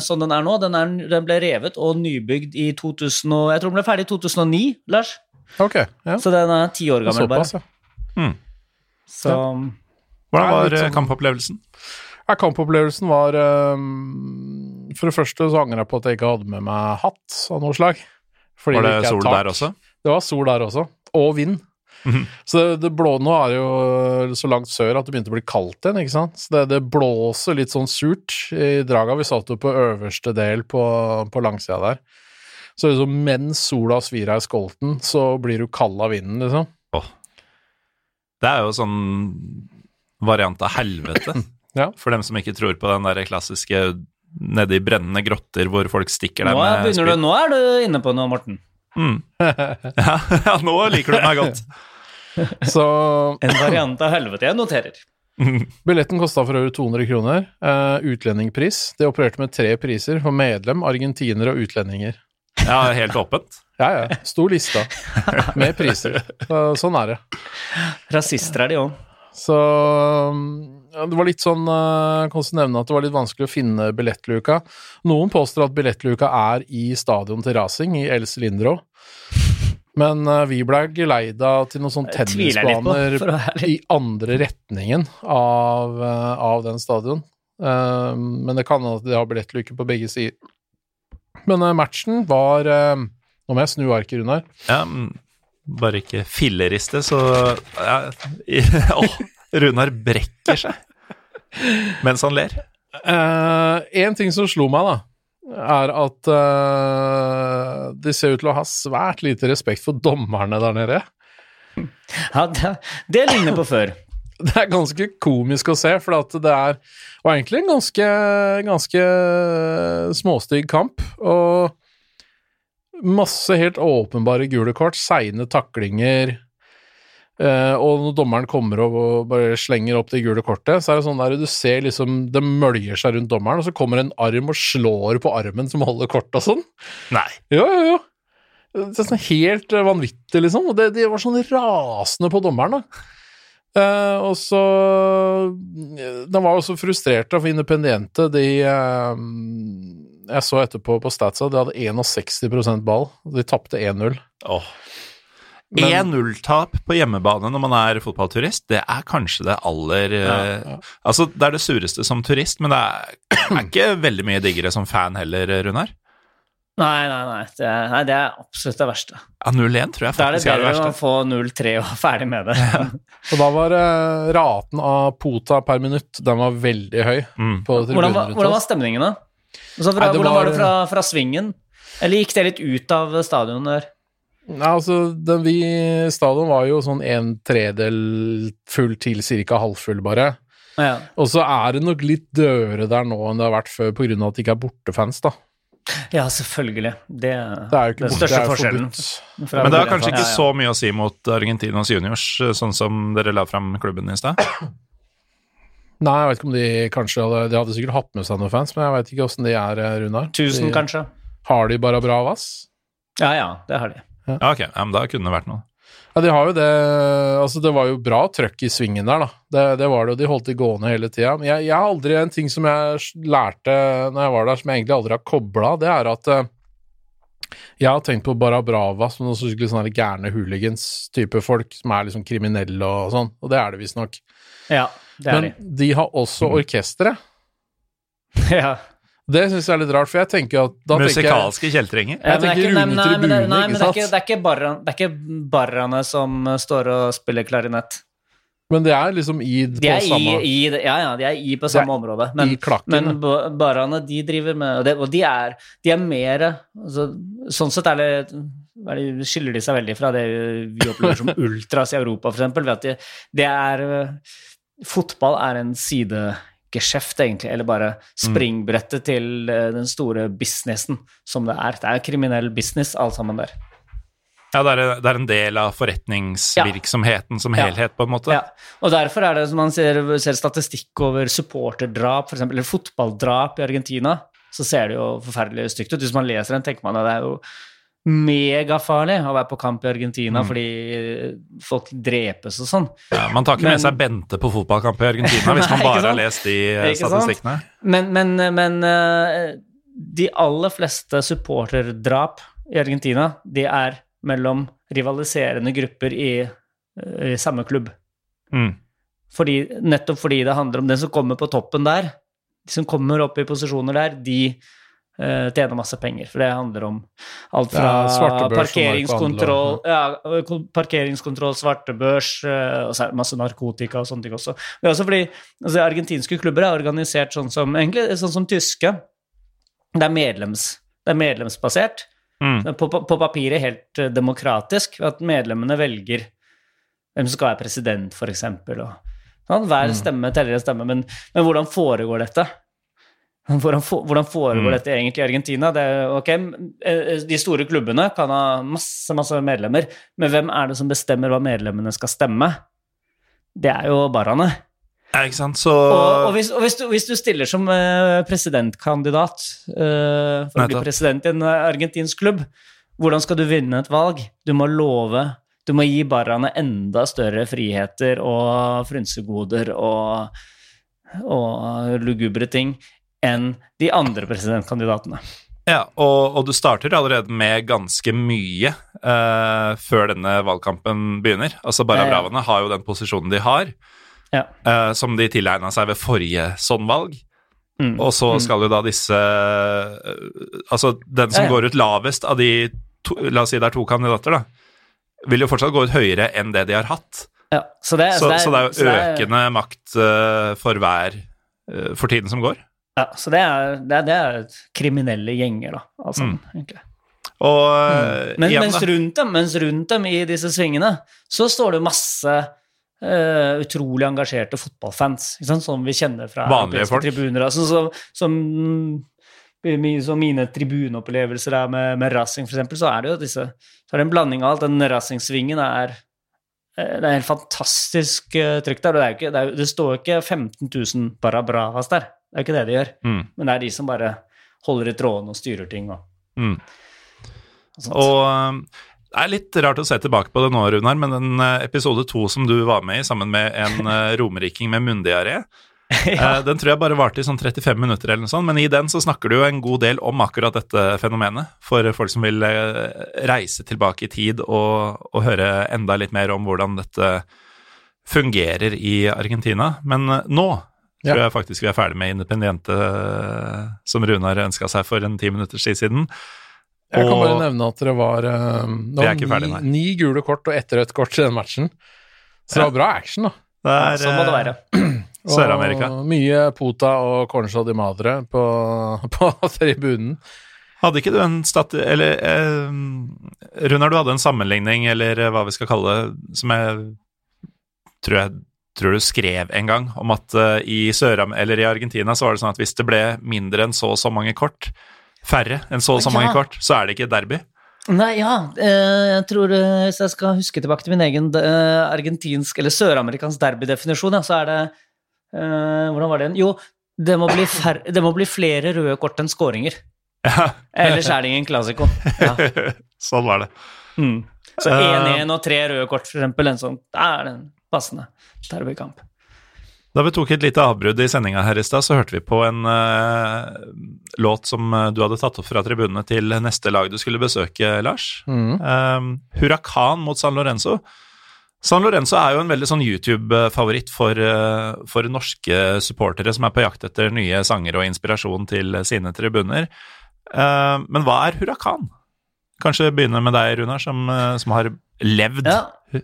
sånn den er nå, den, er, den ble revet og nybygd i 2000 og, Jeg tror den ble ferdig i 2009, Lars. Ok, ja. Så den er ti år gammel, bare. Mm. Så Hvordan var eh, sånn- kampopplevelsen? Ja, kampopplevelsen var um, For det første så angrer jeg på at jeg ikke hadde med meg hatt av noe slag. Fordi Var det ikke er sol tak. der også? Det var sol der også. Og vind. Mhm. Så det, det blå nå er jo så langt sør at det begynte å bli kaldt igjen, ikke sant. Så det, det blåser litt sånn surt i draga. Vi satt jo på øverste del på, på langsida der. Så liksom mens sola svir av i skolten, så blir du kald av vinden, liksom. Det er jo sånn variant av helvete. Ja. For dem som ikke tror på den der klassiske nede i brennende grotter hvor folk stikker deg med spyd. nå er du inne på noe, Morten. Mm. Ja, ja, nå liker du meg godt. Så En variant av helvete jeg noterer. billetten kosta for over 200 kroner. Uh, utlendingpris. Det opererte med tre priser for medlem, argentinere og utlendinger. Ja, helt åpent. Ja, ja. Stor lista med priser. Uh, sånn er det. Rasister er de òg. Så ja, det var litt sånn eh, Jeg kan også nevne at det var litt vanskelig å finne billettluka. Noen påstår at billettluka er i stadion til Racing, i El Cilindro. Men eh, vi ble geleida til noen sånne tennisbaner på, i andre retningen av, eh, av den stadion. Eh, men det kan hende at de har billettluke på begge sider. Men eh, matchen var eh, Nå må jeg snu arket, Runar. Ja, mm, bare ikke filleriste, så ja, i, Åh, Runar brekker seg mens han ler. En ting som slo meg, da, er at uh, de ser ut til å ha svært lite respekt for dommerne der nede. Ja, det, det ligner på før. Det er ganske komisk å se, for at det er var egentlig en ganske, ganske småstygg kamp. Og masse helt åpenbare gule kort, seine taklinger. Eh, og når dommeren kommer opp og bare slenger opp det gule kortet, så er det sånn der du ser liksom det møljer seg rundt dommeren, og så kommer en arm og slår på armen som holder kortet og sånn. Nei. Jo, jo, jo. Det er sånn helt eh, vanvittig, liksom. Og det, de var sånn rasende på dommeren, da. Eh, og så De var jo så frustrerte, for Independiente de eh, Jeg så etterpå på Statsa, de hadde 61% ball. De tapte 1-0. Åh. Men- 1-0-tap på hjemmebane når man er fotballturist, det er kanskje det aller ja, ja. Altså, det er det sureste som turist, men det er, er ikke veldig mye diggere som fan heller, Runar. Nei, nei, nei. Det er, nei, det er absolutt det verste. Ja, 0-1 tror jeg faktisk er det verste. Da er det bedre å få 0-3 og ferdig med det. Og da var eh, raten av pota per minutt Den var veldig høy. Mm. På Hvordan var, hvordan var stemningen, da? Altså, fra, Nei, det hvordan var var- det fra, fra svingen? Eller gikk det litt ut av stadionet der? Nei, altså, den, vi, stadion var jo sånn en tredel full til cirka halvfull, bare. Ja. Og så er det nok litt dødere der nå enn det har vært før, på grunn av at det ikke er bortefans, da. ja, selvfølgelig. Det, Det er jo ikke den største det er forskjellen. fra Men det har kanskje ikke Ja, ja. så mye å si mot Argentinos juniors, sånn som dere la fram klubben i stad? Nei, jeg vet ikke om de kanskje hadde De hadde sikkert hatt med seg noen fans, men jeg vet ikke åssen de er, eh, Runar. Tusen, De- kanskje? Har de bare bra vass? Ja, ja, det har de. Ja, ok, ja, men da kunne det vært noe. Ja, de har jo det Altså, det var jo bra trøkk i svingen der, da. Det, det var det, og de holdt det gående hele tida. Men jeg, jeg har aldri En ting som jeg lærte når jeg var der, som jeg egentlig aldri har kobla, det er at eh, jeg har tenkt på Barabrava som noen skikkelig sånne gærne hooligans-type folk, som er liksom kriminelle og sånn, og det er det visstnok. Ja, det er Men de har også orkestre. Ja. Det syns jeg er litt rart, for jeg tenker at da Musikalske kjeltringer. Jeg det er tenker ikke- nei, Rune men- nei, men det- nei, men ikke det er sant? ikke- Det er ikke barra- det er ikke barrene som står og spiller klarinett. Men det er liksom i De på er samme i i, Ja, ja, de er i på samme område. Men, i klakken. men ba- de driver med Og, det, og de er, de er mer altså, Sånn sett er det er de, skiller de seg veldig fra det vi opplever som ultras i Europa, f.eks. Ved at de, det er eh, Fotball er en sidegeskjeft, egentlig, eller bare springbrettet til eh, den store businessen som det er. Det er kriminell business, alt sammen der. Ja, det er, det er en del av forretningsvirksomheten som Ja. helhet, på en måte. Ja, og derfor er det som man ser, ser statistikk over supporterdrap, eksempel, eller fotballdrap i Argentina, så ser det jo forferdelig stygt ut. Hvis man leser den, tenker man at det er jo megafarlig å være på kamp i Argentina Mm. fordi folk drepes og sånn. Ja, man tar ikke Men- med seg Bente på fotballkamp i Argentina hvis man bare har lest de eh, statistikkene. Men, men, men eh, de aller fleste supporterdrap i Argentina, de er mellom rivaliserende grupper i, eh, i samme klubb. Mm. Fordi, nettopp fordi det handler om den som kommer på toppen der, de som kommer opp i posisjoner der, de eh, tjener masse penger. For det handler om alt fra parkeringskontroll, ja, parkeringskontroll, svartebørs, eh, og så er det masse narkotika og sånne ting også. Det er også fordi altså, argentinske klubber er organisert sånn som, egentlig, sånn som tyske. Det er, medlems, det er medlemsbasert. Mm. På, på, papiret helt eh, demokratisk, at medlemmene velger hvem som skal være president, eksempel. Sånn, hver stemme teller en stemme, men, men hvordan foregår dette? Hvordan, for, hvordan foregår Mm. dette egentlig i Argentina? Det okay, ok, eh, De store klubbene kan ha masse, masse medlemmer, men hvem er det som bestemmer hva medlemmene skal stemme? Det er jo barene. Ja, ikke sant, så Og, og, hvis, og hvis, du, hvis du stiller som eh, presidentkandidat uh, for å bli president i en argentinsk klubb, hvordan skal du vinne et valg? Du må love Du må gi barene enda større friheter og frynsegoder og, og lugubre ting enn de andre presidentkandidatene. Ja, og, og du starter allerede med ganske mye uh, før denne valgkampen begynner. Altså Barra Ja, ja. Bravene har jo den posisjonen de har, Ja. uh, som de tilegna seg ved forrige sånn valg. Mm. Og så Mm. skal jo da disse uh, Altså, den som Ja, ja. går ut lavest av de to, La oss si det er to kandidater, da. Vil jo fortsatt gå ut høyere enn det de har hatt. Ja, så, det, Så, så det er jo så det er- økende makt eh, for hver for tiden som går. Ja, så det er, det er, det er kriminelle gjenger, da. Altså, Mm. egentlig. Og mm. Men, mens, rundt dem, mens rundt dem i disse svingene, så står det masse uh, utrolig engasjerte fotballfans, som vi kjenner fra Vanlige folk. tribuner. Altså, som, som, som mine tribuneopplevelser er med, med Racing, eksempel, så er det jo disse Så er det en blanding av alt. Den Racing-svingen er eh, det er helt fantastisk eh, trykk der. og Det, det, det står ikke 15 000 barabravas der. Det er jo ikke det de gjør. Mm, Men det er de som bare holder i trådene og styrer ting. Og, mm. og. Og eh, det er litt rart å se tilbake på det nå, Runar, men den eh, episode to som du var med i sammen med en eh, romeriking med munndiaré, ja. den tror jeg bare varte i sånn 35 minutter eller noe sånt, men i den så snakker du jo en god del om akkurat dette fenomenet, for folk som vil reise tilbake i tid og, og høre enda litt mer om hvordan dette fungerer i Argentina. Men nå Ja. tror jeg faktisk vi er ferdig med Independiente, eh, som Runar ønska seg for en ti minutters tid siden. Jeg kan bare nevne at det var, eh, det var ferdig, ni, ni gule kort og ett rødt kort i den matchen. Så det var bra action, da. Det er, sånn må det være. Og Sør-Amerika. Mye Pota og Concha di Madre på, på tribunen. Hadde ikke du en stat... Eller eh, Runar, du hadde en sammenligning, eller eh, hva vi skal kalle det, som jeg tror jeg tror du skrev en gang, om at uh, i Søram eller i Argentina så var det sånn at hvis det ble mindre enn så og så mange kort, færre enn så og så Ja. mange kort, så er det ikke derby. Nei, ja. eh, Jeg tror, eh, hvis jeg skal huske tilbake til min egen argentinsk eller søramerikansk derbydefinisjon, ja, så er det Hvordan var det igjen? Jo, det må, bli fær, det må bli flere røde kort enn skåringer. Ja, Ellers er det ingen klassiko. Ja. sånn var det. Mm. Så Eh, 1-1 og tre røde kort, for eksempel, en sånn, er det en passende derbykamp. Da vi tok et lite avbrudd i sendinga her i stad, så hørte vi på en uh, låt som eh, du hadde tatt opp fra tribunene til neste lag du skulle besøke, Lars. Mm. Eh, Hurrakan mot San Lorenzo. San Lorenzo er jo en veldig sånn YouTube-favoritt for, uh, for norske supportere som er på jakt etter nye sanger og inspirasjon til sine tribuner. Uh, men hva er Hurrakan? Kanskje begynne med deg, Runar, som, som har levd Ja,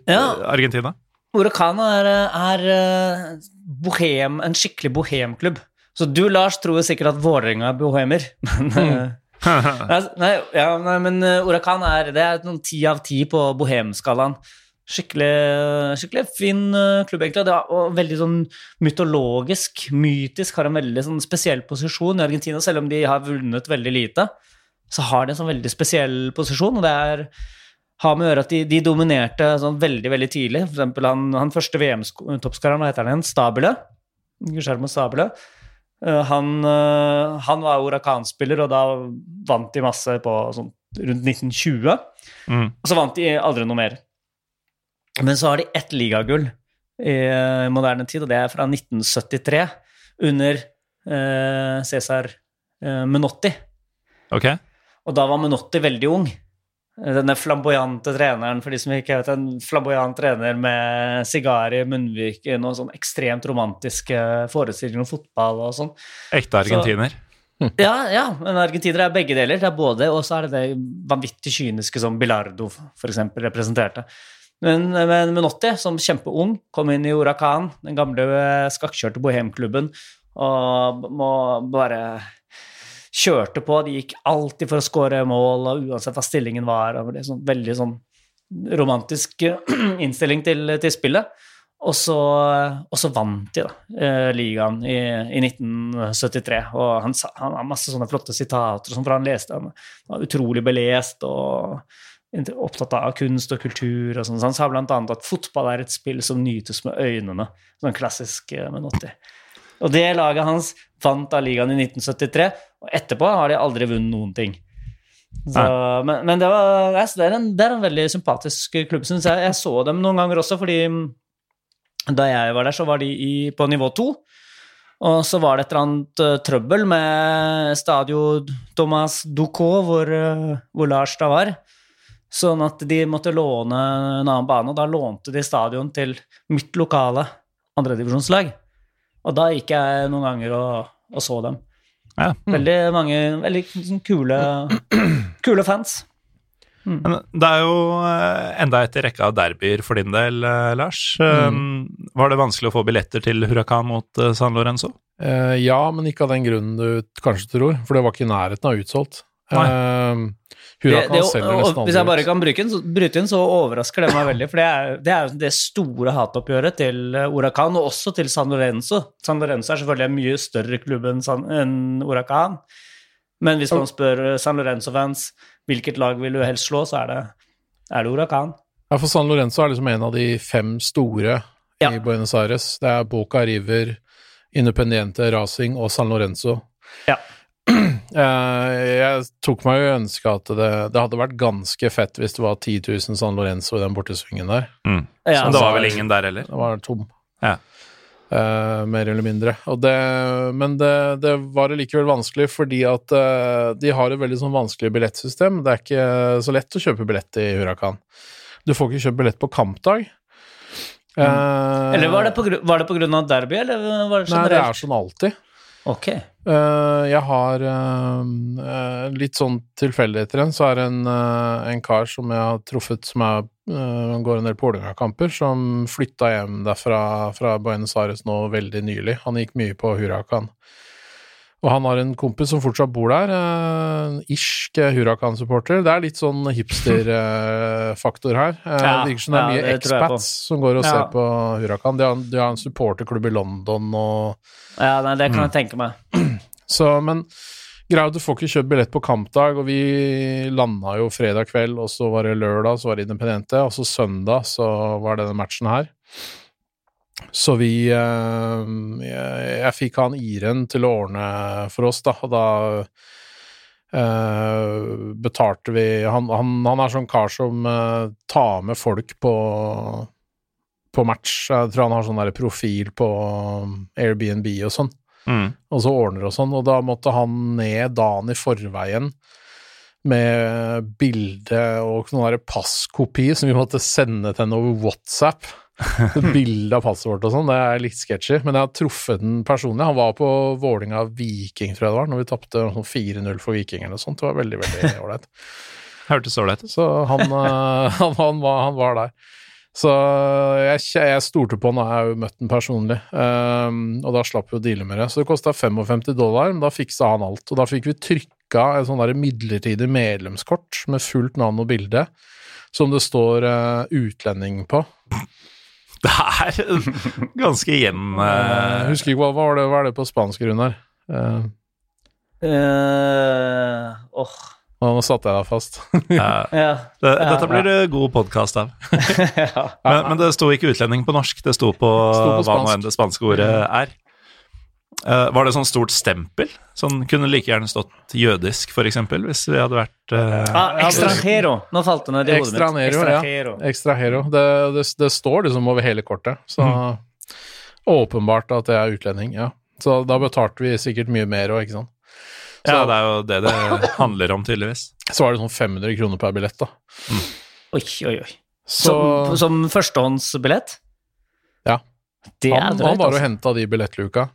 ja. Argentina. Huracan er, er eh, bohem, en skikkelig bohemklubb. Så du, Lars, tror sikkert at Vålerenga er bohemer, men mm. nei, nei, ja, nei, men Orakan er, det er noen ti av ti på bohemskalaen. Skikkelig, skikkelig fin eh, klubb, egentlig. Det er, veldig sånn mytologisk, mytisk, har en veldig sånn spesiell posisjon i Argentina. Selv om de har vunnet veldig lite, så har de en sånn veldig spesiell posisjon. og det er har med å gjøre at de, de dominerte sånn veldig veldig tidlig. For eksempel han, han første VM-toppskåreren, hva heter han igjen? Stabile. Guillermo Stabile. Eh, han, eh, han var Huracan-spiller, og da vant de masse på sånn rundt 1920. Mm. Og så vant de aldri noe mer. Men så har de ett ligagull i moderne tid, og det er fra 1973, under eh, Cæsar Menotti. Okay. Og da var Menotti veldig ung. Denne flamboyante treneren, for de som ikke vet, en flamboyant trener med sigar i munnviken og sånn ekstremt romantiske forestillinger om fotball og sånn. Ekte argentiner. Ja, ja, men argentinere er begge deler. Det er både, og så er det det vanvittig kyniske som Bilardo eksempel representerte. Men, men Menotti, som kjempeung, kom inn i Huracan, den gamle skakkjørte bohemklubben, og må bare kjørte på. De gikk alltid for å skåre mål, og uansett hva stillingen var. Og det sånn, veldig sånn romantisk innstilling til, til spillet. Og så, og så vant de da, eh, ligaen i, i 1973. Og han, han har masse sånne flotte sitater som han leste. Han var utrolig belest og opptatt av kunst og kultur. og sånn. Så han sa annet at fotball er et spill som nytes med øynene. Sånn klassisk eh, Menotti. Og det laget hans vant av ligaen i 1973, og etterpå har de aldri vunnet noen ting. Så, men, men det, var, det, er en, det er en veldig sympatisk klubb, syns jeg. Jeg så dem noen ganger også, fordi da jeg var der, så var de i, på nivå to. Og så var det et eller annet eh, trøbbel med Stadio Thomas Ducot, hvor, eh, hvor Lars da var. Sånn at de måtte låne en annen bane, og da lånte de stadion til mitt lokale andredivisjonslag. Og da gikk jeg noen ganger og, og så dem. Ja. Veldig mange veldig sånn kule, kule fans. Men det er jo eh, enda et i rekka av derbyer for din del, eh, Lars. Mm. Var det vanskelig å få billetter til Huracan mot eh, San Lorenzo? Eh, ja, men ikke av den grunnen du kanskje tror, for det var ikke i nærheten av utsolgt. Det, Huracan selger nesten hvis jeg bare kan bruke inn, bryte inn, så overrasker det meg veldig. For det er, det er det store hatoppgjøret til eh, Huracan, og også til San Lorenzo. San Lorenzo er selvfølgelig en mye større klubb enn en Huracan. Men hvis man spør eh, San Lorenzo-fans hvilket lag vil du helst slå, så er det, er det Huracan. Ja, for San Lorenzo er liksom en av de fem store Ja. i Buenos Aires. Det er Boca River, Independiente Racing og San Lorenzo. Ja. Eh, jeg tok meg jo i ønske at det, det hadde vært ganske fett hvis det var 10 000 San Lorenzo i den bortesvingen der. Mm. Ja, Men det var vel ingen der heller? Det var tom. Ja. Uh, mer eller mindre. Og det, men det, det var likevel vanskelig fordi at uh, de har et veldig sånn vanskelig billettsystem. Det er ikke så lett å kjøpe billett i Hurrakan. Du får ikke kjøpt billett på kampdag. Uh, Eller var det, på, var det på grunn av derby, eller var det Nei, det er sånn alltid. Ok. Eh, jeg har eh, eh, litt sånn tilfeldigheter igjen, så er det en, en kar som jeg har truffet som er, går en del Pålinga-kamper, som flytta hjem derfra fra Buenos Aires nå veldig nylig. Han gikk mye på Huracan. Og han har en kompis som fortsatt bor der, En irsk Huracan-supporter. Det er litt sånn hipster-faktor her. Eh, Ja, det virker som det er ja, mye på. expats som går og Ja. ser på Huracan. De har, de har en supporterklubb i London og Ja, nei, det Mm. kan jeg tenke meg. så, men greia du får ikke kjøpt billett på kampdag, og vi landa jo fredag kveld, og så var det lørdag, så var det Independente, og så søndag så var denne matchen her. Så vi eh, jeg, jeg fikk han Iren til å ordne for oss, da, og da eh, betalte vi han, han, han er sånn kar som eh, tar med folk på på match. Jeg tror han har sånn der profil på Airbnb og sånn Mm. og så ordner og sånn, og da måtte han ned dagen i forveien med bilde og noen passkopi som vi måtte sende til henne over WhatsApp. Bilde av passet vårt og sånn, det er litt sketchy. Men jeg har truffet den personlig. Han var på Vålinga Viking, tror jeg det var, når vi tapte sånn 4-0 for Viking eller noe sånt. Det var veldig, veldig ålreit. Hørtes ålreit ut. Så han, eh, han, han, var, han var der. Så jeg, jeg stolte på han, og jeg har jo møtt han personlig, Um, og da slapp vi å deale med det. Så det kosta 55 dollar, men da fiksa han alt. Og da fikk vi trykka et sånn midlertidig medlemskort med fullt navn og bilde, som det står uh, utlending på. Det er ganske igjen eh, husker ikke hva, hva, var det, hva er det på spansk, Runar? Uh... Uh, oh. Nå satte jeg deg fast. Ja. Ja. Det, Ja, dette blir det god podkast av. ja. Men, men det sto ikke utlending på norsk, det sto på, Sto på hva nå enn det spanske ordet er. Eh, var det sånn stort stempel? Sånn Kunne like gjerne stått jødisk, eksempel, hvis vi hadde vært uh... Ah, extranjero. Nå falt det ned i hodet mitt. Extranjero, ja. Extranjero. Det, det, det står liksom over hele kortet, så åpenbart at det er utlending, ja. Så da betalte vi sikkert mye mer òg, ikke sant. Så, Ja, det er jo det det handler om, tydeligvis. så var det sånn 500 kroner per billett, da. Oi, oi, oi. Så Som, som førstehåndsbillett? Ja. Det er han, drøyt, han var og altså. henta de billettluka.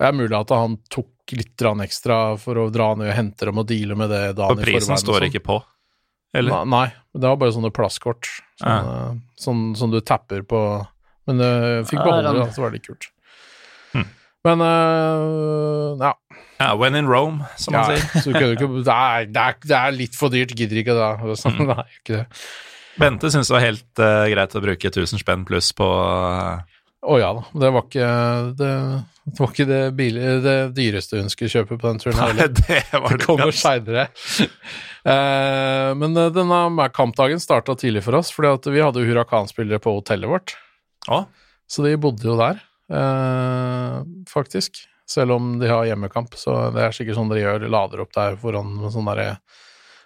Det er mulig at han tok litt ekstra for å dra ned og hente dem og deale med det dagen For prisen i står ikke på. Eller? sånn. Nei, nei, det var bare sånne plastkort. Sånn, ja. sånn som du tapper på Men jeg fikk Ja, beholde det, så var det litt kult. Hmm. Men uh, ja. Ja, when in Rome, som ja man sier. så du ikke, det, er, det, er, det er litt for dyrt, gidder ikke det. Sånn, Mm. Nei, ikke det. Bente syntes det var helt uh, greit å bruke 1000 spenn pluss på eh, Å ja da. Det var ikke det, det, var ikke det, billige, det dyreste hun skulle kjøpe på den turen. Nei, det var Det kommer seinere. Eh, men eh, denne kampdagen starta tidlig for oss, fordi vi hadde jo Huracan-spillere på hotellet vårt. Ja. Så de bodde jo der, eh, faktisk. Selv om de har hjemmekamp, så det er sikkert sånn dere gjør, lader opp der foran med sånn derre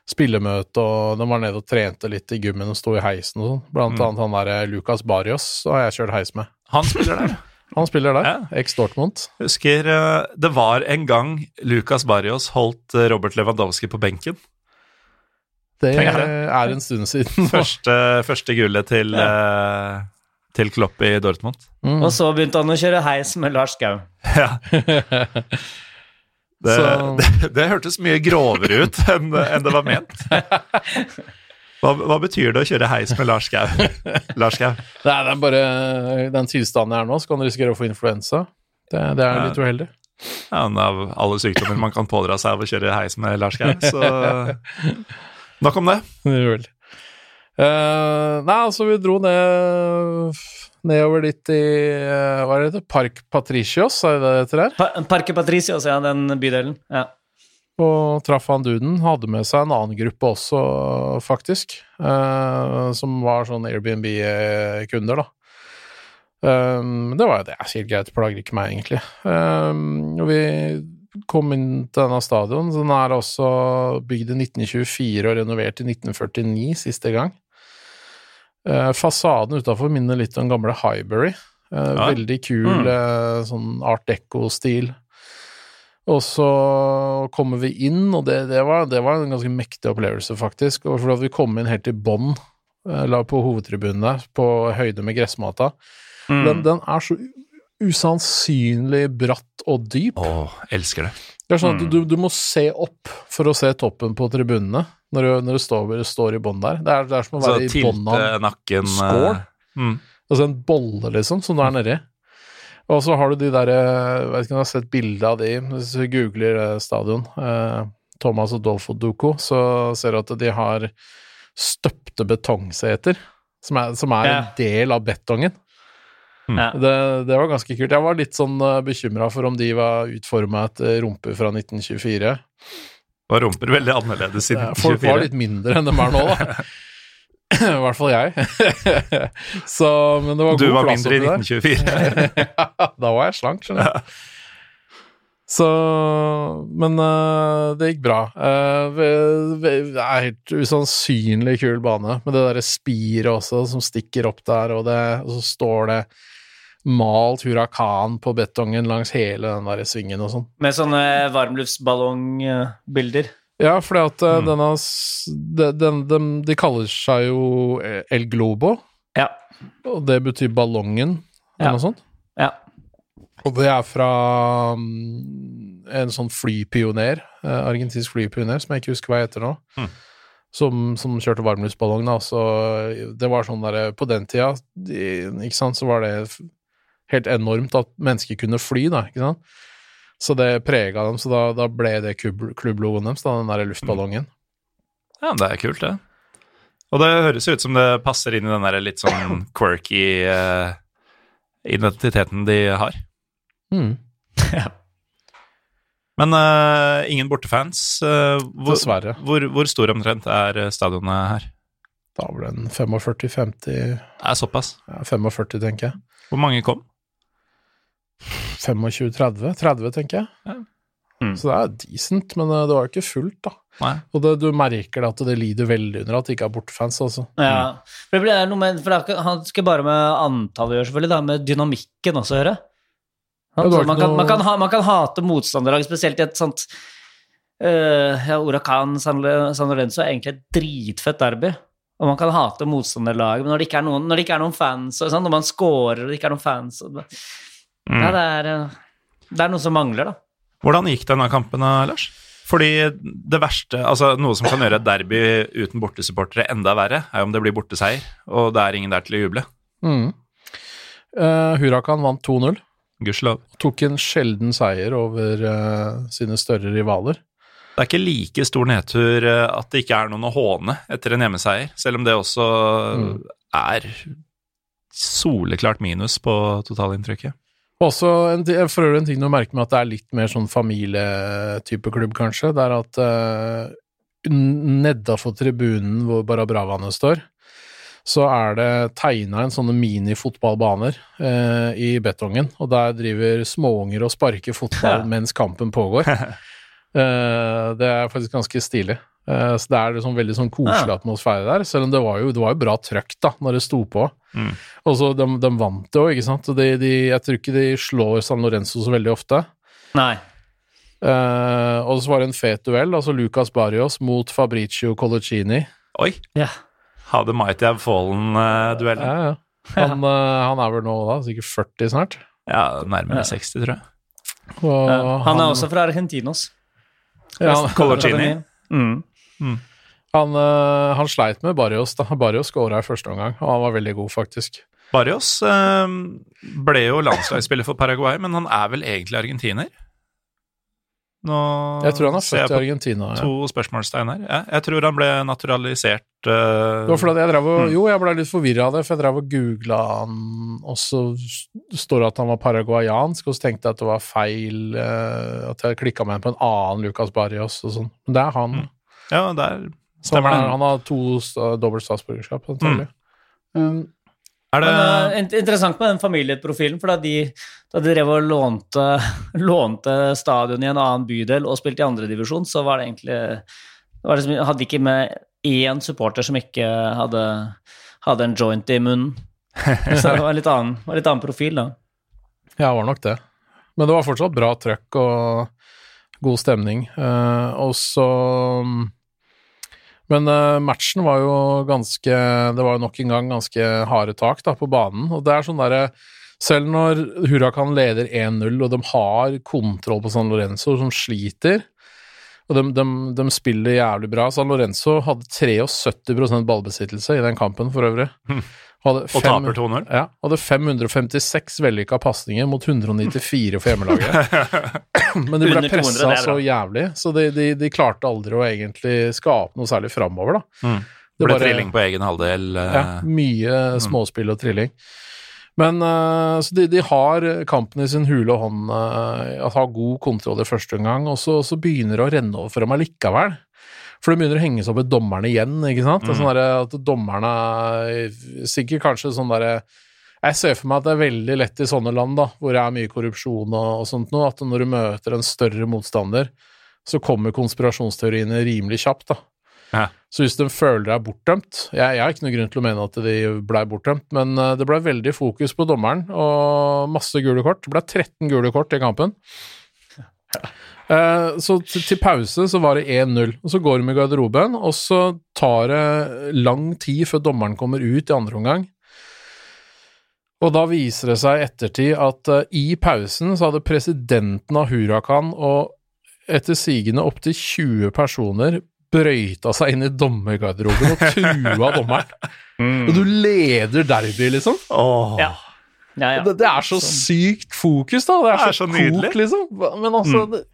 spillemøte, og de var nede og trente litt i gymmen og sto i heisen og sånn. Blant Mm. annet han derre Lucas Barrios, har jeg kjørt heis med. han spiller der. Han spiller der, Ja. eks Dortmund. Husker eh, det var en gang Lucas Barrios holdt eh, Robert Lewandowski på benken. Det er en stund siden. Første, første gullet til, eh, til Klopp i Dortmund. Mm. Og så begynte han å kjøre heis med Lars Gau. Ja. Det, det, det hørtes mye grovere ut enn, enn det var ment. Hva, hva betyr det å kjøre heis med Lars Gau? Lars Gau? Nei, det er bare den tilstanden jeg er nå, så kan du risikere å få influensa. Det, det er Ja. litt uheldig. Ja, av alle sykdommer man kan pådra seg av å kjøre heis med Lars Gau, så Nok om det. Uheldig. Eh, nei, altså, vi dro ned nedover dit i eh, Hva er det heter? Park Patricios, er det det heter der? Pa Parque Patricios, ja, den bydelen. Ja. Og traff han duden. Hadde med seg en annen gruppe også, faktisk. eh, som var sånn Airbnb-kunder, da. Um, det var jo det. Helt greit, plager ikke meg, egentlig. Um, og vi kom inn til denne stadion. Den er også bygd i 1924 og renovert i 1949 siste gang. Eh, fasaden utafor minner litt om gamle Highbury. Eh, Ja. Veldig kul Mm. sånn art deco-stil. Og så kommer vi inn, og det, det, var, det var en ganske mektig opplevelse, faktisk. Og fordi vi kom inn helt i bånn, eh, la på hovedtribunen der, på høyde med gressmata. Mm. Den, den er så usannsynlig bratt og dyp. Å, elsker det. Det er sånn at Mm. du, du må se opp for å se toppen på tribunene når du, når du står, står i bånn der. Det er, det er som å være i bånn av en eh, skål. Mm. Altså en bolle, liksom, som du er nedi. Og så har du de der Jeg vet ikke om du har sett bilde av de, hvis du googler eh, stadion. Eh, Thomas og Dolfo Duco, så ser du at de har støpte betongseter, som er, som er Ja. en del av betongen. Ja. Det, det var ganske kult. Jeg var litt sånn bekymra for om de var utforma etter rumper fra 1924. Var rumper veldig annerledes Eh, siden Folk var litt mindre enn de er nå, da. I hvert fall jeg. så, men det var Du god var plass mindre i oppi der. 1924. da var jeg slank, skjønner du. Så Men uh, det gikk bra. Eh, ve- det er helt usannsynlig kul bane, med det derre spiret også som stikker opp der, og, det, og så står det malt hurrakan på betongen langs hele den der svingen og sånn. Med sånne varmluftsballongbilder. Ja, fordi at eh, Mm. denne de, den- de kaller seg jo El Globo, Ja. og det betyr ballongen, eller Ja. noe sånt. ja. Og det er fra mm, en sånn flypioner, eh, argentinsk flypioner, som jeg ikke husker hva jeg heter nå, Mm. som, som kjørte varmluftballong. Da. Så det var sånn der, På den tida, de, ikke sant, så var det helt enormt at mennesker kunne fly, da, ikke sant. Så det prega dem, så da, da ble det klubb, klubblogoen deres, den der luftballongen. Ja, det er kult, det. Og det høres ut som det passer inn i den der litt sånn quirky uh, identiteten de har. Mm. Men uh, ingen bortefans. Uh, hvor, Dessverre. hvor, hvor stor omtrent er stadionet her? Da var det en 45-50 Det er såpass. ja, 45, tenker jeg. Hvor mange kom? 25-30? 30, tenker jeg. Mm. Så det er decent, men eh, det var jo ikke fullt, da. Nei. Og det, du merker det at det lider veldig under at det ikke er bortefans, altså. Ja. For det blir noe med, for det er han skal bare med antallet å gjøre, selvfølgelig, det har med dynamikken også å gjøre. Så man, kan, noe- man, kan ha, man kan hate motstanderlag, spesielt i et sånt uh, ja, Huracan San, Lorenzo er egentlig et dritfett derby. Og man kan hate motstanderlag, men når det ikke er noen, når det ikke er noen fans, og sånn, når man scorer og det ikke er noen fans og, Mm. ja, det, er, eh, det er noe som mangler, da. Hvordan gikk denne kampen, Lars? Fordi det verste, altså noe som kan gjøre et derby uten bortesupportere enda verre, er jo om det blir borteseier, og det er ingen der til å juble. Mm. Uh, Hurakan vant 2-0. Gudskjelov. Tok en sjelden seier over uh, sine større rivaler. Det er ikke like stor nedtur eh, at det ikke er noen å håne etter en hjemmeseier, selv om det også Mm. er soleklart minus på totalinntrykket. Også en, for øvrig en ting å merke med at det er litt mer sånn familietype klubb, kanskje. Det er at uh, nedafor tribunen hvor Barabravaene står, så er det tegna en sånne minifotballbaner uh, i betongen, og der driver småunger og sparker fotball mens kampen pågår. Uh, det er faktisk ganske stilig. Eh, så det er liksom veldig sånn koselig Ja. atmosfære der, selv om det var jo, det var jo bra trøkk da, når det sto på. Mm. Og så de, de vant det òg, ikke sant. Og de, de, jeg tror ikke de slår San Lorenzo så veldig ofte. Nei. Uh, og så var det en fet duell, altså Lucas Barrios mot Fabricio Colocini. Oi! Yeah. Det mighty have fallen-duellen. Ja, ja. Han, eh, han er vel nå da, sikkert 40 snart. ja, nærmere Ja. 60, tror jeg. Og. Han er også fra Argentinos. ja, han, Colocini. Mm. Han, eh, han sleit med Barrios. da. Barrios skåra i første omgang, og han var veldig god, faktisk. Barrios eh, ble jo landslagsspiller for Paraguay, men han er vel egentlig argentiner? Nå Jeg tror han er født i Argentina. Ja. to spørsmålstegn her. Ja, jeg tror han ble naturalisert uh, jeg og, Mm. Jo, jeg ble litt forvirra av det, for jeg drev og googla han, og så står det at han var paraguayansk, og så tenkte jeg at det var feil, uh, at jeg klikka meg inn på en annen Lucas Barrios og sånn. Men det er han. Mm. Ja, der stemmer er, det. han har to dobbelt statsborgerskap, antagelig. Um, Er det Men, uh, interessant med den familieprofilen, for da de, da de drev og lånte, lånte stadion i en annen bydel og spilte i andredivisjon, så var det egentlig det som, Hadde de ikke med én supporter som ikke hadde, hadde en joint i munnen. Så det var litt annen, var litt annen profil, da. ja, det var nok det. Men det var fortsatt bra trøkk og god stemning. Uh, og så Men uh, matchen var jo ganske Det var jo nok en gang ganske harde tak da, på banen. Og det er sånn derre Selv når Hurrakan leder 1-0, og de har kontroll på San Lorenzo, som sliter og de, de, de spiller jævlig bra. San Lorenzo hadde 73 ballbesittelse i den kampen, for øvrig. Hadde Og fem- taper 2-0? ja, hadde 556 vellykka pasninger mot 194 for hjemmelaget. Men de ble Under 200, pressa så jævlig, så de, de, de klarte aldri å egentlig skape noe særlig framover, da. Mm. Det Ble bare- trilling på egen halvdel. eh, Ja, mye småspill og trilling. Men uh, så de, de har kampen i sin hule hånd, uh, har god kontroll i første omgang, og så, så begynner det å renne over for dem allikevel. For det begynner å henge seg opp i dommerne igjen, ikke sant. Det er Sånn der, at dommerne Sikkert kanskje sånn derre Jeg ser for meg at det er veldig lett i sånne land, da, hvor det er mye korrupsjon og, og sånt noe, at når du møter en større motstander, så kommer konspirasjonsteoriene rimelig kjapt, da. Ja. Så hvis de føler deg bortdømt jeg, jeg har ikke noe grunn til å mene at de blei bortdømt, men eh, det blei veldig fokus på dommeren, og masse gule kort. Det blei 13 gule kort i kampen. Eh, så til, pause så var det 1-0, og så går de i garderoben, og så tar det lang tid før dommeren kommer ut i andre omgang. Og da viser det seg i ettertid at eh, i pausen så hadde presidenten av Huracan og etter sigende opptil 20 personer brøyta seg inn i dommergarderoben og trua dommeren. Og du leder derby, liksom. Åh. Ja. Ja, ja. Det, det er så sykt fokus, da. Det er, Det er så, så nydelig. kok, liksom. Men altså det,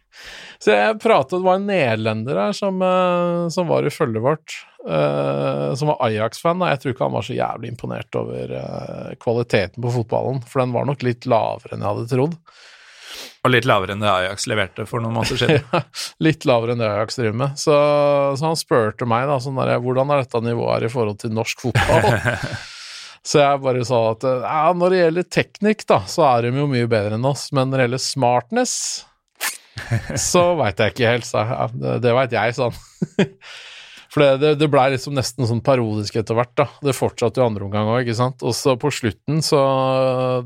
Så jeg pratet Det var en nederlender her som, eh, som var i følget vårt, uh, som var Ajax-fan. Jeg tror ikke han var så jævlig imponert over uh, kvaliteten på fotballen, for den var nok litt lavere enn jeg hadde trodd. Og litt lavere enn det Ajax leverte for noen måneder siden. Litt lavere enn det Ajax driver med. Så, så han spurte meg da, sånn der, hvordan er dette nivået her i forhold til norsk fotball. så jeg bare sa at ja, når det gjelder teknikk, da, så er de jo mye bedre enn oss. Men når det gjelder smartness, så veit jeg ikke helt, sa jeg. Det, det veit jeg, sa han. For det, det, det blei liksom nesten sånn parodisk etter hvert, da. Det fortsatte jo andre omgang òg, ikke sant. Og så på slutten så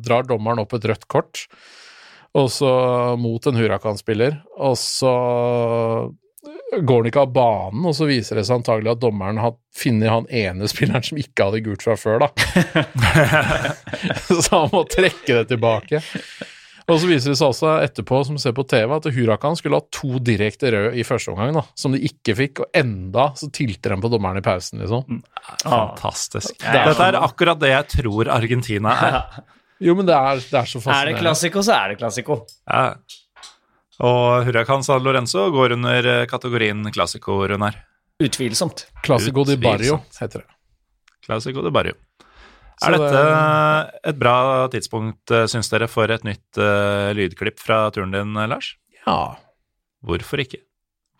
drar dommeren opp et rødt kort, og så mot en Huracan-spiller, og så går han ikke av banen, og så viser det seg antagelig at dommeren har funnet han ene spilleren som ikke hadde gult fra før, da. så han må trekke det tilbake. Og så viser det seg også etterpå, som ser på TV, at Huracan skulle ha to direkte røde i første omgang, da, som de ikke fikk, og enda så tilter de på dommeren i pausen, liksom. Fantastisk. Ja. Dette er akkurat det jeg tror Argentina er. Jo, men det er, det er så Er det klassiko, så er det klassiko. Ja. Og Hurrakan, San Lorenzo går under eh, kategorien Classico, Runar. Utvilsomt. Classico di Barrio, heter det. Classico de Barrio. Så Er dette et bra tidspunkt, eh, syns dere, for et nytt uh, lydklipp fra turen din, Lars? Ja. Hvorfor ikke?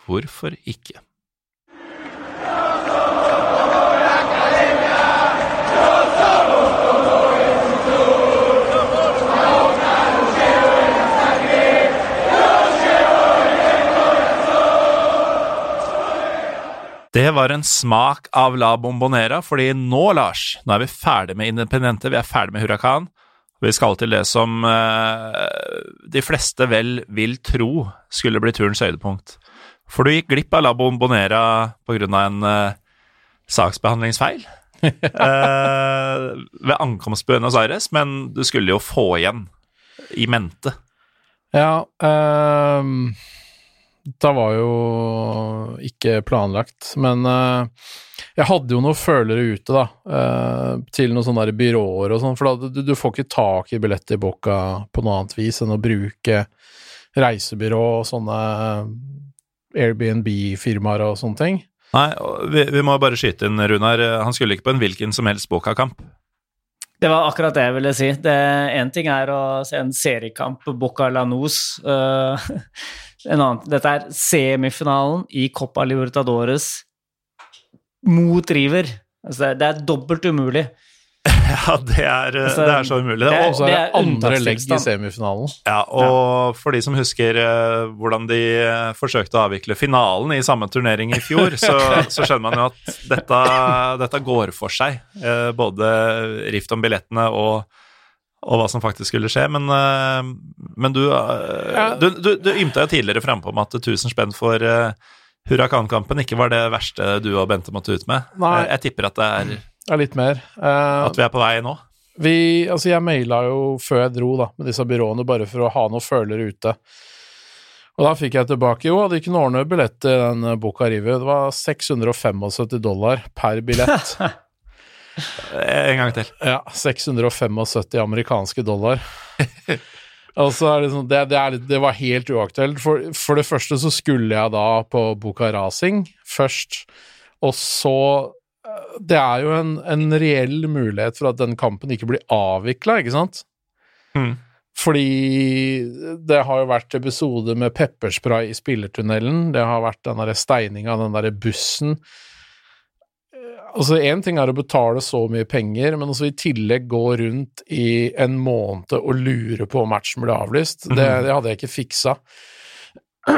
Hvorfor ikke? Det var en smak av La Bombonera, fordi nå, Lars, nå er vi ferdig med Independente, vi er ferdig med Hurrakan. Vi skal til det som eh, de fleste vel vil tro skulle bli turens høydepunkt. For du gikk glipp av La Bombonera pga. en eh, saksbehandlingsfeil eh, ved ankomst på Buenos Aires, men du skulle jo få igjen i mente. Ja, ehm, det var jo ikke planlagt, men uh, jeg hadde jo noen følere ute, da, uh, til noen sånne der byråer og sånn, for da, du, du får ikke tak i billett i boka på noe annet vis enn å bruke reisebyrå og sånne Airbnb-firmaer og sånne ting. Nei, vi, vi må bare skyte inn, Runar. Han skulle ikke på en hvilken som helst Boka-kamp. Det var akkurat det jeg ville si. Én ting er å se en seriekamp på Boca Lanos. eh, en annen. Dette er semifinalen i Copa Libertadores mot River. Altså, det er- det er dobbelt umulig. Ja, det er, eh, Altså, det er så umulig. det Og så er det er andre legg i semifinalen. Ja, og for de som husker eh, hvordan de eh, forsøkte å avvikle finalen i samme turnering i fjor, så, så skjønner man jo at dette, dette går for seg. Både rift om billettene og, og hva som faktisk skulle skje. Men, eh, men du, eh, Ja. du, du, du ymta jo tidligere frampå om at 1000 spenn for uh, Huracankampen ikke var det verste du og Bente måtte ut med. Nei. Eh, jeg tipper at det er er litt mer. Uh, at vi er på vei nå. Vi, altså jeg maila jo før jeg dro da, med disse byråene, bare for å ha noen følere ute. Og da fikk jeg tilbake Jo, hadde ikke noe ordnet billett til den boka Boca River. Det var 675 dollar per billett. Eh, En gang til. ja, 675 amerikanske dollar. Og så er det det, det, er det var helt uaktuelt. For, for det første så skulle jeg da på Buca Racing først, og så eh, Det er jo en, en reell mulighet for at den kampen ikke blir avvikla, ikke sant? Mm. Fordi det har jo vært episoder med pepperspray i spillertunnelen, det har vært den derre steininga av den derre bussen. Altså, én ting er å betale så mye penger, men også i tillegg gå rundt i en måned og lure på om matchen ble avlyst. Det, det hadde jeg ikke fiksa.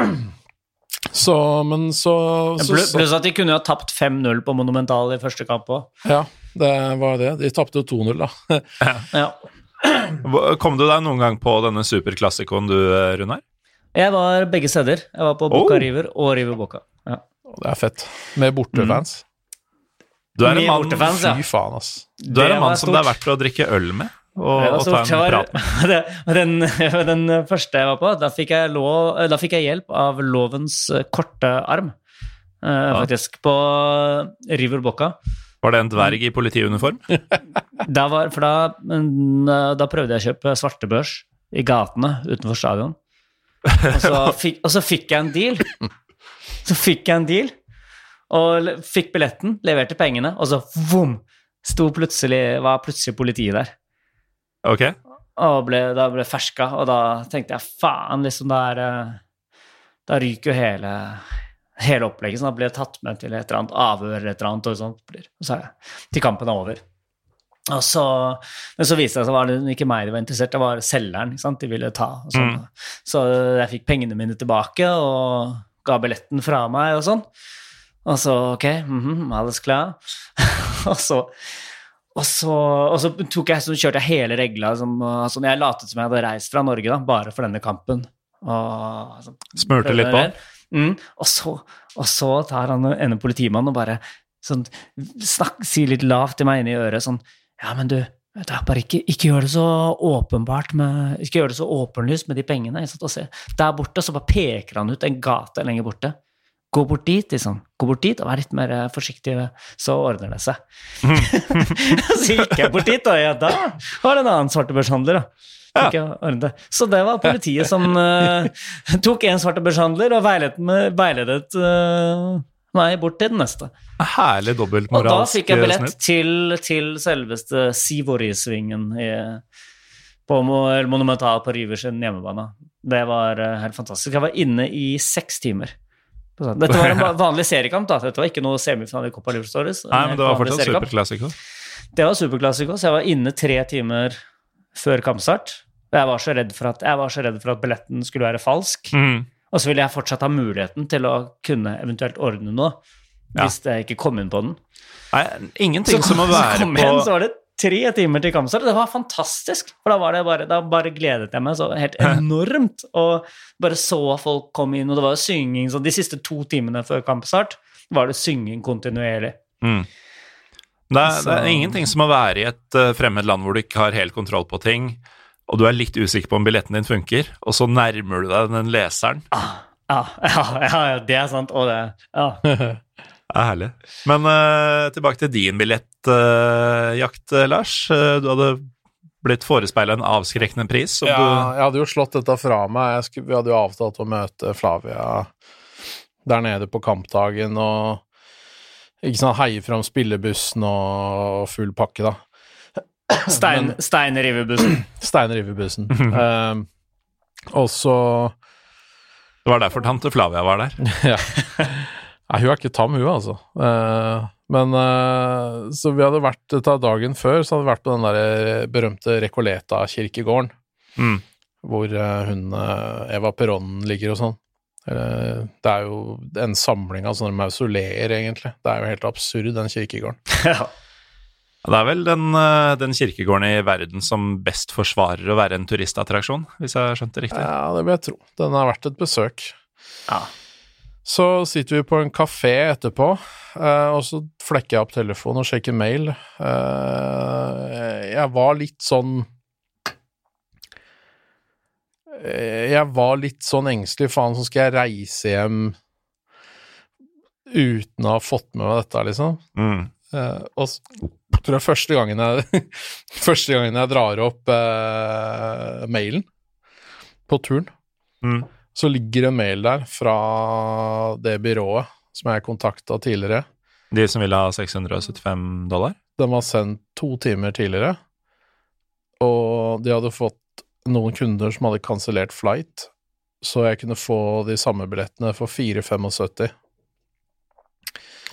Så, men så, så, Pluss plus at de kunne ha tapt 5-0 på Monumental i første kamp òg. Ja, det var det. De tapte jo 2-0, da. Ja. Kom du deg noen gang på denne superklassikoen du, eh, Runar? Jeg var begge steder. Jeg var på Boca Oh. River og River Boca. Ja. Det er fett. Med bortefans. Du er en mann. Fy faen, ass. du er en mann som det er verdt å drikke øl med og, og ta en prat med. Den, den første jeg var på, da fikk jeg, lov, da fikk jeg hjelp av lovens korte arm. eh, Faktisk. På River Bocca. Var det en dverg i politiuniform? Da var, for da, eh, da prøvde jeg å kjøpe svartebørs i gatene utenfor stadion. Og så fikk, og så fikk jeg en deal. Så fikk jeg en deal, og fikk billetten, leverte pengene, og så vom! Sto plutselig, var plutselig politiet der. Ok. og ble, da ble ferska, og da tenkte jeg faen, liksom, da er Da ryker jo hele, hele opplegget. Så da ble jeg tatt med til et eller annet avhør eller et eller annet, og sånt og så til kampen er over. Og så, men så viste det seg at det ikke meg de var interessert, det var selgeren ikke sant? de ville ta. Og Mm. Så jeg fikk pengene mine tilbake og ga billetten fra meg og sånn. Og så ok, mhm, alles klar. og, så, og, så, og så tok jeg, så kjørte jeg hele regla. Som, altså, jeg latet som jeg hadde reist fra Norge da, bare for denne kampen. Og, altså, Smurte litt på? Mm, og, så, og så tar han ene politimannen og bare sånn, snakk, sier litt lavt til meg inni øret sånn Ja, men du, bare ikke, ikke gjør det så åpenbart med Ikke gjør det så åpenlyst med de pengene. Der borte så bare peker han ut en gate lenger borte. Gå bort dit, liksom. Gå bort dit og vær litt mer eh, forsiktig, så ordner det seg. så gikk jeg bort dit, og ja, da var det en annen svartebørshandler, det. Så det var politiet som uh, tok en svartebørshandler og veiledet, med, veiledet uh, meg bort til den neste. Herlig Og da fikk jeg billett til, til selveste Sivorisvingen på Monumental på Ryvers hjemmebane. Det var uh, helt fantastisk. Jeg var inne i seks timer. Dette var en vanlig seriekamp, da. Dette var ikke noe semifinale i Copa Libertadores. Nei, men det var fortsatt seriekamp. superklassiker. Det var superklassiker, så jeg var inne tre timer før kampstart. Og Jeg var så redd for at, så redd for at billetten skulle være falsk. Mm. Og så ville jeg fortsatt ha muligheten til å kunne eventuelt ordne noe, Ja. hvis jeg ikke kom inn på den. Nei, ingenting som å så være kom på inn, så var det tre timer til kampstart. Det var fantastisk, for da, var det bare, da bare gledet jeg meg så helt enormt. Og bare så folk komme inn, og det var jo synging. Så de siste to timene før kampstart var det synging kontinuerlig. mm. det, er, det er ingenting som å være i et eh, fremmed land hvor du ikke har helt kontroll på ting, og du er litt usikker på om billetten din funker, og så nærmer du deg den leseren. Ah, ja, ja, ja, ja, det er sant. Og det ja. Det er herlig. Men uh, tilbake til din billettjakt, Lars. Uh, du hadde blitt forespeila en avskrekkende pris. Ja, du, jeg hadde jo slått dette fra meg. Jeg skulle, vi hadde jo avtalt å møte Flavia der nede på kampdagen og ikke sant, heie fram spillebussen og full pakke, da. Stein, Steinriverbussen. Riverbussen. Um, og så det var derfor tante Flavia var der. Ja. Nei, hun er ikke tam, hun, altså. Eh, men eh, Så vi hadde vært ta dagen før, så hadde vi vært på den der berømte Recoleta-kirkegården, Mm. hvor eh, hun eh, Eva Perón ligger og sånn. Eh, det er jo en samling av sånne mausoleer, egentlig. Det er jo helt absurd, den kirkegården. ja. Det er vel den, eh, den kirkegården i verden som best forsvarer å være en turistattraksjon, hvis jeg har skjønt det riktig. Ja, det vil jeg tro. Den har vært et besøk. ja. Så sitter vi på en kafé etterpå, eh, og så flekker jeg opp telefonen og sjekker mail. Eh, jeg var litt sånn eh, Jeg var litt sånn engstelig. Faen, så skal jeg reise hjem uten å ha fått med meg dette, liksom. Mm. Og så tror jeg første gangen jeg Første gangen jeg drar opp mailen på turen, Mm. Så ligger en mail der fra det byrået som jeg kontakta tidligere. De som ville ha 675 dollar? Den var sendt to timer tidligere, og de hadde fått noen kunder som hadde kansellert flight, så jeg kunne få de samme billettene for 4,75.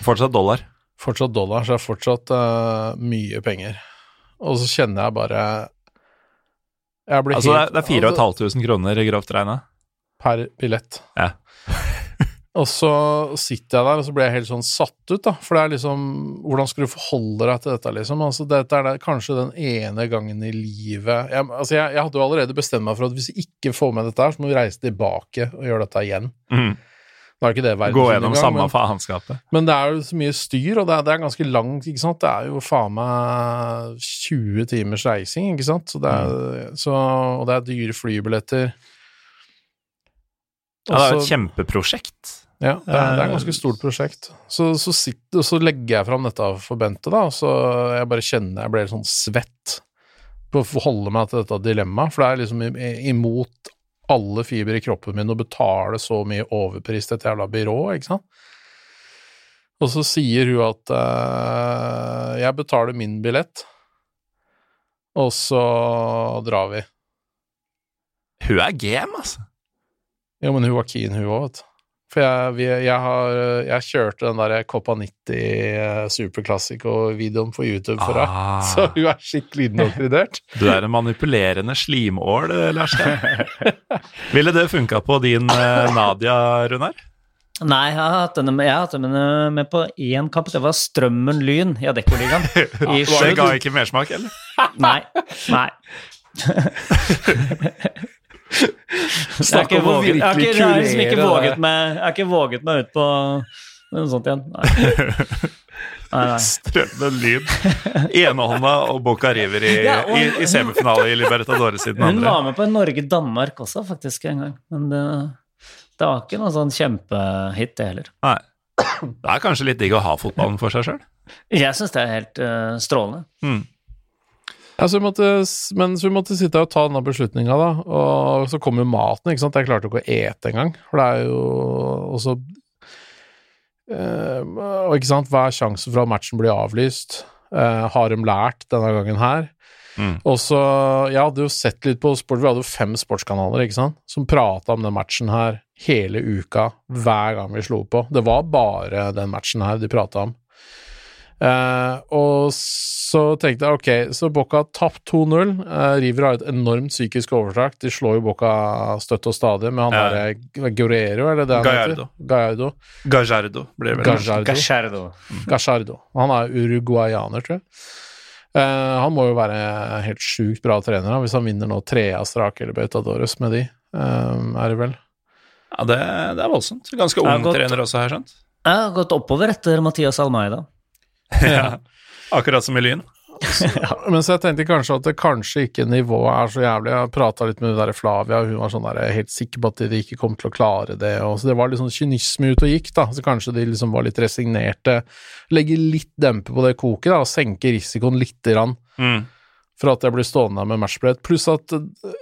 Fortsatt dollar. Fortsatt dollar, så det er fortsatt uh, mye penger. Og så kjenner jeg bare Jeg blir Altså, det helt det er 4500 kroner, grovt regna. Per billett. Ja. Og så sitter jeg der, og så blir jeg helt sånn satt ut, da. For det er liksom Hvordan skal du forholde deg til dette, liksom? Altså, dette er det, kanskje den ene gangen i livet jeg, Altså, jeg, jeg hadde jo allerede bestemt meg for at hvis jeg ikke får med dette her, så må vi reise tilbake og gjøre dette igjen. Mm. Da er ikke det Gå gjennom gang, samme men, faenskapet. men det er jo så mye styr, og det er, det er ganske langt, ikke sant. Det er jo faen meg 20 timers reising, ikke sant. Så det er, så, og det er dyre flybilletter. Ja, det er jo et kjempeprosjekt. Ja, det er, det er et ganske stort prosjekt. Så, så, sitter, så legger jeg fram dette for Bente, da, og så jeg bare kjenner jeg blir sånn svett på å forholde meg til dette dilemmaet, for det er liksom imot alle fiber i kroppen min å betale så mye overpris til et jævla byrå, ikke sant. Og så sier hun at uh, jeg betaler min billett, og så drar vi. Hun er game, altså. Jo, men hun var keen, hun òg, vet du. For jeg, vi, jeg, har, jeg kjørte den der Copa 90 eh, Superclassico-videoen på YouTube for henne. Ah. Så hun er skikkelig indoktrinert. Du er en manipulerende slimål, eh, Lars. Ville det funka på din eh, Nadia, Runar? Nei, jeg har hatt henne med, har hatt henne med på én kamp. Det var Strømmen Lyn i Adeccoligaen. ja, Det ga ikke mersmak, eller? Nei. Nei. Snakk om å virkelig ikke, jeg har liksom ikke våget meg, jeg har ikke våget meg ut på noe sånt igjen. Nei. Nei, nei. Strømmen lyd. Enehånda og Boca River i, Ja, og- i, i semifinale i Libertadores i den Hun var med på en Norge-Danmark også, faktisk, en gang. Men det, det var ikke noe sånn kjempehit, det heller. Nei. Det er kanskje litt digg å ha fotballen for seg sjøl. Jeg syns det er helt uh, strålende. Mm. Ja, så vi måtte, men så vi måtte sitte og ta denne beslutninga, da. Og så kom jo maten, ikke sant. Jeg klarte ikke å ete engang. For det er jo også eh, Og ikke sant, hva er sjansen for at matchen blir avlyst? Eh, har de lært denne gangen her? Mm. Og så Jeg hadde jo sett litt på sport, vi hadde jo fem sportskanaler, ikke sant, som prata om den matchen her hele uka, hver gang vi slo på. Det var bare den matchen her de prata om. Eh, og så tenkte jeg ok, så Boca har tapt 2-0. Eh, River har et enormt psykisk overtak. De slår jo Boca støtt og stadig med han Ja. derre Guerrero, er det han Gallardo. heter? Gallardo. Gajardo blir det vel. Gallardo. Gascerdo. Han er uruguayaner, tror jeg. Eh, han må jo være helt sjukt bra trener hvis han vinner nå tre av Strake eller Beutadores med de, eh, er det vel? Ja, det, det er voldsomt. Ganske ung trener også, her, skjønt. Jeg har gått oppover etter Mathias Almeida. Ja. Akkurat som i Lyn. Men så jeg tenkte kanskje at det kanskje ikke nivået er så jævlig. Jeg prata litt med hun der Flavia, og hun var sånn der, helt sikker på at de ikke kom til å klare det. Og så det var litt sånn kynisme ute og gikk, da. Så kanskje de liksom var litt resignerte. Legge litt dempe på det koket, da, og senke risikoen lite grann Mm. for at jeg blir stående med matchbrett. Pluss at eh,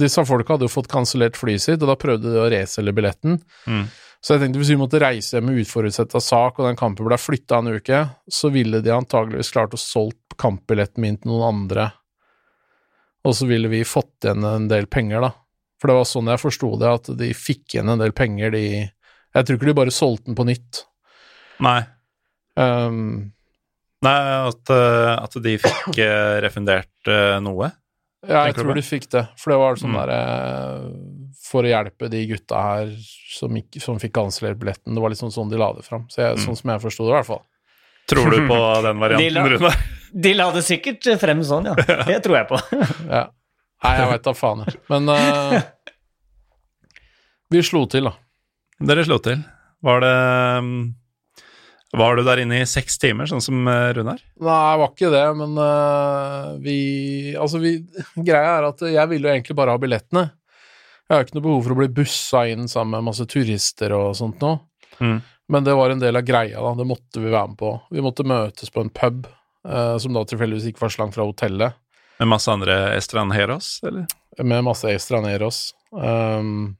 disse folka hadde jo fått kansellert flyet sitt, og da prøvde de å reselge billetten. Mm. Så jeg tenkte hvis vi måtte reise hjem med uforutsetta sak, og den kampen ble flytta en uke, så ville de antageligvis klart å solgt kampbilletten min til noen andre, og så ville vi fått igjen en del penger, da. For det var sånn jeg forsto det, at de fikk igjen en del penger, de Jeg tror ikke de bare solgte den på nytt. Nei. Um, Nei, at, eh, at de fikk eh, refundert eh, noe. Ja, jeg tror de fikk det, for det var sånn Mm. derre For å hjelpe de gutta her som, ikke, som fikk kansellert billetten. Det var liksom sånn de la det fram. Så jeg, Mm. Sånn som jeg forsto det, i hvert fall. Tror du på den De la- varianten, Rune? De la det sikkert frem sånn, ja. Det tror jeg på. Ja. Nei, jeg veit da faen, jeg. Men uh, vi slo til, da. Dere slo til. Var det Var du der inne i seks timer, sånn som Rune Runar? Nei, det var ikke det, men uh, vi Altså, vi Greia er at jeg ville jo egentlig bare ha billettene. Jeg har ikke noe behov for å bli bussa inn sammen med masse turister og sånt nå. Mm. Men det var en del av greia, da. Det måtte vi være med på. Vi måtte møtes på en pub, eh, som da tilfeldigvis ikke var så langt fra hotellet, Med masse andre estranjeros, eller? med masse extraneros. Um,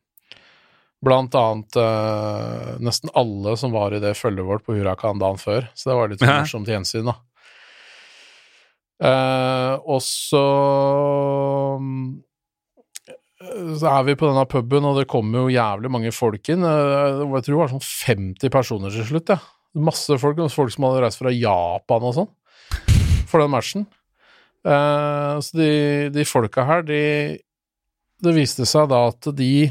blant annet uh, nesten alle som var i det følget vårt på Huracan dagen før, så det var litt morsomt gjensyn, da. Uh, og så så er vi på denne puben, og det kommer jo jævlig mange folk inn. Eh, Jeg tror det var sånn 50 personer til slutt, ja. Masse folk, folk som hadde reist fra Japan og sånn, for den matchen. Eh, så de, de folka her, de Det viste seg da at de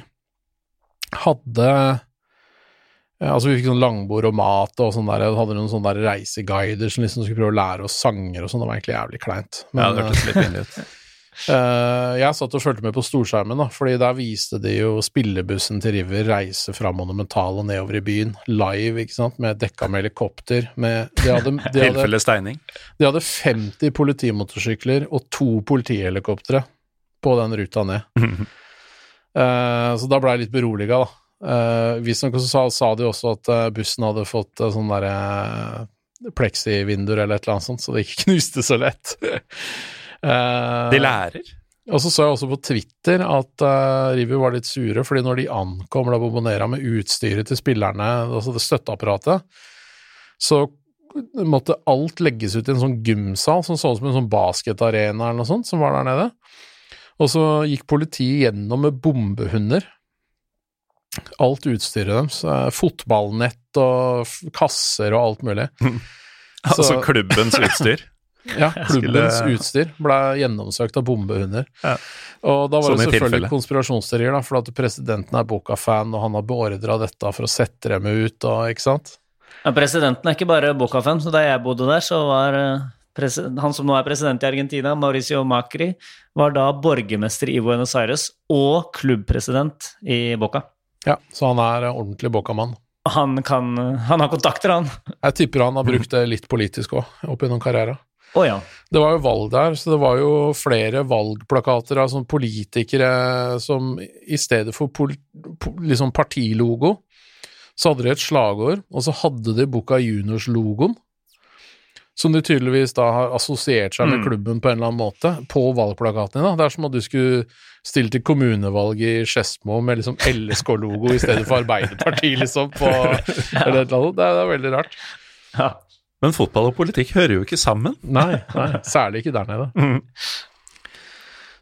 hadde eh, Altså, vi fikk sånn langbord og mat og sånn der, og hadde noen sånne der reiseguider som liksom skulle prøve å lære oss sanger og sånn. Det var egentlig jævlig kleint. Ja, det hørtes litt pinlig ut. Eh, jeg satt og fulgte med på storskjermen, da, fordi der viste de jo spillebussen til River reise fra Monumental og nedover i byen, live, ikke sant, med dekka med helikopter. Med, de, hadde, de, hadde, Tilfelle steining. de hadde 50 politimotorsykler og to politihelikoptre på den ruta ned. uh, så da ble jeg litt beroliga, da. Uh, Visstnok sa, sa de også at bussen hadde fått uh, sånne derre pleksivinduer eller et eller annet sånt, så det ikke knuste så lett. Eh, De lærer. og så så jeg også på Twitter at uh, River var litt sure, fordi når de ankom La Bombonera med utstyret til spillerne, altså det støtteapparatet, så måtte alt legges ut i en sånn gymsal som så ut som en sånn basketarena eller noe sånt, som var der nede. Og så gikk politiet gjennom med bombehunder. Alt utstyret deres. eh, Fotballnett og kasser og alt mulig. Altså Så- klubbens utstyr. Ja, klubbens Skulle- utstyr ble gjennomsøkt av bombehunder. Ja. Og da var Sånn det selvfølgelig konspirasjonsteorier, da, for at presidenten er Boca-fan, og han har beordra dette for å sette dem ut, og ikke sant? Ja, presidenten er ikke bare Boca-fan, så da jeg bodde der, så var eh, han som nå er president i Argentina, Mauricio Macri, var da borgermester i Buenos Aires og klubbpresident i Boca. Ja, så han er eh, ordentlig Boca-mann. Han, kan, han har kontakter, han. Jeg tipper han har brukt det litt politisk òg, opp gjennom karrieren. Å ja. Det var jo valg der, så det var jo flere valgplakater av sånne politikere som i stedet for liksom partilogo, så hadde de et slagord, og så hadde de Boca Juniors-logoen, som de tydeligvis da har assosiert seg med Mm. klubben på en eller annen måte, på valgplakatene. Da. Det er som at du skulle stille til kommunevalg i Skedsmo med liksom LSK-logo i stedet for Arbeiderpartiet, liksom, på eller et eller annet. Det er, det er veldig rart. ja. Men fotball og politikk hører jo ikke sammen. Nei, nei, særlig ikke der nede. Mm.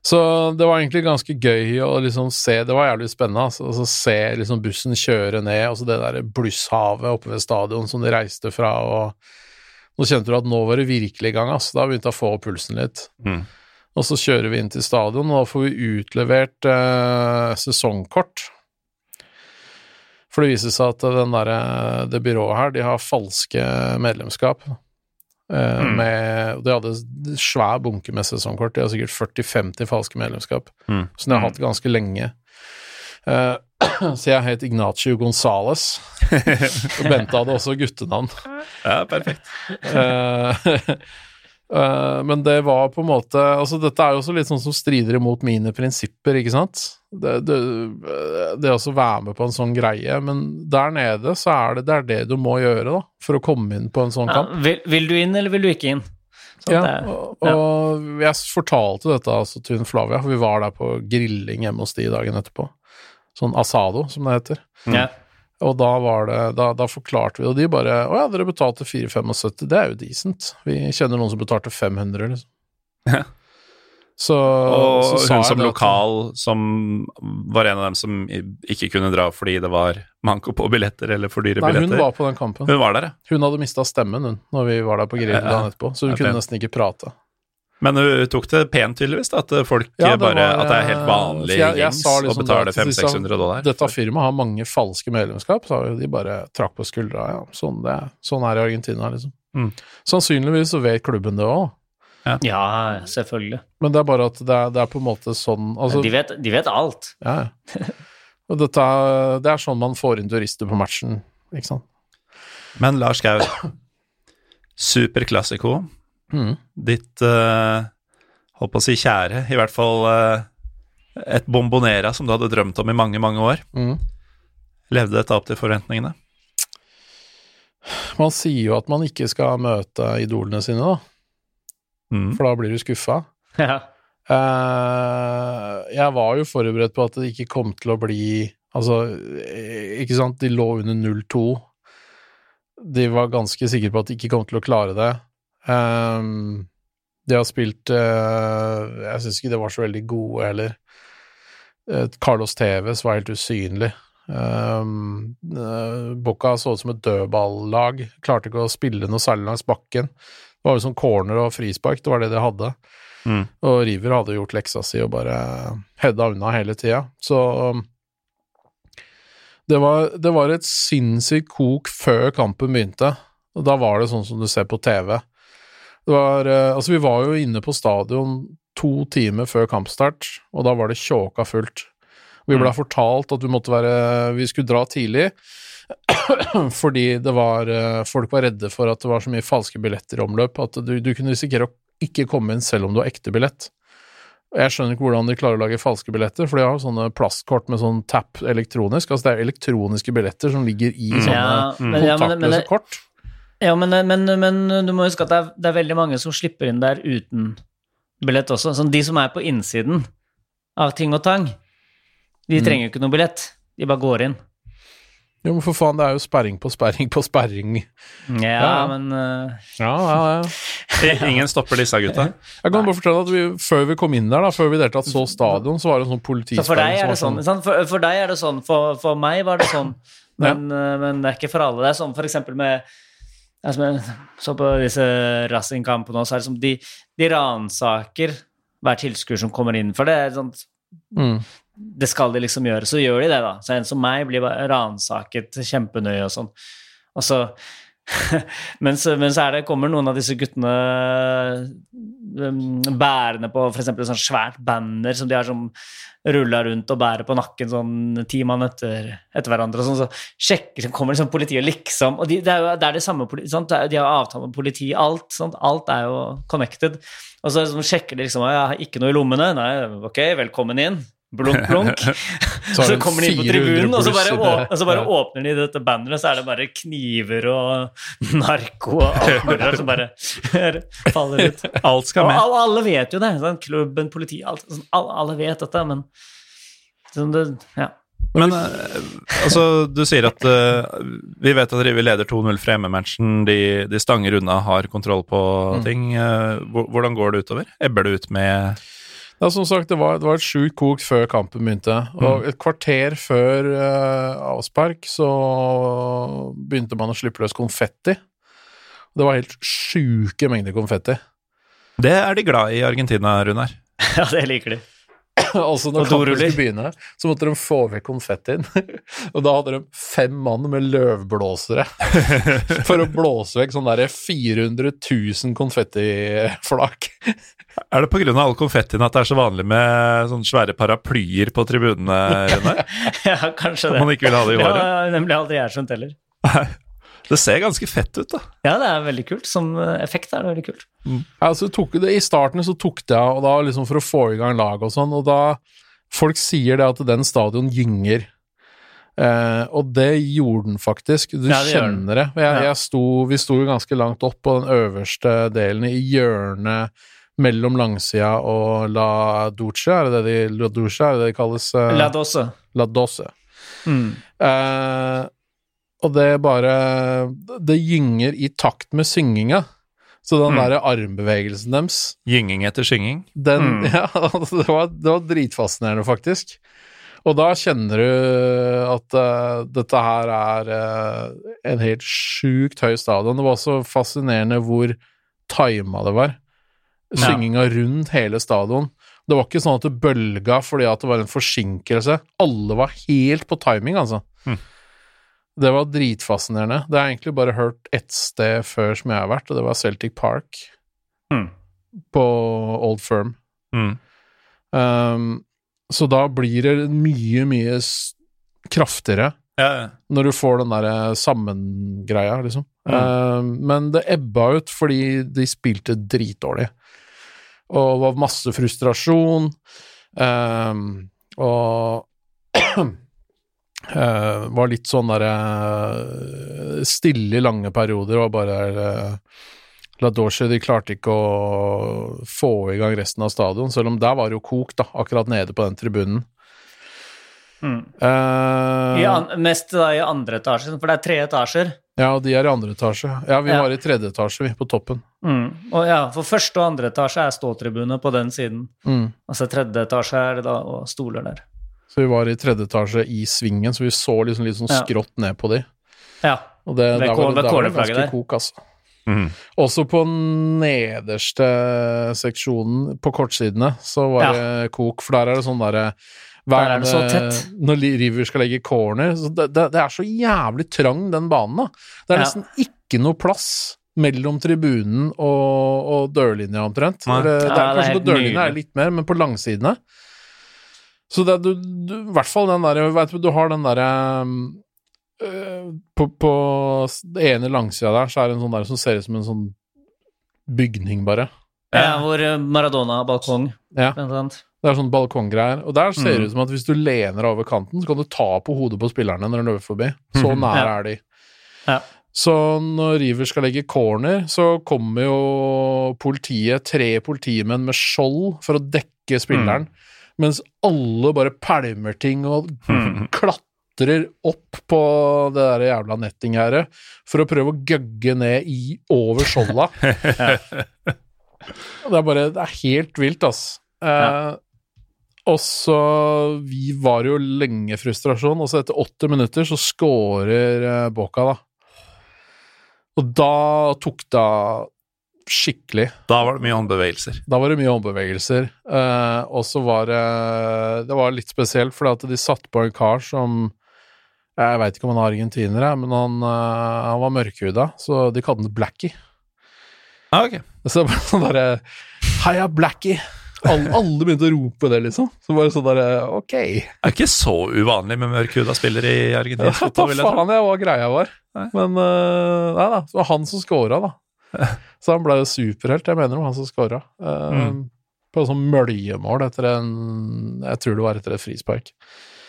Så det var egentlig ganske gøy å liksom se, det var jævlig spennende, altså, å se liksom bussen kjøre ned, altså det der blusshavet oppe ved stadion som de reiste fra, og nå kjente du at nå var det virkelig i gang, altså, da begynte jeg å få pulsen litt. Mm. Og så kjører vi inn til stadion, og da får vi utlevert eh, sesongkort. For det viser seg at den der, det byrået her, de har falske medlemskap. Eh, Mm. med, de hadde svær bunke med sesongkort, de har sikkert 40-50 falske medlemskap, Mm. som de har hatt ganske lenge. Eh, så jeg het Ignacio Gonzales, og Bente hadde også guttenavn. Ja, perfekt. Eh, eh, men det var på en måte Altså, dette er jo også litt sånn som strider imot mine prinsipper, ikke sant? Det, det, det å også være med på en sånn greie, men der nede så er det det, er det du må gjøre, da, for å komme inn på en sånn Ja, kamp. vil, vil du inn, eller vil du ikke inn? Sånn Ja, det er- og, og jeg fortalte dette altså til hun Flavia, for vi var der på grilling hjemme hos de dagen etterpå. Sånn asado, som det heter. ja. Og da var det, da, da forklarte vi, og de bare Å ja, dere betalte 475, det er jo decent. Vi kjenner noen som betalte 500, liksom. Ja. Så, Og så hun som lokal at- som var en av dem som ikke kunne dra fordi det var manko på billetter eller for dyre Nei, hun var på den kampen. Hun var der, ja. Hun hadde mista stemmen, hun, når vi var der på grillen dagen etterpå, så hun kunne pen. nesten ikke prate. Men hun tok det pent, tydeligvis, da, at folk Ja, det bare var, At det er helt vanlig jeg- jeg sa å liksom betale da til disse- 500-600 dollar. Dette firmaet har mange falske medlemskap, så de bare trakk på skuldra. Ja, sånn, det, sånn er det i Argentina, liksom. Mm. Sannsynligvis så vet klubben det òg, ja, selvfølgelig. men det er bare at det er, det er på en måte sånn altså, de, vet, de vet alt. Ja, ja. Og dette det er sånn man får inn turister på matchen, ikke sant. Men Lars Gau, Super Classico, Mm. ditt uh, Holdt på å si kjære, i hvert fall uh, et bombonera som du hadde drømt om i mange, mange år. Mm. Levde dette opp til forventningene? Man sier jo at man ikke skal møte idolene sine, da, Mm. for da blir du skuffa. Ja. Uh, jeg var jo forberedt på at det ikke kom til å bli Altså, eh, ikke sant, de lå under 0-2. De var ganske sikre på at de ikke kom til å klare det. Um, de har spilt uh, Jeg syns ikke de var så veldig gode heller. Uh, Carlos Tevez var helt usynlig. Um, Boca så ut som et dødballag. Klarte ikke å spille noe særlig langs bakken. Det var jo sånn corner og frispark, det var det de hadde. Mm. Og River hadde gjort leksa si og bare hedda unna hele tida. Så um, det var, det var et sinnssykt kok før kampen begynte. Og da var det sånn som du ser på TV. Det var eh, Altså, vi var jo inne på stadion to timer før kampstart, og da var det tjåka fullt. Vi ble Mm. fortalt at vi måtte være Vi skulle dra tidlig. Fordi det var eh, Folk var redde for at det var så mye falske billetter i omløp at du, du kunne risikere å ikke komme inn selv om du har ekte billett. Jeg skjønner ikke hvordan de klarer å lage falske billetter, for de har jo sånne plastkort med sånn tap elektronisk. Altså det er elektroniske billetter som ligger i Mm. sånne Ja, men, ja, men, men, kontaktløse kort. ja, men, men, men du må huske at det er, det er veldig mange som slipper inn der uten billett også. Sånn, de som er på innsiden av ting og tang, de Mm. trenger jo ikke noe billett. De bare går inn. Jo, men for faen, det er jo sperring på sperring på sperring. Ja, Ja. men uh... Ja, ja, ja. Ingen stopper disse gutta. Jeg kan bare fortelle at vi, før vi kom inn der, da, før vi i det hele tatt så stadion, så var det en sånn så for politisperring deg er det sånn, sånn. For, for deg er det sånn. For, for meg var det sånn. Men, eh, men det er ikke for alle. Det er sånn for eksempel med altså jeg så på disse Racing-kampene også, er det som de, de ransaker hver tilskuer som kommer inn. For det er sånn mm. det skal de liksom gjøre, så gjør de det, da. Så en som meg blir bare ransaket kjempenøye og sånn. Og så men, så, men så er det, kommer noen av disse guttene um, bærende på f.eks. et sånt svært banner som de har som rulla rundt og bærer på nakken sånn ti mann etter, etter hverandre. Og sånn, så sjekker, så kommer liksom politiet liksom Og de, det, er jo, det er det samme sant? De har avtale med politiet, alt. Sant? Alt er jo connected. Og så så sjekker de liksom «Å, Jeg har ikke noe i lommene. Nei, ok, velkommen inn. Blunk, blunk. Så Så, er kommer de inn på tribunen, og så bare, og så bare Ja. åpner de dette banneret, så er det bare kniver og narko og alt mulig som bare faller ut. Alt skal Og med. alle, alle vet jo det. Sånn, klubben, politiet, alt. Sånn, alle, alle vet dette, men sånn det, ja. Men eh, altså, du sier at uh, vi vet at Rivi leder 2-0 fra hjemmematchen. De, de stanger unna, har kontroll på ting. Uh, hvordan går det utover? Ebber det ut med Ja, som sagt, det var, det var et sjukt kok før kampen begynte. Og et kvarter før uh, avspark så begynte man å slippe løs konfetti. Det var helt sjuke mengder konfetti. Det er de glad i i Argentina, Runar. ja, det liker de. altså Når kampen skulle begynne, så måtte de få vekk konfettien. og da hadde de fem mann med løvblåsere for å blåse vekk sånn derre 400 000 konfettiflak. Er det pga. all konfettien at det er så vanlig med sånne svære paraplyer på tribunene, Runar? ja, kanskje det. Man ikke vil ha det i håret? Ja, nemlig aldri jeg skjønt heller. Det ser ganske fett ut, da. Ja, det er veldig kult. Som eh, effekt er det veldig kult. Altså, tok det, I starten så tok det av, og da liksom for å få i gang laget og sånn, og da Folk sier det at den stadion gynger. Eh, og det gjorde den faktisk. Du Ja, det kjenner det. Jeg, Ja. jeg sto, vi sto jo ganske langt opp på den øverste delen, i hjørnet mellom langsida og La Duce, er det det de, La Duce, er det det de kalles? Eh, La dose. La Doce. Mm. Eh, og det bare Det gynger i takt med synginga. Så den Mm. derre armbevegelsen deres Gynging etter synging. den, Mm. Ja, altså, det var, det var dritfascinerende, faktisk. Og da kjenner du at uh, dette her er uh, en helt sjukt høy stadion. Det var også fascinerende hvor tima det var. Synginga rundt hele stadion. Det var ikke sånn at det bølga fordi at det var en forsinkelse. Alle var helt på timing, altså. Mm. Det var dritfascinerende. Det har jeg egentlig bare hørt ett sted før som jeg har vært, og det var Celtic Park Mm. på Old Firm. Mm. Um, så da blir det mye, mye kraftigere Ja, ja. når du får den derre sammengreia, liksom. Um, men det ebba ut fordi de spilte dritdårlig. Og var masse frustrasjon. Um, og uh, var litt sånn derre eh, stille i lange perioder, og bare uh, La Dorche, de klarte ikke å få i gang resten av stadion, selv om der var det jo kok, da, akkurat nede på den tribunen. Mm. Uh, I an mest da i andre etasje, for det er tre etasjer. Ja, og de er i andre etasje. Ja, vi Ja. var i tredje etasje, vi, på toppen. Mm. Og ja, for første og andre etasje er ståtribune på den siden. Mm. Altså tredje etasje er det da og stoler der. Så vi var i tredje etasje i svingen, så vi så liksom litt sånn Ja. skrått ned på de. Ja. Og det, Ved der var det, der var det ganske der. kok, altså. Mm. Også på nederste seksjonen, på kortsidene, så var Ja. det kok, for der er det sånn derre hver Der er det så tett. Når River skal legge corner så det, det, det er så jævlig trang, den banen, da. Det er Ja. nesten ikke noe plass mellom tribunen og, og dørlinja, omtrent. Ja. Det er Ja, det er kanskje på dørlinja er litt mer, men på langsidene Så det du, du I hvert fall den derre Veit du, du har den derre øh, på, på det ene langsida der, så er det en sånn der som ser ut som en sånn bygning, bare. ja. Hvor eh, Maradona har balkong, Ja. blant annet. Det er sånn balkonggreier. Og der ser det Mm. ut som at hvis du lener over kanten, så kan du ta på hodet på spillerne når de løper forbi. Så Mhm. nære Ja. er de. Ja. Så når River skal legge corner, så kommer jo politiet, tre politimenn med skjold for å dekke spilleren, mens alle bare pælmer ting og mm. klatrer opp på det der jævla nettinggjerdet for å prøve å gøgge ned i over skjolda. ja. det er bare Det er helt vilt, ass. Eh, og så Vi var jo lenge frustrasjon, og så etter åtte minutter så scorer eh, Boca, da. Og da tok det av skikkelig. Da var det mye håndbevegelser. Da var det mye håndbevegelser. Eh, og så var det Det var litt spesielt, fordi at de satte på en kar som Jeg veit ikke om han er argentiner, men han, eh, han var mørkhuda, så de kalte han Blackie. Ah, ok. Så var sånn derre Heia Blackie! Alle, alle begynte å rope det, liksom. Så bare sånn derre Ok. Det er ikke så uvanlig med mørkhuda spillere i argentinsk fotball, vil jeg tro. faen jeg hva greia var. Men uh, nei da, det var han som scora, da. Så han ble jo superhelt. Jeg mener det var han som scora. Mm. På sånn møljemål etter en Jeg tror det var etter et frispark.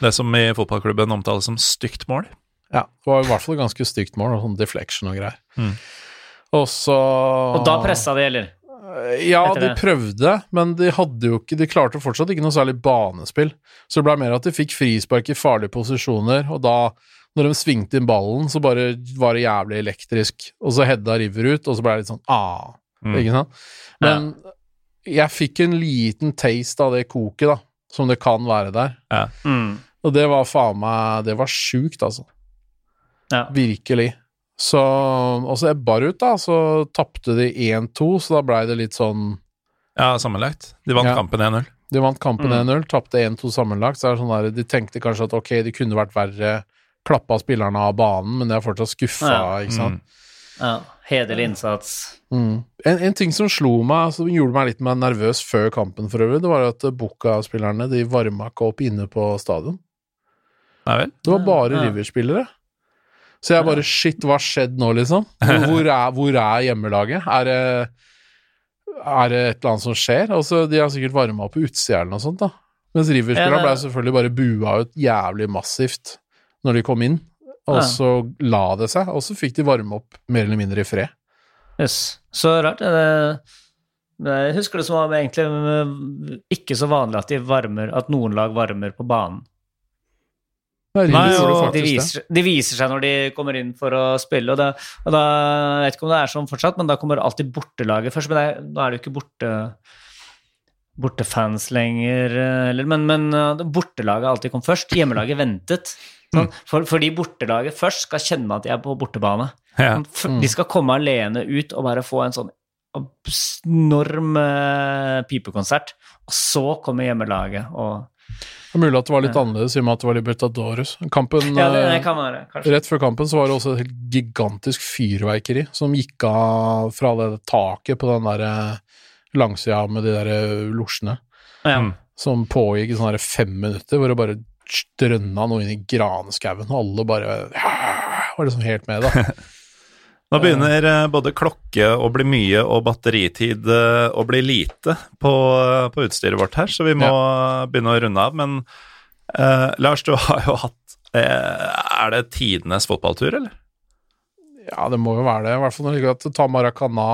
Det som i fotballklubben omtales som stygt mål. Ja, det var i hvert fall et ganske stygt mål, og sånn deflection og greier. Mm. Og så Og da pressa de, eller? Ja, de prøvde, men de hadde jo ikke De klarte fortsatt ikke noe særlig banespill. Så det ble mer at de fikk frispark i farlige posisjoner, og da, når de svingte inn ballen, så bare var det jævlig elektrisk. Og så Hedda River ut, og så ble det litt sånn ah, Mm. ikke sant? Men jeg fikk en liten taste av det koket, da, som det kan være der. Mm. Og det var faen meg Det var sjukt, altså. Ja. Virkelig. Så Og så ebba det ut, da. Så tapte de 1-2, så da blei det litt sånn Ja, sammenlagt. De vant Ja. kampen 1-0. De vant kampen Mm. 1-0, tapte 1-2 sammenlagt. Så er det sånn der, De tenkte kanskje at ok, de kunne vært verre, klappa spillerne av banen, men de er fortsatt skuffa, Ja. ikke sant. Ja. Hederlig innsats. Mm. En, en ting som slo meg, som gjorde meg litt mer nervøs før kampen for øvrig, det var at Bucca-spillerne de varma ikke opp inne på stadion. Nei vel? Det var bare Ja. River-spillere. Så jeg bare Shit, hva har skjedd nå, liksom? Hvor, er, hvor er hjemmelaget? Er det, er det et eller annet som skjer? Altså, de har sikkert varma opp på utsida eller noe sånt, da. Mens River-spillerne ble selvfølgelig bare bua ut jævlig massivt når de kom inn. Og så la det seg, og så fikk de varme opp mer eller mindre i fred. Jøss. Så rart. Det, det, jeg husker det som var egentlig ikke så vanlig at, de varmer, at noen lag varmer på banen. Nei, og De viser, de viser seg når de kommer inn for å spille, og, det, og da Jeg vet ikke om det er sånn fortsatt, men da kommer alltid bortelaget først. Men det, nå er det jo ikke borte bortefans lenger, eh, eller, men, men eh, bortelaget alltid kom først. Hjemmelaget ventet. Sånn, for, fordi bortelaget først skal kjenne at de er på bortebane. Ja. Sånn, De skal komme alene ut og bare få en sånn enorm eh, pipekonsert, og så kommer hjemmelaget og Det er mulig at det var litt annerledes i og med at det var Libertadores. Kampen Ja, det, det kan være, kanskje. Rett før kampen så var det også et helt gigantisk fyrverkeri som gikk av fra det taket på den der eh, langsida med de der eh, losjene, Ja. Mm. som pågikk i sånne fem minutter, hvor det bare strønna noe inn i granskauen, og alle bare var liksom helt med, da. Nå begynner eh, både klokke å bli mye og batteritid eh, å bli lite på, på utstyret vårt her, så vi må begynne å runde av. Men eh, Lars, du har jo hatt eh, Er det tidenes fotballtur, eller? Ja, det må jo være det. I hvert fall når det ligger til ta Maracana,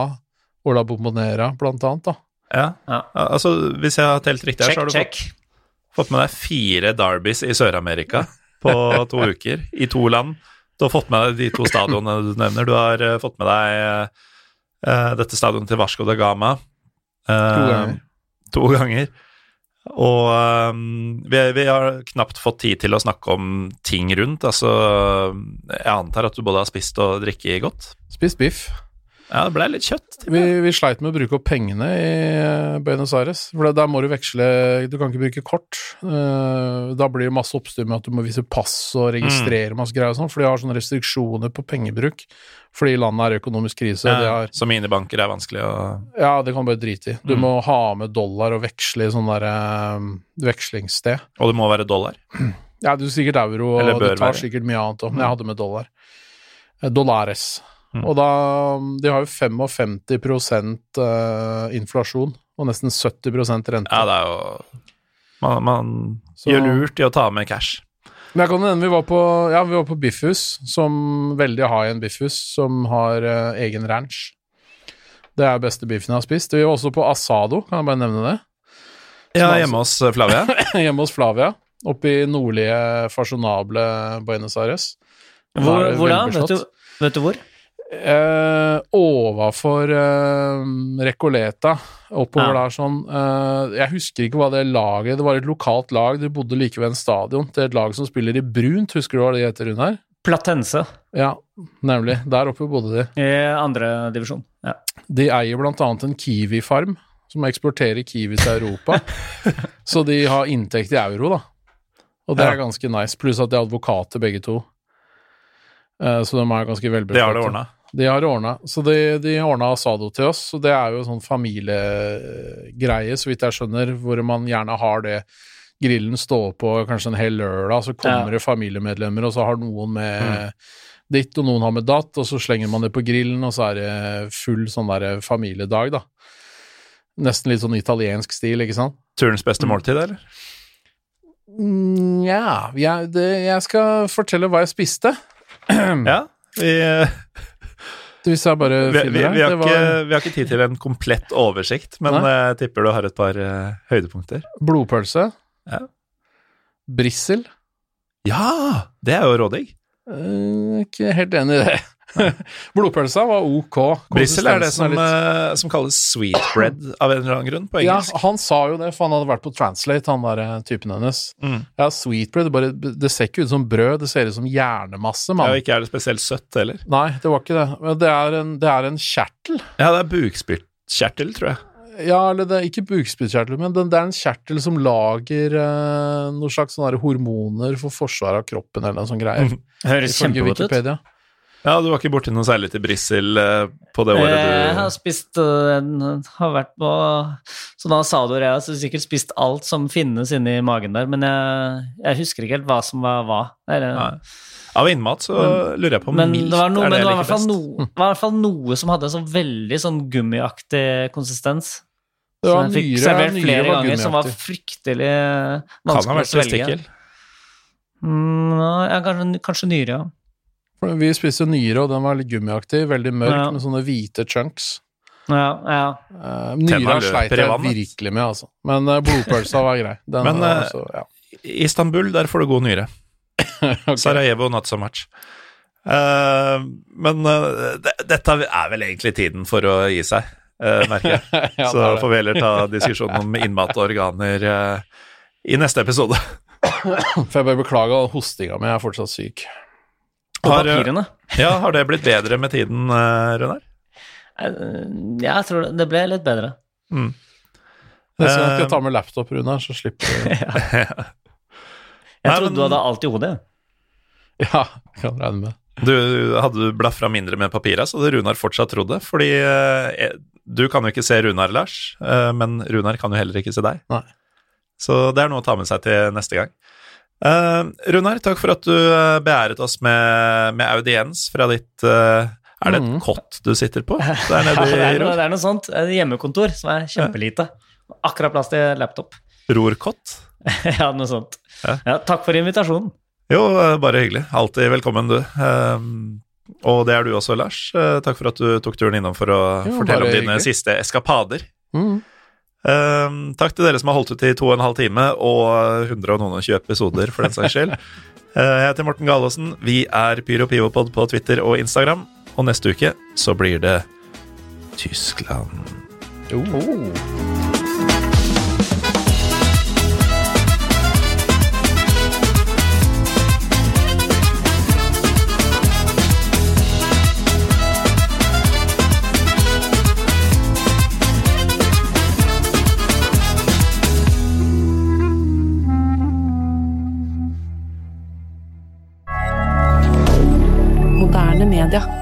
Ola Bombonera, blant annet, da. Ja. Ja. Altså, hvis jeg har telt riktig her, så har du fått, fått med deg fire Derbys i Sør-Amerika på to uker, i to land. Du har fått med deg de to stadionene du nevner. Du har uh, fått med deg uh, dette stadionet til Vasco da Gama. To ganger. To ganger. Og um, vi, vi har knapt fått tid til å snakke om ting rundt. Altså, jeg antar at du både har spist og drikket godt. Spist biff. Ja, det ble litt kjøtt. Vi, vi sleit med å bruke opp pengene i Buenos Aires, for der må du veksle Du kan ikke bruke kort. Eh, Da blir det masse oppstyr med at du må vise pass og registrere masse greier og sånn, for de har sånne restriksjoner på pengebruk fordi landet er i økonomisk krise. Ja, har, så minibanker er vanskelig å ja, det kan du bare drite i. Du Mm. må ha med dollar og veksle i sånn der eh, vekslingssted. Og det må være dollar. Ja, du sikkert euro, og det tar være. sikkert mye annet òg, men jeg hadde med dollar. Eh, Dollares. Mm. Og da De har jo 55 eh, inflasjon og nesten 70% rente. Ja, det er jo Man, man Så- gjør lurt i å ta med cash. Men jeg kan nevne vi var på, ja, vi var på Biffhus, som veldig har en Biffhus, som har uh, egen ranch. Det er beste biffen jeg har spist. Vi var også på Asado, kan jeg bare nevne det? Ja, altså- hjemme hos eh, Flavia. Hjemme hos Flavia. Oppe i nordlige, fasjonable Buenos Aires. Hvor, hvor da? Vet du, vet du hvor? Eh, overfor eh, Recoleta, oppover Ja. der sånn eh, Jeg husker ikke hva det laget Det var et lokalt lag, de bodde like ved en stadion. Det er et lag som spiller i brunt, husker du hva det heter, Rune? Platense Ja, nemlig. Der oppe bodde de. i andre divisjon. Ja. De eier blant annet en Kiwi-farm, som eksporterer kiwi til Europa. så de har inntekt i euro, da. Og det Ja. er ganske nice. Pluss at de er advokater, begge to. Eh, så de er ganske velbefattet Det har de ordna. De har ordna. Så de, de ordna asado til oss, og det er jo sånn familiegreie, så vidt jeg skjønner, hvor man gjerne har det grillen står på kanskje en hel lørdag, så kommer Ja. det familiemedlemmer, og så har noen med ditt, og noen har med datt, og så slenger man det på grillen, og så er det full sånn der familiedag, da. Nesten litt sånn italiensk stil, ikke sant? Turens beste måltid, eller? Mm, ja, jeg, jeg skal fortelle hva jeg spiste. Ja. Vi, Hvis jeg bare vi, vi, vi, har det ikke, vi har ikke tid til en komplett oversikt, men jeg tipper du har et par uh, høydepunkter. blodpølse. Ja. Brissel. Ja! Det er jo rådigg. Uh, ikke helt enig i det. Blodpølsa var ok. Brissel er det som, er litt- eh, som kalles sweetbread av en eller annen grunn på Ja, engelsk. han sa jo det, for han hadde vært på Translate, han der eh, typen hennes. Mm. Ja, sweetbread, det, bare, det ser ikke ut som brød, det ser ut som hjernemasse, Ja, mann. og ikke er det spesielt søtt heller. Nei, det var ikke det. Men det er en, det er en kjertel. Ja, det er bukspyttkjertel, tror jeg. Ja, eller det er ikke bukspyttkjertel, men det, er en kjertel som lager eh, noen slags sånne hormoner for forsvar av kroppen, eller noe sånt greier. Høres kjempegodt ut. Ja, du var ikke borti noe særlig til Brissel eh, på det året du Jeg har spist en- Har vært på sånne asadoer, jeg har sikkert spist alt som finnes inni magen der, men jeg, jeg husker ikke helt hva som var hva. Av innmat så lurer jeg på om men mildt det var, noe, er det det jeg var i hvert liker fall best. no, det var i hvert fall noe som hadde sånn veldig sånn gummiaktig konsistens. Det Som var jeg fikk nyre, servert nyre flere var ganger, som var gummiaktig. fryktelig Kan ha vanskelig å vært svelge. testikkel. Mm, ja, kanskje, kanskje nyre, ja. For Vi spiste nyre, og den var litt gummiaktig, veldig mørk, Ja. med sånne hvite chunks. Ja, ja. Uh, nyra sleit jeg virkelig med, altså. Men eh, blodpølsa var grei. Den Men, var eh, altså, ja. I Istanbul, der får du god nyre. okay. Sarajevo, not so much. Uh, men uh, det, dette er vel egentlig tiden for å gi seg, uh, merker jeg. Ja, Så er får vi heller ta diskusjonen om innmat og organer eh, i neste episode. For jeg bare beklager hostinga mi, jeg er fortsatt syk. Og Har, eh, papirene. Ja, har det blitt bedre med tiden, uh, Runar? Eh, Ja, jeg tror det- det ble litt bedre. Mm. Neste gang skal Eh, jeg ta med laptop, Runar, så slipper du Jeg Nei, trodde men- du hadde alt i hodet. Ja, kan regne med. Du, hadde du blafra mindre med papiret, så hadde Runar fortsatt trodd det. Fordi eh, du kan jo ikke se Runar, Lars, eh, men Runar kan jo heller ikke se deg. Nei. Så det er noe å ta med seg til neste gang. Eh, Runar, takk for at du eh, beæret oss med, med audiens fra ditt uh, Er det et Mhm. kott du sitter på der Ja, det, er noe, det er noe sånt. Et hjemmekontor som er kjempelite. Akkurat plass til laptop. Rorkott? ja, noe sånt. Ja. Ja, takk for invitasjonen. Jo, bare hyggelig. Alltid velkommen, du. Um, og det er du også, Lars. Takk for at du tok turen innom for å Jo, fortelle om dine hyggelig. siste eskapader. Mm. Um, takk til dere som har holdt ut i to og en halv time og 100 og noen og 20 episoder, for den saks skyld. Uh, jeg heter Morten Galaasen. Vi er PyroPivopod på Twitter og Instagram. Og neste uke så blir det Tyskland. Oh. Moderne media.